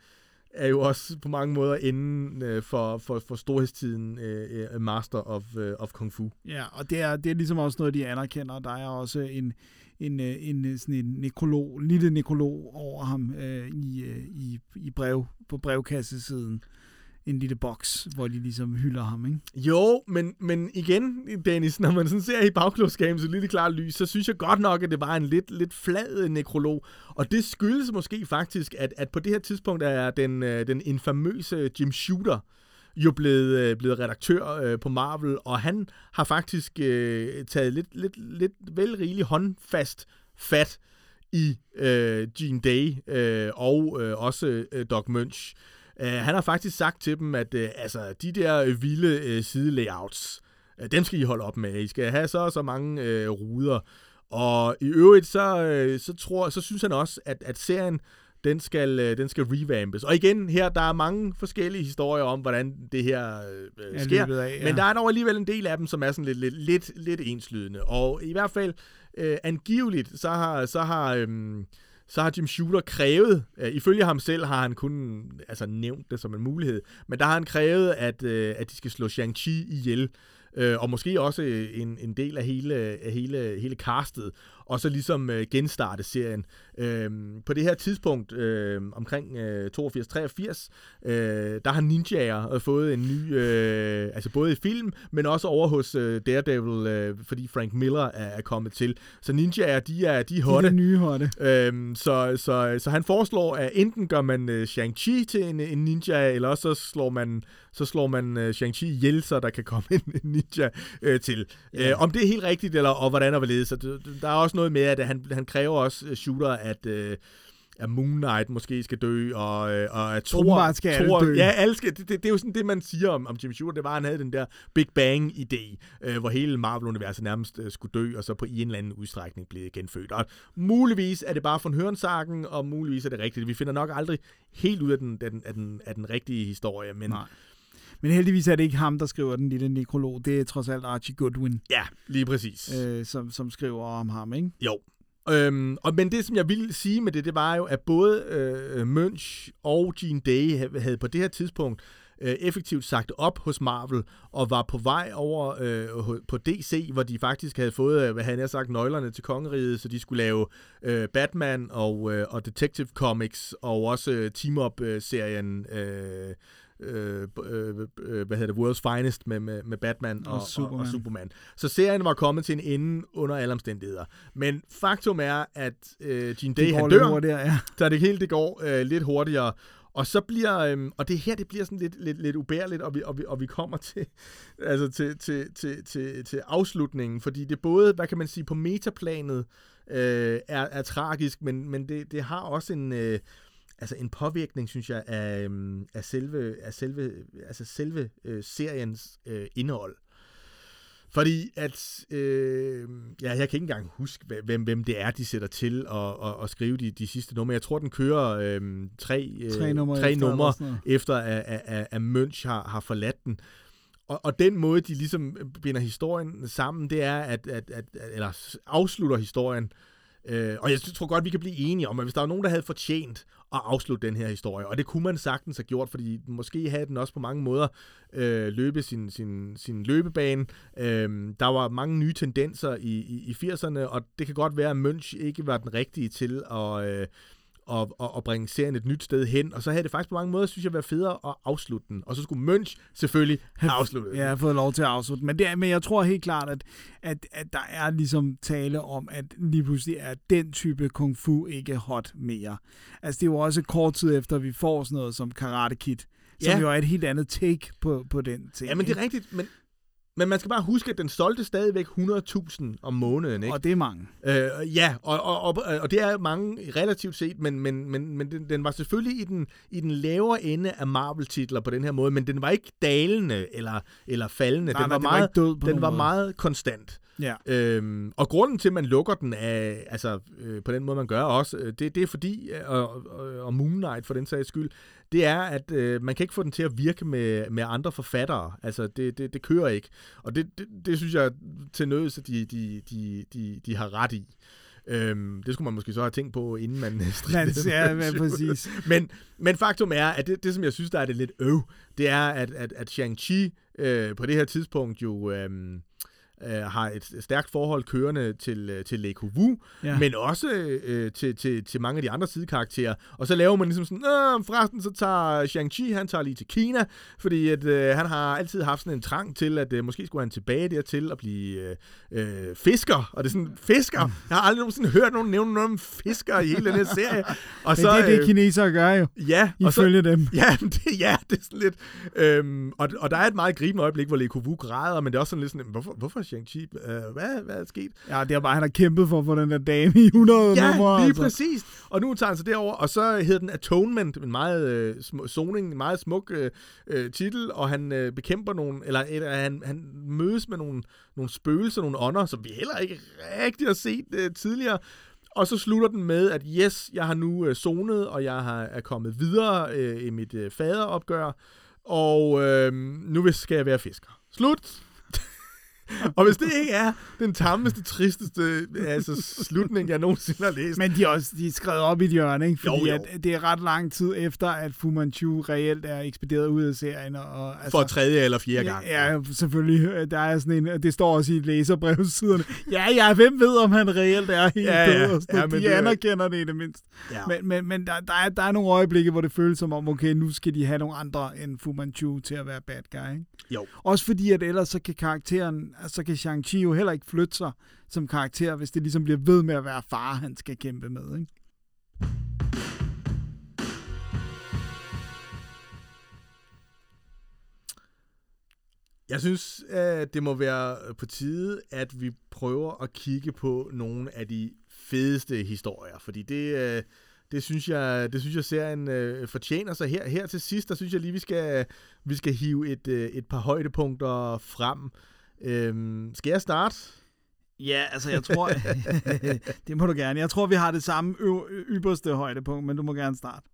er jo også på mange måder inden øh, for, for, for storhedstiden øh, øh, Master of, øh, of Kung Fu. Ja, og det er, det er ligesom også noget, de anerkender. Der er også en, en, øh, en, øh, sådan en nekrolog, en lille nekrolog over ham øh, i, øh, i, i brev, på brevkassesiden. En lille boks, hvor de ligesom hylder ham, ikke? Jo, men, men igen, Dennis, når man sådan ser i bagklodskaben så lidt klart lys, så synes jeg godt nok, at det var en lidt, lidt flad øh, nekrolog. Og det skyldes måske faktisk, at, at på det her tidspunkt er den, øh, den infamøse Jim Shooter jo blevet, øh, blevet redaktør øh, på Marvel, og han har faktisk øh, taget lidt, lidt, lidt vel rigelig håndfast fat i øh, Gene Day øh, og øh, også øh, Doc Munch. Uh, han har faktisk sagt til dem, at uh, altså, de der øh, vilde uh, sidelayouts, uh, dem skal I holde op med. I skal have så og så mange uh, ruder. Og i øvrigt, så, uh, så, tror, så synes han også, at, at serien den skal, øh, den skal revampes. Og igen, her der er mange forskellige historier om, hvordan det her øh, sker. af, ja. Men der er dog alligevel en del af dem, som er sådan lidt, lidt, lidt, lidt enslydende. Og i hvert fald, øh, angiveligt, så har, så har, øhm, så har Jim Shooter krævet, øh, ifølge ham selv har han kun altså, nævnt det som en mulighed, men der har han krævet, at, øh, at de skal slå Shang-Chi ihjel. Øh, og måske også øh, en, en del af hele, af hele, hele castet, og så ligesom øh, genstarte serien. Øh, på det her tidspunkt, øh, omkring øh, 82-83, øh, der har Ninjaer øh, fået en ny, øh, altså både i film, men også over hos øh, Daredevil, øh, fordi Frank Miller er, er kommet til. Så Ninjaer, de er, de er De hotte. der nye hotte. Øhm, så, så, så han foreslår, at enten gør man uh, Shang-Chi til en, en ninja, eller også så slår man, så slår man uh, Shang-Chi ihjel, så der kan komme en, en ninja uh, til. Ja. Uh, om det er helt rigtigt, eller og hvordan og hvorledes. Så der er også noget med, at han, han kræver også uh, Shooter, at... Uh, at Moon Knight måske skal dø, og, øh, og at Thor... Skal Thor, dø. Ja, alle skal, det, det, det, er jo sådan det, man siger om, om Jimmy Shooter. Det var, at han havde den der Big Bang-idé, øh, hvor hele Marvel-universet nærmest øh, skulle dø, og så på en eller anden udstrækning blev genfødt. Og muligvis er det bare von Hørensagen, og muligvis er det rigtigt. Vi finder nok aldrig helt ud af den, af den, af den, af den rigtige historie, men... Nej. Men heldigvis er det ikke ham, der skriver den lille nekrolog. Det er trods alt Archie Goodwin, Ja, lige præcis. øh, som, som skriver om ham, ikke? Jo. Øhm, og, men det, som jeg ville sige med det, det var jo, at både øh, Munch og Gene Day ha- havde på det her tidspunkt øh, effektivt sagt op hos Marvel, og var på vej over øh, på DC, hvor de faktisk havde fået, øh, hvad han har sagt, nøglerne til kongeriget, så de skulle lave øh, Batman og, øh, og Detective Comics, og også øh, Team-Up-serien... Øh, øh, øh, øh, hvad hedder det, World's Finest med, med, med Batman og, Og Superman. og, og Superman. Så serien var kommet til en ende under alle omstændigheder. Men faktum er, at øh, Gene Day, han dør, hurtigere, ja. så det hele det går øh, lidt hurtigere. Og så bliver, øhm, og det her, det bliver sådan lidt, lidt, lidt ubærligt, og vi, og, vi, og vi kommer til, altså til, til, til, til, til afslutningen, fordi det både, hvad kan man sige, på metaplanet øh, er, er tragisk, men, men det, det har også en, øh, altså en påvirkning, synes jeg, af, øhm, af selve, af selve, altså selve øh, seriens øh, indhold. Fordi at, øh, ja, jeg kan ikke engang huske, hvem, hvem det er, de sætter til at, at, at skrive de, de sidste numre. Jeg tror, den kører øh, tre, øh, Tre numre tre efter, numre efter at, at, at, at har, har forladt den. Og, og den måde, de ligesom binder historien sammen, det er, at, at, at, at eller afslutter historien. Øh, Øh, og jeg tror godt, vi kan blive enige om, at hvis der var nogen, der havde fortjent at afslutte den her historie, og det kunne man sagtens have gjort, fordi måske havde den også på mange måder øh, løbe sin, sin, sin løbebane. Øh, der var mange nye tendenser i, i, i 80'erne, og det kan godt være, at Munch ikke var den rigtige til at... Øh, og, og, og bringe serien et nyt sted hen. Og så havde det faktisk på mange måder, synes jeg, været federe at afslutte den. Og så skulle Munch selvfølgelig have afsluttet den. Ja, jeg har fået lov til at afslutte. Men, det er, men jeg tror helt klart, at, at, at der er ligesom tale om, at lige pludselig er den type kung fu ikke hot mere. Altså det er jo også kort tid efter, at vi får sådan noget som Karate Kid, som Ja. jo er et helt andet take på, på den ting. Ja, men det er rigtigt. Men, men man skal bare huske, at den solgte stadigvæk 100.000 om måneden. Ikke? Og det er mange. Øh, ja, og, og, og, og det er mange relativt set, men, men, men, men den, den var selvfølgelig i den, i den lavere ende af Marvel-titler på den her måde, men den var ikke dalende eller, eller faldende. Nej, den nej, var, var meget, ikke død på den var måde. meget konstant. Ja. Øhm, og grunden til, at man lukker den af, altså øh, på den måde, man gør også, øh, det, det er fordi, øh, og, og, og Moon Knight for den sags skyld, det er, at øh, man kan ikke få den til at virke med, med andre forfattere. Altså, det, det, det kører ikke. Og det, det, det synes jeg til nøds, at de, de, de, de, de har ret i. Øhm, det skulle man måske så have tænkt på, inden man strikkede ja, ja, præcis. Men, men faktum er, at det, det, som jeg synes, der er det lidt øv, det er, at, at, at Shang-Chi øh, på det her tidspunkt jo øh, øh, har et stærkt forhold kørende til, øh, til Le Wu, Ja. men også øh, til, til, til mange af de andre sidekarakterer. Og så laver man ligesom sådan, Nå, forresten så tager Shang-Chi, han tager lige til Kina, fordi at, øh, han har altid haft sådan en trang til, at øh, måske skulle han tilbage dertil og blive øh, øh, fisker. Og det er sådan, fisker? Jeg har aldrig nogensinde hørt nogen nævne noget om fisker i hele den her serie. Og Men det er det, øh, kinesere gør jo, Ja, og så, ifølge dem. Ja, det, ja, det er sådan lidt... Øhm, og, og der er et meget gribende øjeblik, hvor Le Wu græder, men det er også sådan lidt sådan, hvorfor, hvorfor Shang-Chi? Øh, hvad, hvad er sket? Ja, det er bare, han har kæmpet for at få den der dame i 100 Ja, numre. lige altså. præcis. Og nu tager han sig derover, og så hedder den Atonement, en meget øh, sm- zoning, en meget smuk øh, øh, titel, og han øh, bekæmper nogle, eller, eller han, han mødes med nogle, nogle spøgelser, nogle ånder, som vi heller ikke rigtig har set øh, tidligere. Og så slutter den med, at yes, jeg har nu øh, zonet, og jeg har, er kommet videre øh, i mit øh, faderopgør, og øh, nu vil- skal jeg være fisker. Slut! og hvis det ikke er den tammeste, tristeste altså, slutning, jeg nogensinde har læst, Men de er også de er skrevet op i et hjørne, ikke? Fordi Jo, jo. At det er ret lang tid efter, at Fu Manchu reelt er ekspederet ud af serien. Og, altså, for tredje eller fjerde gang. Ja, selvfølgelig. Der er sådan en, det står også i læserbrevsiderne. Ja, ja, hvem ved, om han reelt er helt Ja, ja. død? Ja, men de det er- anerkender det i det mindste. Ja. Men, men, men der, der, er, der er nogle øjeblikke, hvor det føles som om, okay, nu skal de have nogle andre end Fu Manchu til at være bad guy. Ikke? Jo. Også fordi, at ellers så kan karakteren, så kan Shang-Chi jo heller ikke flytte sig som karakter, hvis det ligesom bliver ved med at være far, han skal kæmpe med. Ikke? Jeg synes, at det må være på tide, at vi prøver at kigge på nogle af de fedeste historier, fordi det, øh, det synes jeg, det synes jeg serien øh, fortjener sig her. Her til sidst, der synes jeg lige, vi skal, vi skal hive et, øh, et par højdepunkter frem. Øhm, skal jeg starte? Ja, altså jeg tror, det må du gerne. Jeg tror, vi har det samme ø- ypperste højdepunkt, men du må gerne starte.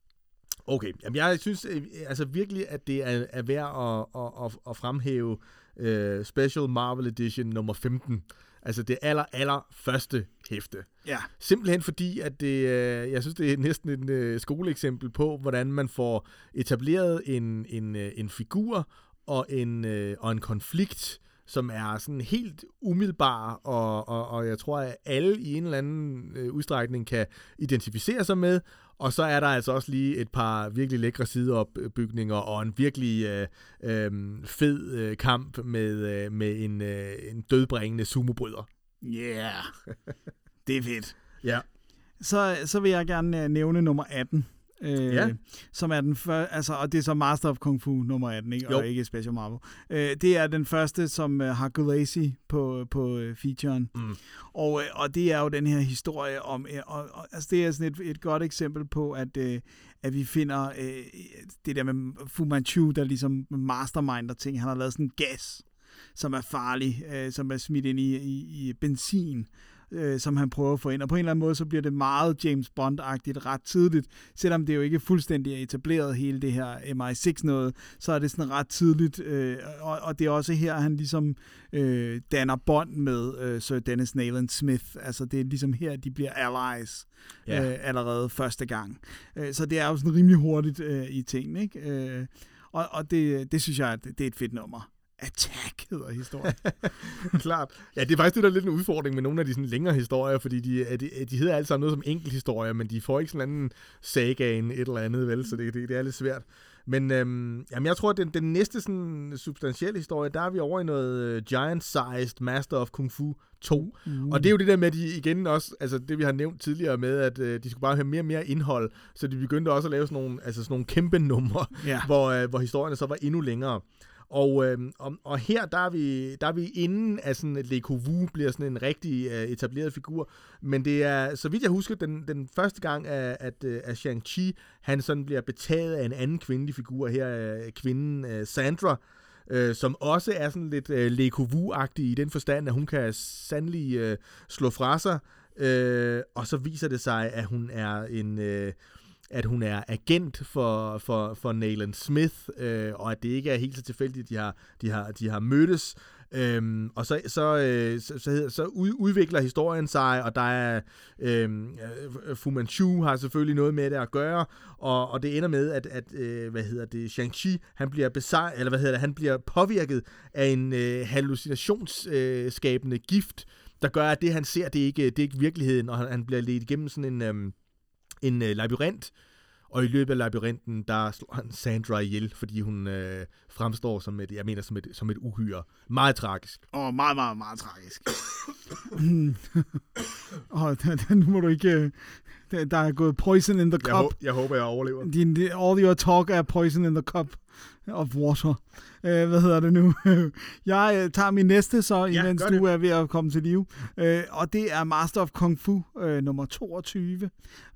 Okay, Jamen, jeg synes øh, altså virkelig, at det er, er værd at, at, at, at fremhæve øh, Special Marvel Edition nummer 15. Altså det aller, aller første hæfte. Ja. Simpelthen fordi, at det, øh, jeg synes, det er næsten et øh, skoleeksempel på, hvordan man får etableret en, en, en figur og en, øh, og en konflikt, som er sådan helt umiddelbar, og, og, og jeg tror, at alle i en eller anden øh, udstrækning kan identificere sig med. Og så er der altså også lige et par virkelig lækre sideopbygninger og en virkelig øh, øh, fed øh, kamp med, øh, med en, øh, en dødbringende sumobryder. Yeah. det er fedt. Ja. Så, så vil jeg gerne øh, nævne nummer 18. Øh, Ja. Som er den første, altså, og det er så Master of Kung Fu nummer 18, ikke? Jo. og ikke Special Marvel. Øh, det er den første, som øh, har Gulacy på, på øh, featuren. Mm. Og, øh, og det er jo den her historie om, øh, og, og, altså det er sådan et, et godt eksempel på, at, øh, at vi finder øh, det der med Fu Manchu, der ligesom masterminder ting. Han har lavet sådan en gas, som er farlig, øh, som er smidt ind i, i, i benzin, øh, som han prøver at få ind. Og på en eller anden måde, så bliver det meget James Bond-agtigt ret tidligt. Selvom det jo ikke fuldstændig er etableret hele det her MI6 noget, så er det sådan ret tidligt. Øh, og, og det er også her, han ligesom øh, danner bånd med øh, Sir Dennis Nayland Smith. Altså det er ligesom her, de bliver allies ja. øh, allerede første gang. Øh, så det er jo sådan rimelig hurtigt øh, i tingene, ikke? Øh, og og det, det synes jeg, at det er et fedt nummer. Attack hedder historien. Klart. Ja, det er faktisk det, der er lidt en udfordring med nogle af de sådan længere historier, fordi de, de, de hedder alle sammen noget som enkelthistorier, men de får ikke sådan en anden sagaen et eller andet, vel? Så det, det, det er lidt svært. Men øhm, jamen, jeg tror, at den, den næste sådan, substantielle historie, der er vi over i noget øh, giant-sized Master of Kung Fu 2. Mm. Og det er jo det der med, at de igen også, altså det vi har nævnt tidligere med, at øh, de skulle bare have mere og mere indhold, så de begyndte også at lave sådan nogle, altså sådan nogle kæmpe numre, Ja. hvor, øh, hvor historierne så var endnu længere. Og, øh, og, og her, der er, vi, der er vi inden, at sådan, Le Covu bliver sådan en rigtig øh, etableret figur. Men det er, så vidt jeg husker, den, den første gang, at, at, øh, at Shang-Chi, han sådan bliver betaget af en anden kvindelig figur. Her er kvinden øh, Sandra, øh, som også er sådan lidt øh, Le Covu-agtig i den forstand, at hun kan sandelig øh, slå fra sig. Øh, og så viser det sig, at hun er en... Øh, at hun er agent for, for, for Nalen Smith, øh, og at det ikke er helt så tilfældigt, at de har, de har, de har mødtes. Øhm, og så, så, øh, så, så, så udvikler historien sig, og der er øhm, øh, Fu Manchu har selvfølgelig noget med det at gøre, og, og det ender med, at, at øh, hvad hedder det, Shang-Chi, han bliver besejret, eller hvad hedder det, han bliver påvirket af en øh, hallucinationsskabende øh, gift, der gør, at det han ser, det er ikke, det er ikke virkeligheden, og han, han bliver ledt igennem sådan en... Øh, en øh, labyrint, og i løbet af labyrinten, der slår han Sandra ihjel, fordi hun øh, fremstår som et, jeg mener, som et, som et uhyre. Meget tragisk. Og meget, meget, meget tragisk. og nu må du ikke... Der, er gået poison in the Jeg, cup. hå- jeg håber, jeg overlever. Din, all your talk er poison in the cup of water. Uh, hvad hedder det nu? jeg uh, tager min næste så, Ja, imens du det. er ved at komme til live. Uh, og det er Master of Kung Fu uh, nummer 22,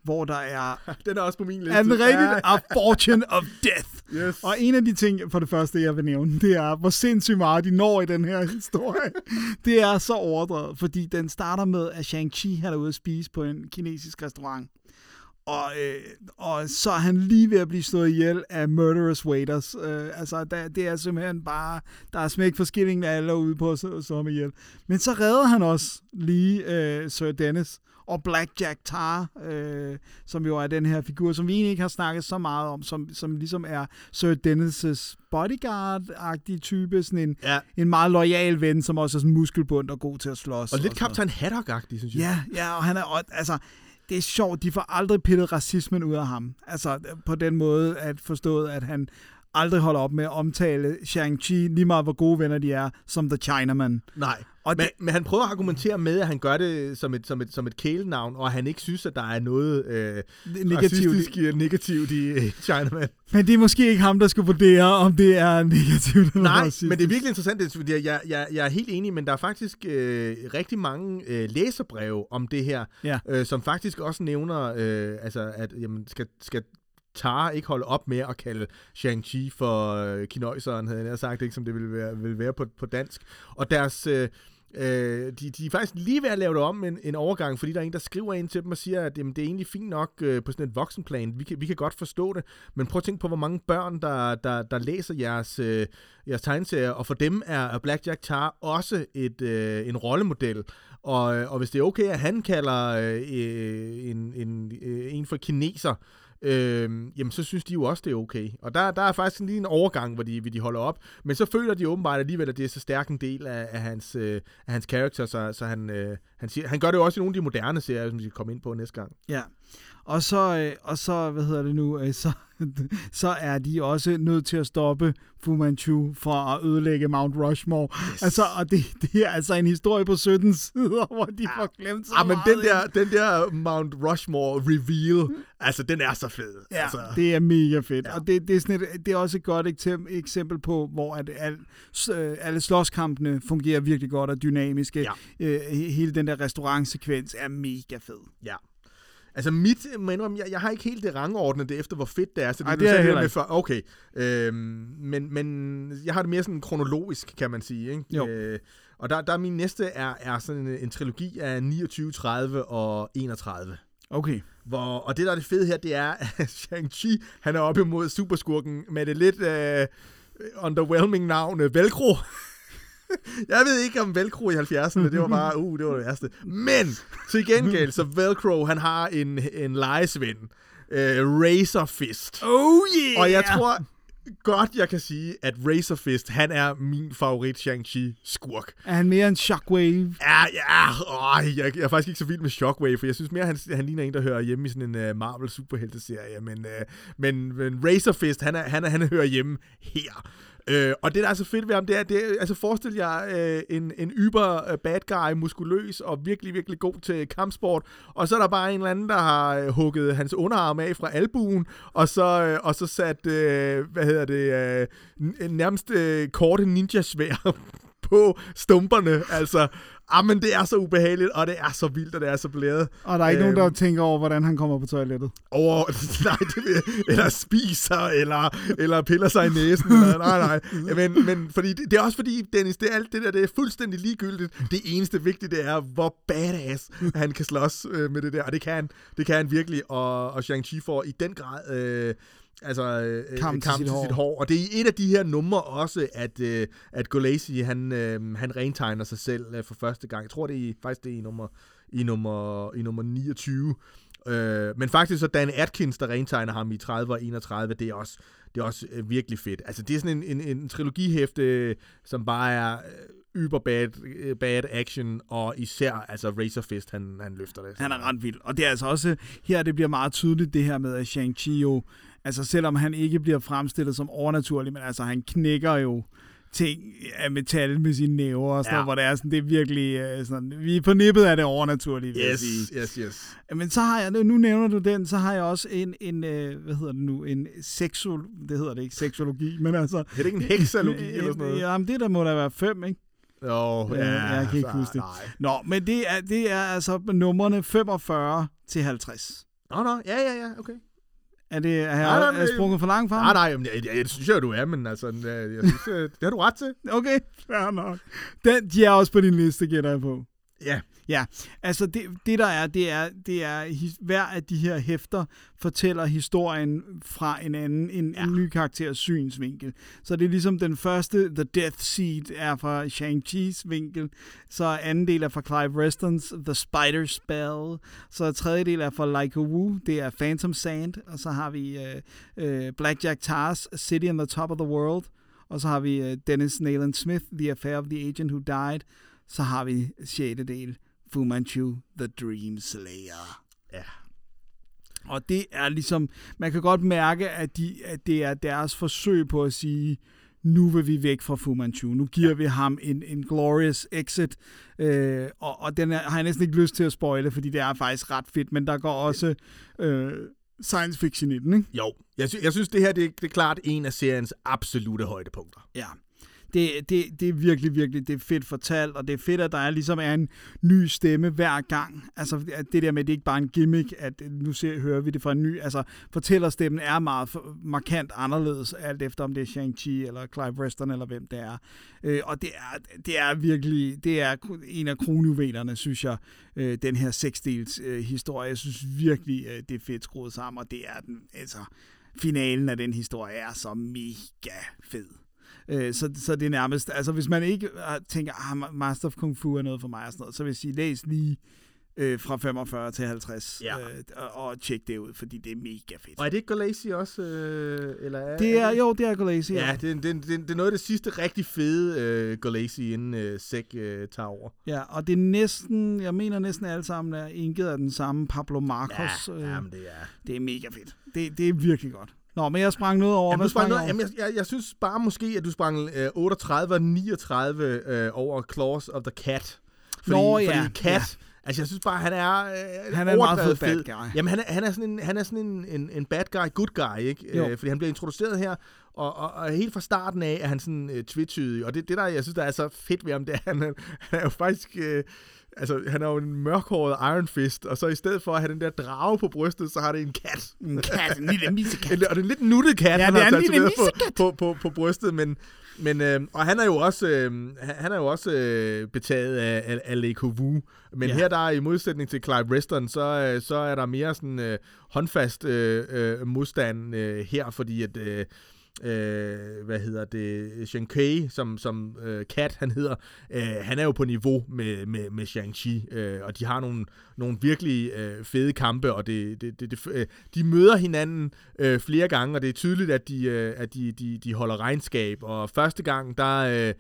hvor der er Den er også på min liste. er den rigtigt? A Fortune of Death. Yes. Og en af de ting, for det første, jeg vil nævne, det er, hvor sindssygt meget de når i den her historie. det er så overdrevet, fordi den starter med, at Shang-Chi han er ude at spise på en kinesisk restaurant. Og, øh, og så er han lige ved at blive slået ihjel af murderous waiters. Øh, altså, der, det er simpelthen bare... Der er smæk for skillingen, alle ude på ham ihjel. Men så redder han også lige øh, Sir Dennis og Blackjack Tar, øh, som jo er den her figur, som vi egentlig ikke har snakket så meget om, som, som ligesom er Sir Dennis' bodyguard-agtig type, sådan en, Ja. en meget lojal ven, som også er sådan muskelbund og god til at slås. Og lidt noget. Kaptajn Haddock-agtig, synes jeg. Ja, ja, og han er, og, altså, det er sjovt, de får aldrig pillet racismen ud af ham. Altså, på den måde at forstået, at han aldrig holder op med at omtale Shang-Chi, lige meget hvor gode venner de er, som The Chinaman. Nej, Og men, det- men han prøver at argumentere med, at han gør det som et, som et, som et kælenavn, og han ikke synes, at der er noget øh, Negativt. racistisk øh, negativt i øh, Chinaman. Men det er måske ikke ham, der skal vurdere, om det er negativt eller Nej, men det er virkelig interessant, det, er, fordi jeg, jeg, jeg er helt enig, men der er faktisk øh, rigtig mange øh, læserbreve om det her, Ja. øh, som faktisk også nævner, øh, altså, at jamen, skal, skal Tar ikke holde op med at kalde Shang-Chi for øh, kinøjseren, havde jeg sagt, ikke, som det ville være, ville være på, på dansk. Og deres... Øh, Øh, de, de er faktisk lige ved at lave det om en, en overgang, fordi der er en, der skriver ind til dem og siger, at jamen, det er egentlig fint nok øh, på sådan et voksenplan. Vi kan, vi kan godt forstå det, men prøv at tænke på, hvor mange børn, der, der, der læser jeres, øh, jeres tegneserier, og for dem er Blackjack Black Jack Tar også et, øh, en rollemodel. Og, og hvis det er okay, at han kalder øh, en, en, en for kineser, øh, øh, jamen så synes de jo også, det er okay. Og der, der er faktisk lige en overgang, hvor de, hvor de holder op. Men så føler de åbenbart alligevel, at det er så stærk en del af, af hans, øh, af hans karakter, så, så han, øh, han, siger, han gør det jo også i nogle af de moderne serier, som vi skal komme ind på næste gang. Ja. Og så, øh, og så hvad hedder det nu, øh, så, så er de også nødt til at stoppe Fu Manchu for at ødelægge Mount Rushmore. Yes. Altså, og det, det er altså en historie på 17 sider, hvor de får glemt så Ah, men den der, den der Mount Rushmore reveal, altså den er så fed. Ja, altså, det er mega fedt. Ja. Ja. Og det, det, er sådan et, det er også et godt eksempel, på, hvor at s- øh, alle slåskampene fungerer virkelig godt og dynamiske. Ja. Øh, he- hele den der restaurantsekvens er mega fed. Ja. Altså mit, må jeg, jeg, har ikke helt det rangordnet det efter, hvor fedt det er. Så det, Ej, det er jeg der med. For, okay. Øhm, men, men jeg har det mere sådan kronologisk, kan man sige. Ikke? Jo. Øh, og der, der er min næste er, er sådan en, en trilogi af 29, 30 og 31. Okay. Hvor, og det, der er det fede her, det er, at Shang-Chi, han er op imod superskurken med det lidt øh, underwhelming navn, øh, Velcro. Jeg ved ikke om Velcro i 70'erne, det var bare, uh, det var det værste. Men, til gengæld, så Velcro, han har en, en lejesvend. Øh, Razor Fist. Oh yeah! Og jeg tror godt, jeg kan sige, at Razor Fist, han er min favorit Shang-Chi-skurk. Er han mere en shockwave? Ja, ja, åh, jeg, jeg er faktisk ikke så vild med Shockwave, for jeg synes mere, han, han ligner en, der hører hjemme i sådan en uh, Marvel superhelteserie, men, uh, men, men Razor Fist, han, er, han, er, han hører hjemme her. Øh, og det, der er så fedt ved ham, det er, det er altså forestil jer øh, en, en yber øh, bad guy, muskuløs og virkelig, virkelig god til kampsport, og så er der bare en eller anden, der har øh, hugget hans underarm af fra albuen, og så, øh, og så sat, øh, hvad hedder det, øh, nærmest øh, korte ninja-svær på stumperne, altså. Ah, men det er så ubehageligt, og det er så vildt, og det er så blæret. Og der er ikke øhm. Øhm. nogen, der tænker over, hvordan han kommer på toilettet. Over, nej, det vil, eller spiser, eller, eller piller sig i næsen, eller, nej, nej. Men, men fordi, det, det er også fordi, Dennis, det er alt det der, det er fuldstændig ligegyldigt. Det eneste vigtige, det er, hvor badass han kan slås øh, med det der, og det kan han, det kan han virkelig, og, og Shang-Chi får i den grad... Øh, altså øh, Kamp til sit til hår. sit hår. Og det er i et af de her numre også, at, øh, at Golacy, han, øh, han rentegner sig selv øh, for første gang. Jeg tror, det er faktisk det er i nummer, i nummer, i nummer 29. Øh, men faktisk så Dan Atkins, der rentegner ham i 30 og 31, det er også, det er også øh, virkelig fedt. Altså det er sådan en, en, en trilogihæfte, øh, som bare er øh, yber bad, øh, bad action, og især altså Razor Fist, han, han løfter det. Han er ret vild. Og det er altså også, her det bliver meget tydeligt det her med, at Shang-Chi jo, altså selvom han ikke bliver fremstillet som overnaturlig, men altså han knækker jo ting af metal med sine næver og sådan Ja. ja. hvor det er sådan, det er virkelig øh, sådan, vi er på nippet af det overnaturlige, vil Yes, sige. yes, yes. Men så har jeg, nu nævner du den, så har jeg også en, en øh, hvad hedder det nu, en seksual, det hedder det ikke seksologi, men altså... Er det ikke en heksalogi eller sådan noget? Jamen det der må der være fem, ikke? Jo, Ja, jeg kan ikke så- huske det. Nej. Nå, men det er, det er altså numrene 45 til 50. Nå, nå, ja, ja, ja, okay. Er det er, Nej, nej, er, sprunget for langt frem? Nej, nej, men jeg, jeg, jeg synes jo, du er, men altså, øh, jeg synes, øh, det har du ret til. Okay, fair nok. Den, de er også på din liste, gætter jeg på. Ja, Ja, altså det, det der er, det er, det er his- hver af de her hæfter fortæller historien fra en anden, en, ja. en ny karakters synsvinkel. Så det er ligesom den første, The Death Seed, er fra Shang-Chi's vinkel. Så anden del er fra Clive Restons The Spider Spell. Så tredje del er fra Leica Wu, det er Phantom Sand. Og så har vi uh, uh, Black Jack Tars, City on the Top of the World. Og så har vi uh, Dennis Nayland Smith, The Affair of the Agent Who Died. Så har vi sjette del, Fu Manchu, The Dream Slayer. Ja. Og det er ligesom, man kan godt mærke, at, de, at det er deres forsøg på at sige, nu vil vi væk fra Fu Manchu. Nu giver ja. vi ham en, en glorious exit. Øh, og, og den er, har jeg næsten ikke lyst til at spoile, fordi det er faktisk ret fedt, men der går også øh, science fiction i den, ikke? jo. Jeg, sy- jeg synes, det her det, det er klart en af seriens absolute højdepunkter. Ja det, det, det er virkelig, virkelig det er fedt fortalt, og det er fedt, at der er, ligesom er en ny stemme hver gang. Altså det der med, at det ikke bare er en gimmick, at øh, nu ser, hører vi det fra en ny, altså fortællerstemmen er meget markant anderledes, alt efter om det er Shang-Chi eller Clive Weston eller hvem det er. Øh, og det er, det er virkelig, det er en af kronjuvelerne, synes jeg, øh, den her seksdels øh, historie. Jeg synes virkelig, øh, det er fedt skruet sammen, og det er den, altså finalen af den historie er så mega fed. Øh, så, så det er nærmest, altså hvis man ikke tænker, ah, Master of Kung Fu er noget for mig og sådan noget, så vil jeg sige, læs lige øh, fra 45 til 50 Ja. øh, og, og tjek det ud, fordi det er mega fedt. Og er det ikke Golazi også? Øh, eller er, Det er, jo, det er Golazi. Ja, det, er- det, er- det, er- det er noget af det sidste rigtig fede øh, Golazi, inden øh, Sæk øh, tager over. ja, og det er næsten, jeg mener næsten alle sammen er inket af den samme Pablo Marcos. Ja, øh, jamen, det er... det er mega fedt. Det, det er virkelig godt. Nå, men jeg sprang noget over. Jamen, Hvad sprang noget, jeg jamen, jeg, jeg, jeg synes bare måske, at du sprang øh, 38 og 39 øh, over Claws of the Cat. Fordi, Nå, ja, fordi Cat, ja. altså jeg synes bare, han er øh, Han er en meget overdrevet fed bad guy. Jamen han er, han er sådan, en, han er sådan en, en, en bad guy, good guy, ikke? Jo. Øh, fordi han bliver introduceret her, og, og, og helt fra starten af er han sådan øh, twitchydig. Og det, det der, jeg synes, der er så fedt ved ham, det er, han, er- han er jo faktisk... Øh, Altså, han er jo en mørkhåret Iron Fist, og så i stedet for at have den der drage på brystet, så har det en kat. En kat, en lille missekat. En- Og det er en lidt nuttet kat, Ja, han har tatoveret på, på, på, på brystet, men, men øh, og han er jo også, øh, han er jo også øh, betaget af, af, af Le Couvou, men Ja. her der er i modsætning til Clive Weston, så, øh, så er der mere sådan øh, håndfast øh, øh, modstand øh, her, fordi at øh, øh, hvad hedder det, Shankai, som, som øh, Kat han hedder, øh, han er jo på niveau med, med, med Shang-Chi, øh, og de har nogle, nogle virkelig øh, fede kampe, og det, det, det, det, øh, de møder hinanden øh, flere gange, og det er tydeligt, at de, øh, at de, de, de holder regnskab, og første gang, der... Øh,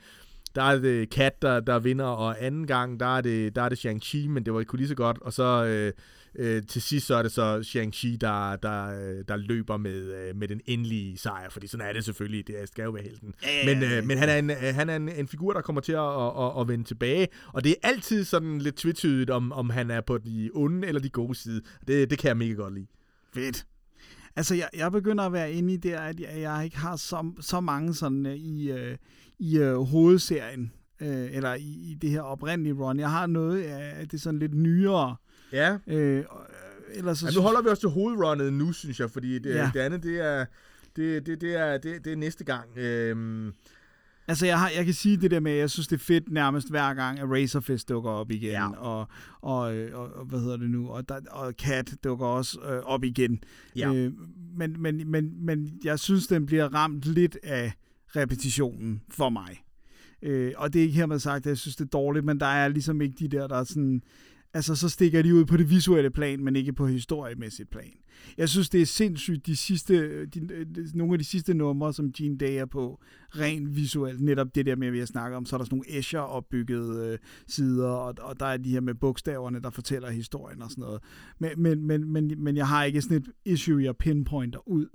der er det Kat, der, der vinder, og anden gang, der er det, der er det Shang-Chi, men det var ikke lige så godt. Og så øh, øh, til sidst, så er det så Shang-Chi, der, der, øh, der løber med, øh, med den endelige sejr, fordi sådan er det selvfølgelig, det skal jo være helten. Ja, Men, øh, men han er, en, øh, han er en, en figur, der kommer til at, at, at, vende tilbage, og det er altid sådan lidt tvetydigt, om, om han er på de onde eller de gode side. Det, det kan jeg mega godt lide. Fedt. Altså, jeg, jeg begynder at være inde i det, at jeg, jeg ikke har så, så mange sådan øh, i, øh, i øh, hovedserien, øh, eller i, i det her oprindelige run. Jeg har noget af det sådan lidt nyere. Ja. Øh, og, øh, ellers så ja nu holder vi os til hovedrunnet nu, synes jeg, fordi det, Ja. det andet, det er, det, det, det, er, det, det er næste gang. Øhm, Altså, jeg, har, jeg kan sige det der med, at jeg synes, det er fedt nærmest hver gang, at Razorfist dukker op igen, Ja. og, og, øh, og, og, hvad hedder det nu, og, der, og Cat dukker også øh, op igen. Ja. Øh, men, men, men, men jeg synes, den bliver ramt lidt af repetitionen for mig. Øh, og det er ikke hermed sagt, at jeg synes, det er dårligt, men der er ligesom ikke de der, der er sådan... Altså, så stikker de ud på det visuelle plan, men ikke på historiemæssigt plan. Jeg synes, det er sindssygt, de sidste, de, de, nogle af de sidste numre, som Gene Day er på, rent visuelt, netop det der med, at vi har snakket om, så er der sådan nogle Escher opbyggede øh, sider, og, og der er de her med bogstaverne, der fortæller historien og sådan noget. Men, men, men, men, men jeg har ikke sådan et issue, jeg pinpointer ud.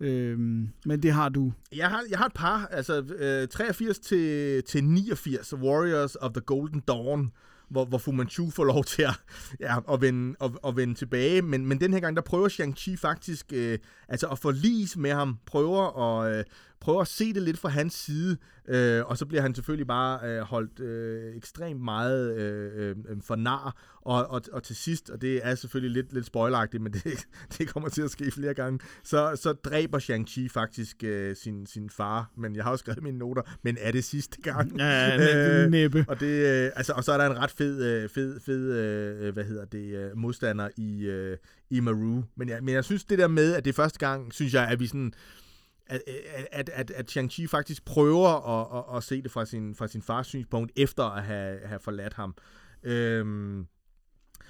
Øhm, men det har du. Jeg har, jeg har et par, altså øh, 83 til, til 89, Warriors of the Golden Dawn, hvor, hvor Fu Manchu får lov til at, ja, at, vende, at, at vende tilbage. Men, men den her gang, der prøver Shang-Chi faktisk øh, altså at forlise med ham, prøver at, øh, prøver at se det lidt fra hans side, øh, og så bliver han selvfølgelig bare øh, holdt øh, ekstremt meget øh, øh, for nar. Og, og, og til sidst, og det er selvfølgelig lidt, lidt spoileragtigt, men det, det kommer til at ske flere gange, så, så dræber Shang-Chi faktisk øh, sin, sin far. Men jeg har jo skrevet mine noter, men er det sidste gang? Ja, Øh, næppe. og, det, øh, altså, og så er der en ret fed, øh, fed, fed øh, hvad hedder det, øh, modstander i, øh, i Maru. Men jeg, men jeg synes det der med, at det er første gang, synes jeg, at vi sådan, at, at, at, at Shang-Chi faktisk prøver at, at, at se det fra sin, fra sin fars synspunkt, efter at have, have forladt ham. Øhm,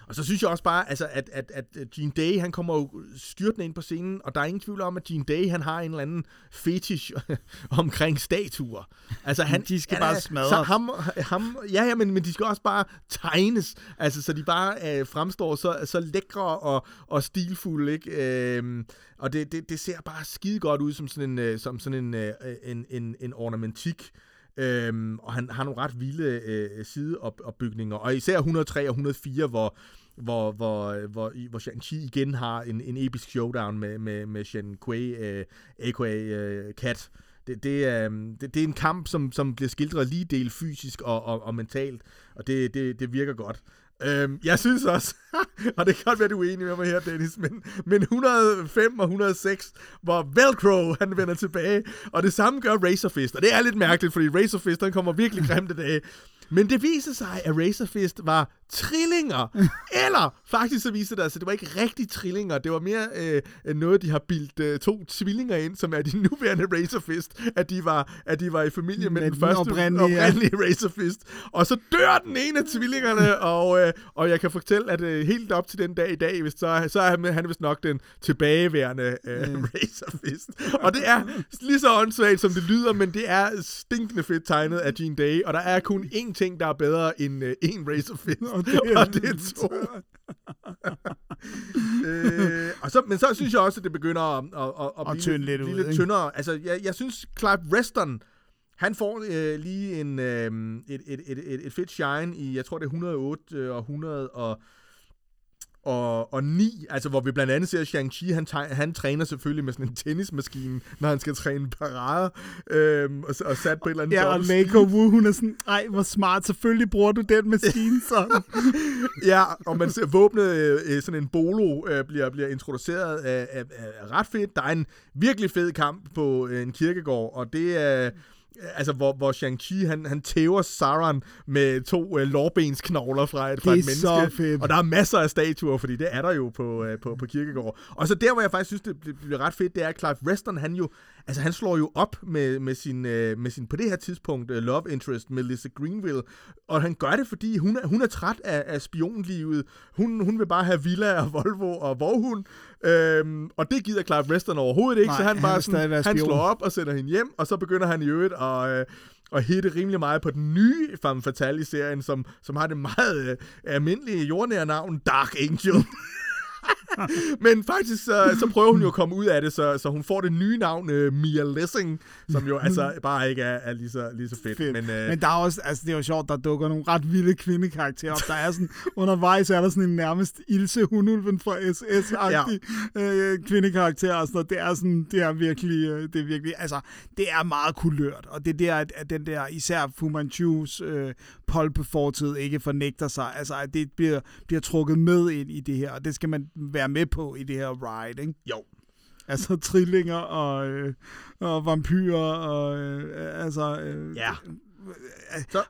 og så synes jeg også bare, altså, at, at, at Gene Day, han kommer jo styrtende ind på scenen, og der er ingen tvivl om, at Gene Day, han har en eller anden fetish omkring statuer. Altså, han, De skal han bare smadres. Så ham, ham, ja, ja, men, men de skal også bare tegnes, altså, så de bare øh, fremstår så, så lækre og, og stilfulde, ikke? Øhm, og det, det, det ser bare skide godt ud som sådan en, øh, som sådan en, øh, en, en, en ornamentik. Øhm, og han har nogle ret vilde øh, sideopbygninger, og især 103 og 104, hvor, hvor, hvor, øh, hvor, hvor Shang-Chi igen har en, en episk showdown med, med, med Shen Kuei, øh, a.k.a. Øh, Kat, det, det, er, det, det er en kamp, som, som bliver skildret lige del fysisk og, og, og mentalt, og det, det, det virker godt. Øhm, jeg synes også, og det kan godt være, du er enig med mig her, Dennis, men, men 105 og 106, hvor Velcro, han vender tilbage, og det samme gør Razorfist, og det er lidt mærkeligt, fordi Razorfist, han kommer virkelig grimt i dag. Men det viser sig, at Razorfist var trillinger. Eller faktisk så viser det at det var ikke rigtig trillinger. Det var mere øh, noget, de har bildt øh, to tvillinger ind, som er de nuværende Razorfist. At de var, at de var i familie med, Med den den første oprindelige, ja. oprindelige Razorfist. Og så dør den ene af tvillingerne, og, øh, og jeg kan fortælle, at øh, helt op til den dag i dag, hvis så, så er han, han vist nok den tilbageværende øh, Razorfist. Og det er lige så åndssvagt, som det lyder, men det er stinkende fedt tegnet af Gene Day, og der er kun én ting, der er bedre end øh, én Razorfist, og det er, og det er to. øh, og så, men så synes jeg også, at det begynder at, at, at, at blive tynde lidt blive ud, lidt ikke? tyndere. Altså, jeg, jeg synes, Clive Reston, han får øh, lige en, øh, et, et, et, et, et fedt shine i, jeg tror det er 108 og 100 og, og, og 9, altså hvor vi blandt andet ser Shang-Chi, han, han træner selvfølgelig med sådan en tennismaskine, når han skal træne parader, øhm, og, og sat på et eller andet Ja, og Mako Wu, hun er sådan, ej, hvor smart, selvfølgelig bruger du den maskine sådan. Ja, og man ser våbnet, øh, øh, sådan en bolo, øh, bliver, bliver introduceret af, af, af ret fedt. Der er en virkelig fed kamp på øh, en kirkegård, og det er... Altså, hvor, hvor Shang-Chi, han, han tæver Sauron med to øh, lårbensknogler fra et, fra et menneske. fedt. Og der er masser af statuer, fordi det er der jo på, øh, på, på kirkegård. Og så der, hvor jeg faktisk synes, det bliver- ret fedt, det er, at Clive Reston, han jo, altså han slår jo op med, med, sin, øh, med sin, på det her tidspunkt, øh, love interest, Melissa Greenville. Og han gør det, fordi hun er, hun er træt af, af spionlivet. Hun, hun vil bare have Villa og Volvo og Vorhund. Øhm, og det gider Clive Reston overhovedet ikke, Nej, så han, han bare sådan, han slår op og sender hende hjem, og så begynder han i øvrigt at... Øh, og hitte rimelig meget på den nye Femme Fatale i serien, som, som har det meget øh, almindelige jordnære navn Dark Angel. Men faktisk så, så prøver hun jo at komme ud af det, så, så hun får det nye navn øh, Mia Lessing, som jo altså bare ikke er, er lige, så, lige så fedt. Fedt. Men, øh, Men der er også, altså det er jo sjovt, der dukker nogle ret vilde kvindekarakterer op. Der er sådan, undervejs er der sådan en nærmest Ilse Hunulven fra SS-agtig ja. øh, kvindekarakter og sådan noget. Det er sådan, det er virkelig, øh, det er virkelig, altså det er meget kulørt. Og det er der, at, at den der, især Fu Manchus øh, polpefortid ikke fornægter sig. Altså at det bliver, bliver trukket med ind i det her, og det skal man være med på i det her ride, ikke? jo, Altså trillinger og, øh, og vampyrer og øh, altså... Øh, ja. Så,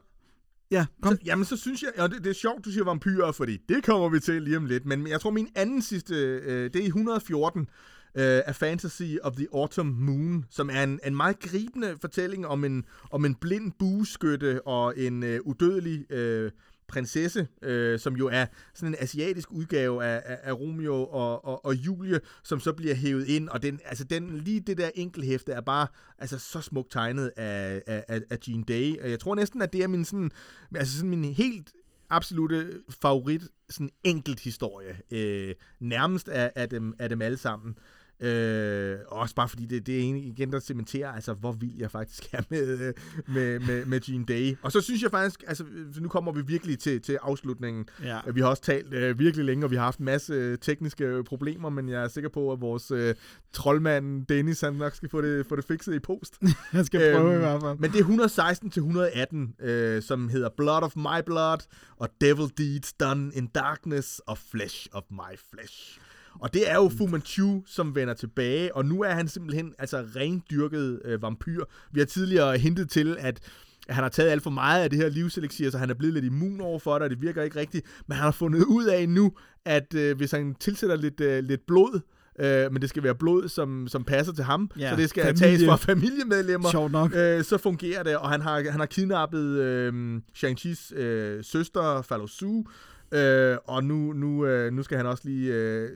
Ja, kom. så, jamen, så synes jeg, og det, det er sjovt, du siger vampyrer, fordi det kommer vi til lige om lidt, men jeg tror, min anden sidste, øh, det er i 114, øh, A Fantasy of the Autumn Moon, som er en, en meget gribende fortælling om en, om en blind bueskytte og en øh, udødelig øh, prinsesse, øh, som jo er sådan en asiatisk udgave af, af, af Romeo og, og, og Julie, som så bliver hævet ind, og den, altså den, lige det der enkelhæfte er bare altså, så smukt tegnet af, af, af, Jean Day, og jeg tror næsten, at det er min, sådan, altså sådan min helt absolute favorit sådan enkelt historie, øh, nærmest af, af, dem, af dem alle sammen. Øh, også bare fordi det, det er egentlig igen, der cementerer, altså hvor vild jeg faktisk er med, øh, med, med, med Jean Day. Og så synes jeg faktisk, altså så nu kommer vi virkelig til, til afslutningen. Ja. Vi har også talt øh, virkelig længe, og vi har haft en masse øh, tekniske øh, problemer, men jeg er sikker på, at vores øh, troldmand Dennis, han nok skal få det, få det fikset i post. Jeg skal prøve Øhm, i hvert fald. Men det er 116 til 118, øh, som hedder Blood of My Blood og Devil Deeds Done in Darkness og Flesh of My Flesh. Og det er jo Fu Manchu, som vender tilbage, og nu er han simpelthen altså rendyrket øh, vampyr. Vi har tidligere hintet til, at han har taget alt for meget af det her livselixier, så han er blevet lidt immun over for det, og det virker ikke rigtigt. Men han har fundet ud af nu, at øh, hvis han tilsætter lidt, øh, lidt blod, øh, men det skal være blod, som, som passer til ham, Ja, så det skal familie. tages fra familiemedlemmer, Sjovt nok. øh, så fungerer det, og han har, han har kidnappet øh, Shang-Chi's øh, søster, Fallo Su, øh, og nu, nu, øh, nu skal han også lige øh,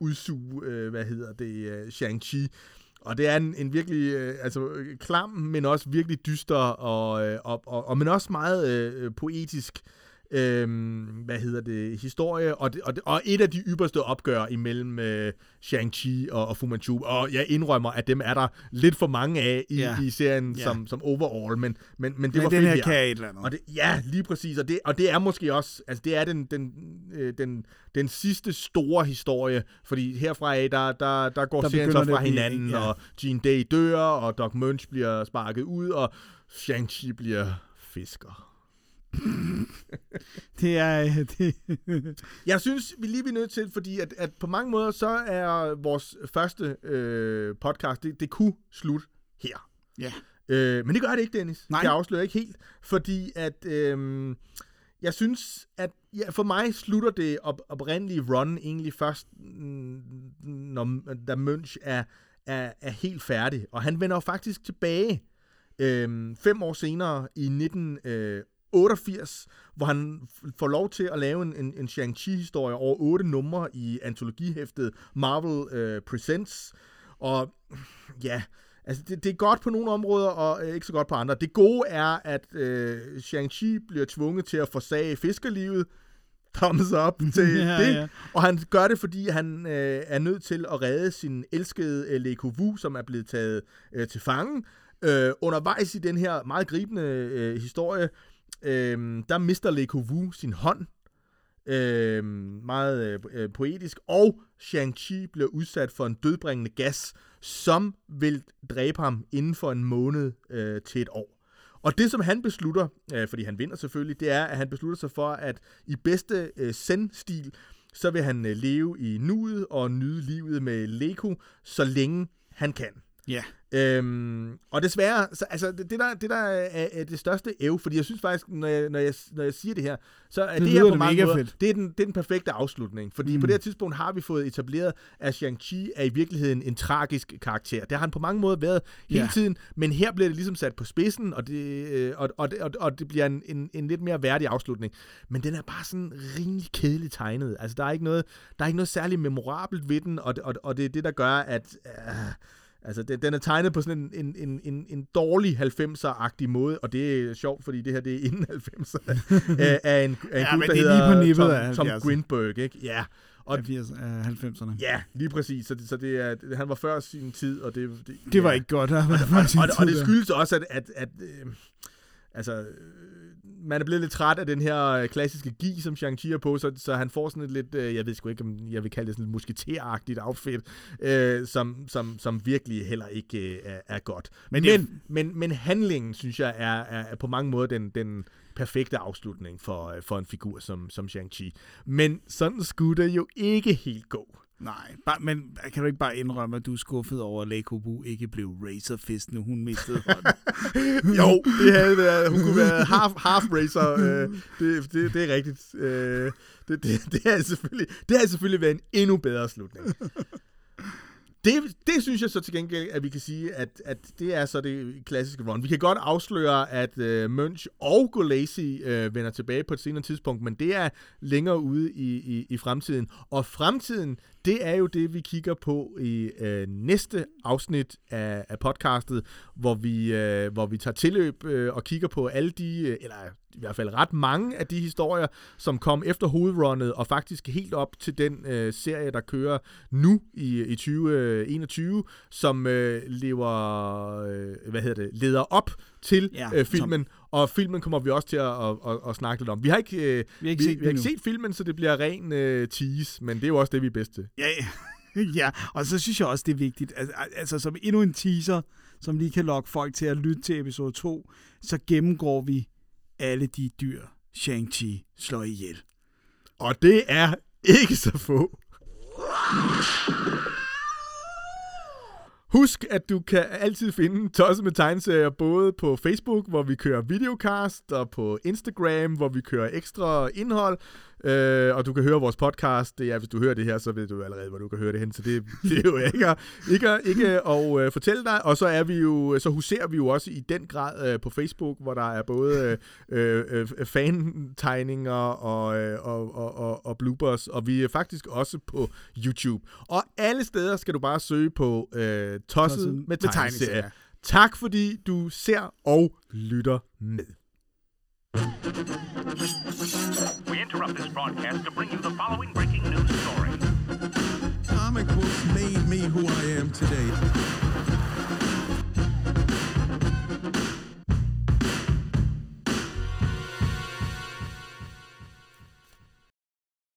udsuge, øh, hvad hedder det, øh, Shang-Chi. Og det er en, en virkelig øh, altså, øh, klam, men også virkelig dyster, og, øh, og, og, og men også meget øh, øh poetisk øhm, hvad hedder det, historie, og, det, og, det, og et af de ypperste opgør imellem øh, Shang-Chi og, og Fu Manchu, og jeg indrømmer, at dem er der lidt for mange af i, Ja. i serien Ja. som, som overall, men, men, men det Men var den fedt her kan et eller andet. og det, ja, lige præcis. Og det, og det er måske også, altså det er den, den, øh, den, den sidste store historie, fordi herfra af, der, der, der går Der serien så fra blive- hinanden, ja. og Jean Day dør, og Doc Munch bliver sparket ud, og Shang-Chi bliver fisker. Det er... Det, Jeg synes, vi lige er nødt til, fordi at, at på mange måder, så er vores første øh, podcast, det, det kunne slutte her. ja. Øh, men det gør det ikke, Dennis. Nej. Det afslører ikke helt, fordi at øh, jeg synes, at ja, for mig slutter det op, oprindelige run egentlig først, når da Munch er, er, er helt færdig. Og han vender jo faktisk tilbage øh, fem år senere i 1988, hvor han får lov til at lave en, en, en Shang-Chi-historie over otte numre i antologihæftet Marvel øh, Presents. Og ja, altså det, det er godt på nogle områder, og øh, ikke så godt på andre. Det gode er, at øh, Shang-Chi bliver tvunget til at forsage fiskerlivet. Thumbs up til Ja, det. ja. Og han gør det, fordi han øh, er nødt til at redde sin elskede øh, Le Wu, som er blevet taget øh, til fange. Øh, undervejs i den her meget gribende øh, historie, øh, der mister Le Kovu sin hånd. Øh, meget øh, poetisk. Og Shang-Chi bliver udsat for en dødbringende gas, som vil dræbe ham inden for en måned øh, til et år. Og det, som han beslutter, øh, fordi han vinder selvfølgelig, det er, at han beslutter sig for, at i bedste øh, zen-stil, så vil han øh, leve i nuet og nyde livet med Leko, så længe han kan ja. Øhm, og desværre, så, altså det, det, der, det der er, er det største æv, fordi jeg synes faktisk, når jeg, når jeg, når jeg siger det her, så er Det det, her på mange måder, fedt. det er, den, det er den perfekte afslutning. Fordi mm. på det her tidspunkt har vi fået etableret, at Shang-Chi er i virkeligheden en tragisk karakter. Det har han på mange måder været hele Ja. tiden, men her bliver det ligesom sat på spidsen, og det, øh, og, og, og, og det bliver en, en, en lidt mere værdig afslutning. Men den er bare sådan rimelig kedeligt tegnet. Altså der er ikke noget, der er ikke noget særligt memorabelt ved den, og, og, og det er det, der gør, at... Øh, Altså, den, den er tegnet på sådan en, en, en, en, en dårlig 90'er-agtig måde, og det er sjovt, fordi det her, det er inden 90'erne, af, af en, af en Ja, gut, der det er lige hedder Tom, af Tom 70'erne. Greenberg, ikke? Ja, og, Af 80, af 90'erne. ja, lige præcis. Så det, så det er, det, han var før sin tid, og det... Det, Det var ja. ikke godt. Og, Og, og, og det skyldes også, at, at, at øh, altså, øh, man er blevet lidt træt af den her øh, klassiske gi, som Shang-Chi er på, så, så han får sådan et lidt, øh, jeg ved sgu ikke, om jeg vil kalde det sådan et musketeragtigt outfit, øh, som, som, som virkelig heller ikke øh, er, er godt. Men Men, men, men, men handlingen, synes jeg, er, er, er på mange måder den, den perfekte afslutning for, for en figur som, som Shang-Chi. Men sådan skulle det jo ikke helt gå. Nej, bare, men kan du ikke bare indrømme, at du er skuffet over, at Leko Bu ikke blev Razor Fist, nu hun mistede hånden? Jo, det havde været, hun kunne være half, half racer. Øh, det, det, det er rigtigt. Øh, det, det, det, er selvfølgelig, det havde selvfølgelig været en endnu bedre slutning. Det, det synes jeg så til gengæld, at vi kan sige, at, at det er så det klassiske run. Vi kan godt afsløre, at øh, Munch og Golacy øh, vender tilbage på et senere tidspunkt, men det er længere ude i, i, i fremtiden. Og fremtiden, det er jo det, vi kigger på i øh, næste afsnit af, af podcastet, hvor vi, øh, hvor vi tager tilløb øh, og kigger på alle de, øh, eller i hvert fald ret mange af de historier, som kom efter hovedrunnet, og faktisk helt op til den øh, serie, der kører nu i, i 2021, som øh, lever, øh, hvad hedder det, leder op til Ja, øh, filmen, og filmen kommer vi også til at, at, at, at snakke lidt om. Vi har ikke, øh, Vi har ikke vi, set vi har ikke set filmen, så det bliver ren øh, tease, men det er jo også det, vi er bedst til. Ja, ja. ja, og så synes jeg også, det er vigtigt, altså, altså som endnu en teaser, som lige kan lokke folk til at lytte til episode 2, så gennemgår vi alle de dyr, Shang-Chi slår ihjel. Og det er ikke så få. Husk, at du kan altid finde Tosset med tegneserier både på Facebook, hvor vi kører videocast, og på Instagram, hvor vi kører ekstra indhold. Øh, og du kan høre vores podcast. Det er, hvis du hører det her, så ved du allerede, hvor du kan høre det hen. Så det, det er jo ikke, at- ikke, at- ikke at øh, fortælle dig. Og så er vi jo, så huserer vi jo også i den grad øh, på Facebook, hvor der er både øh, øh, øh, fan-tegninger og, øh, og, og, og, og bloopers. Og vi er faktisk også på YouTube. Og alle steder skal du bare søge på øh, Tosset, med med tegneserier. Tak fordi du ser og lytter med. We interrupt this broadcast to bring you the following breaking news story. Comic books made me who I am today.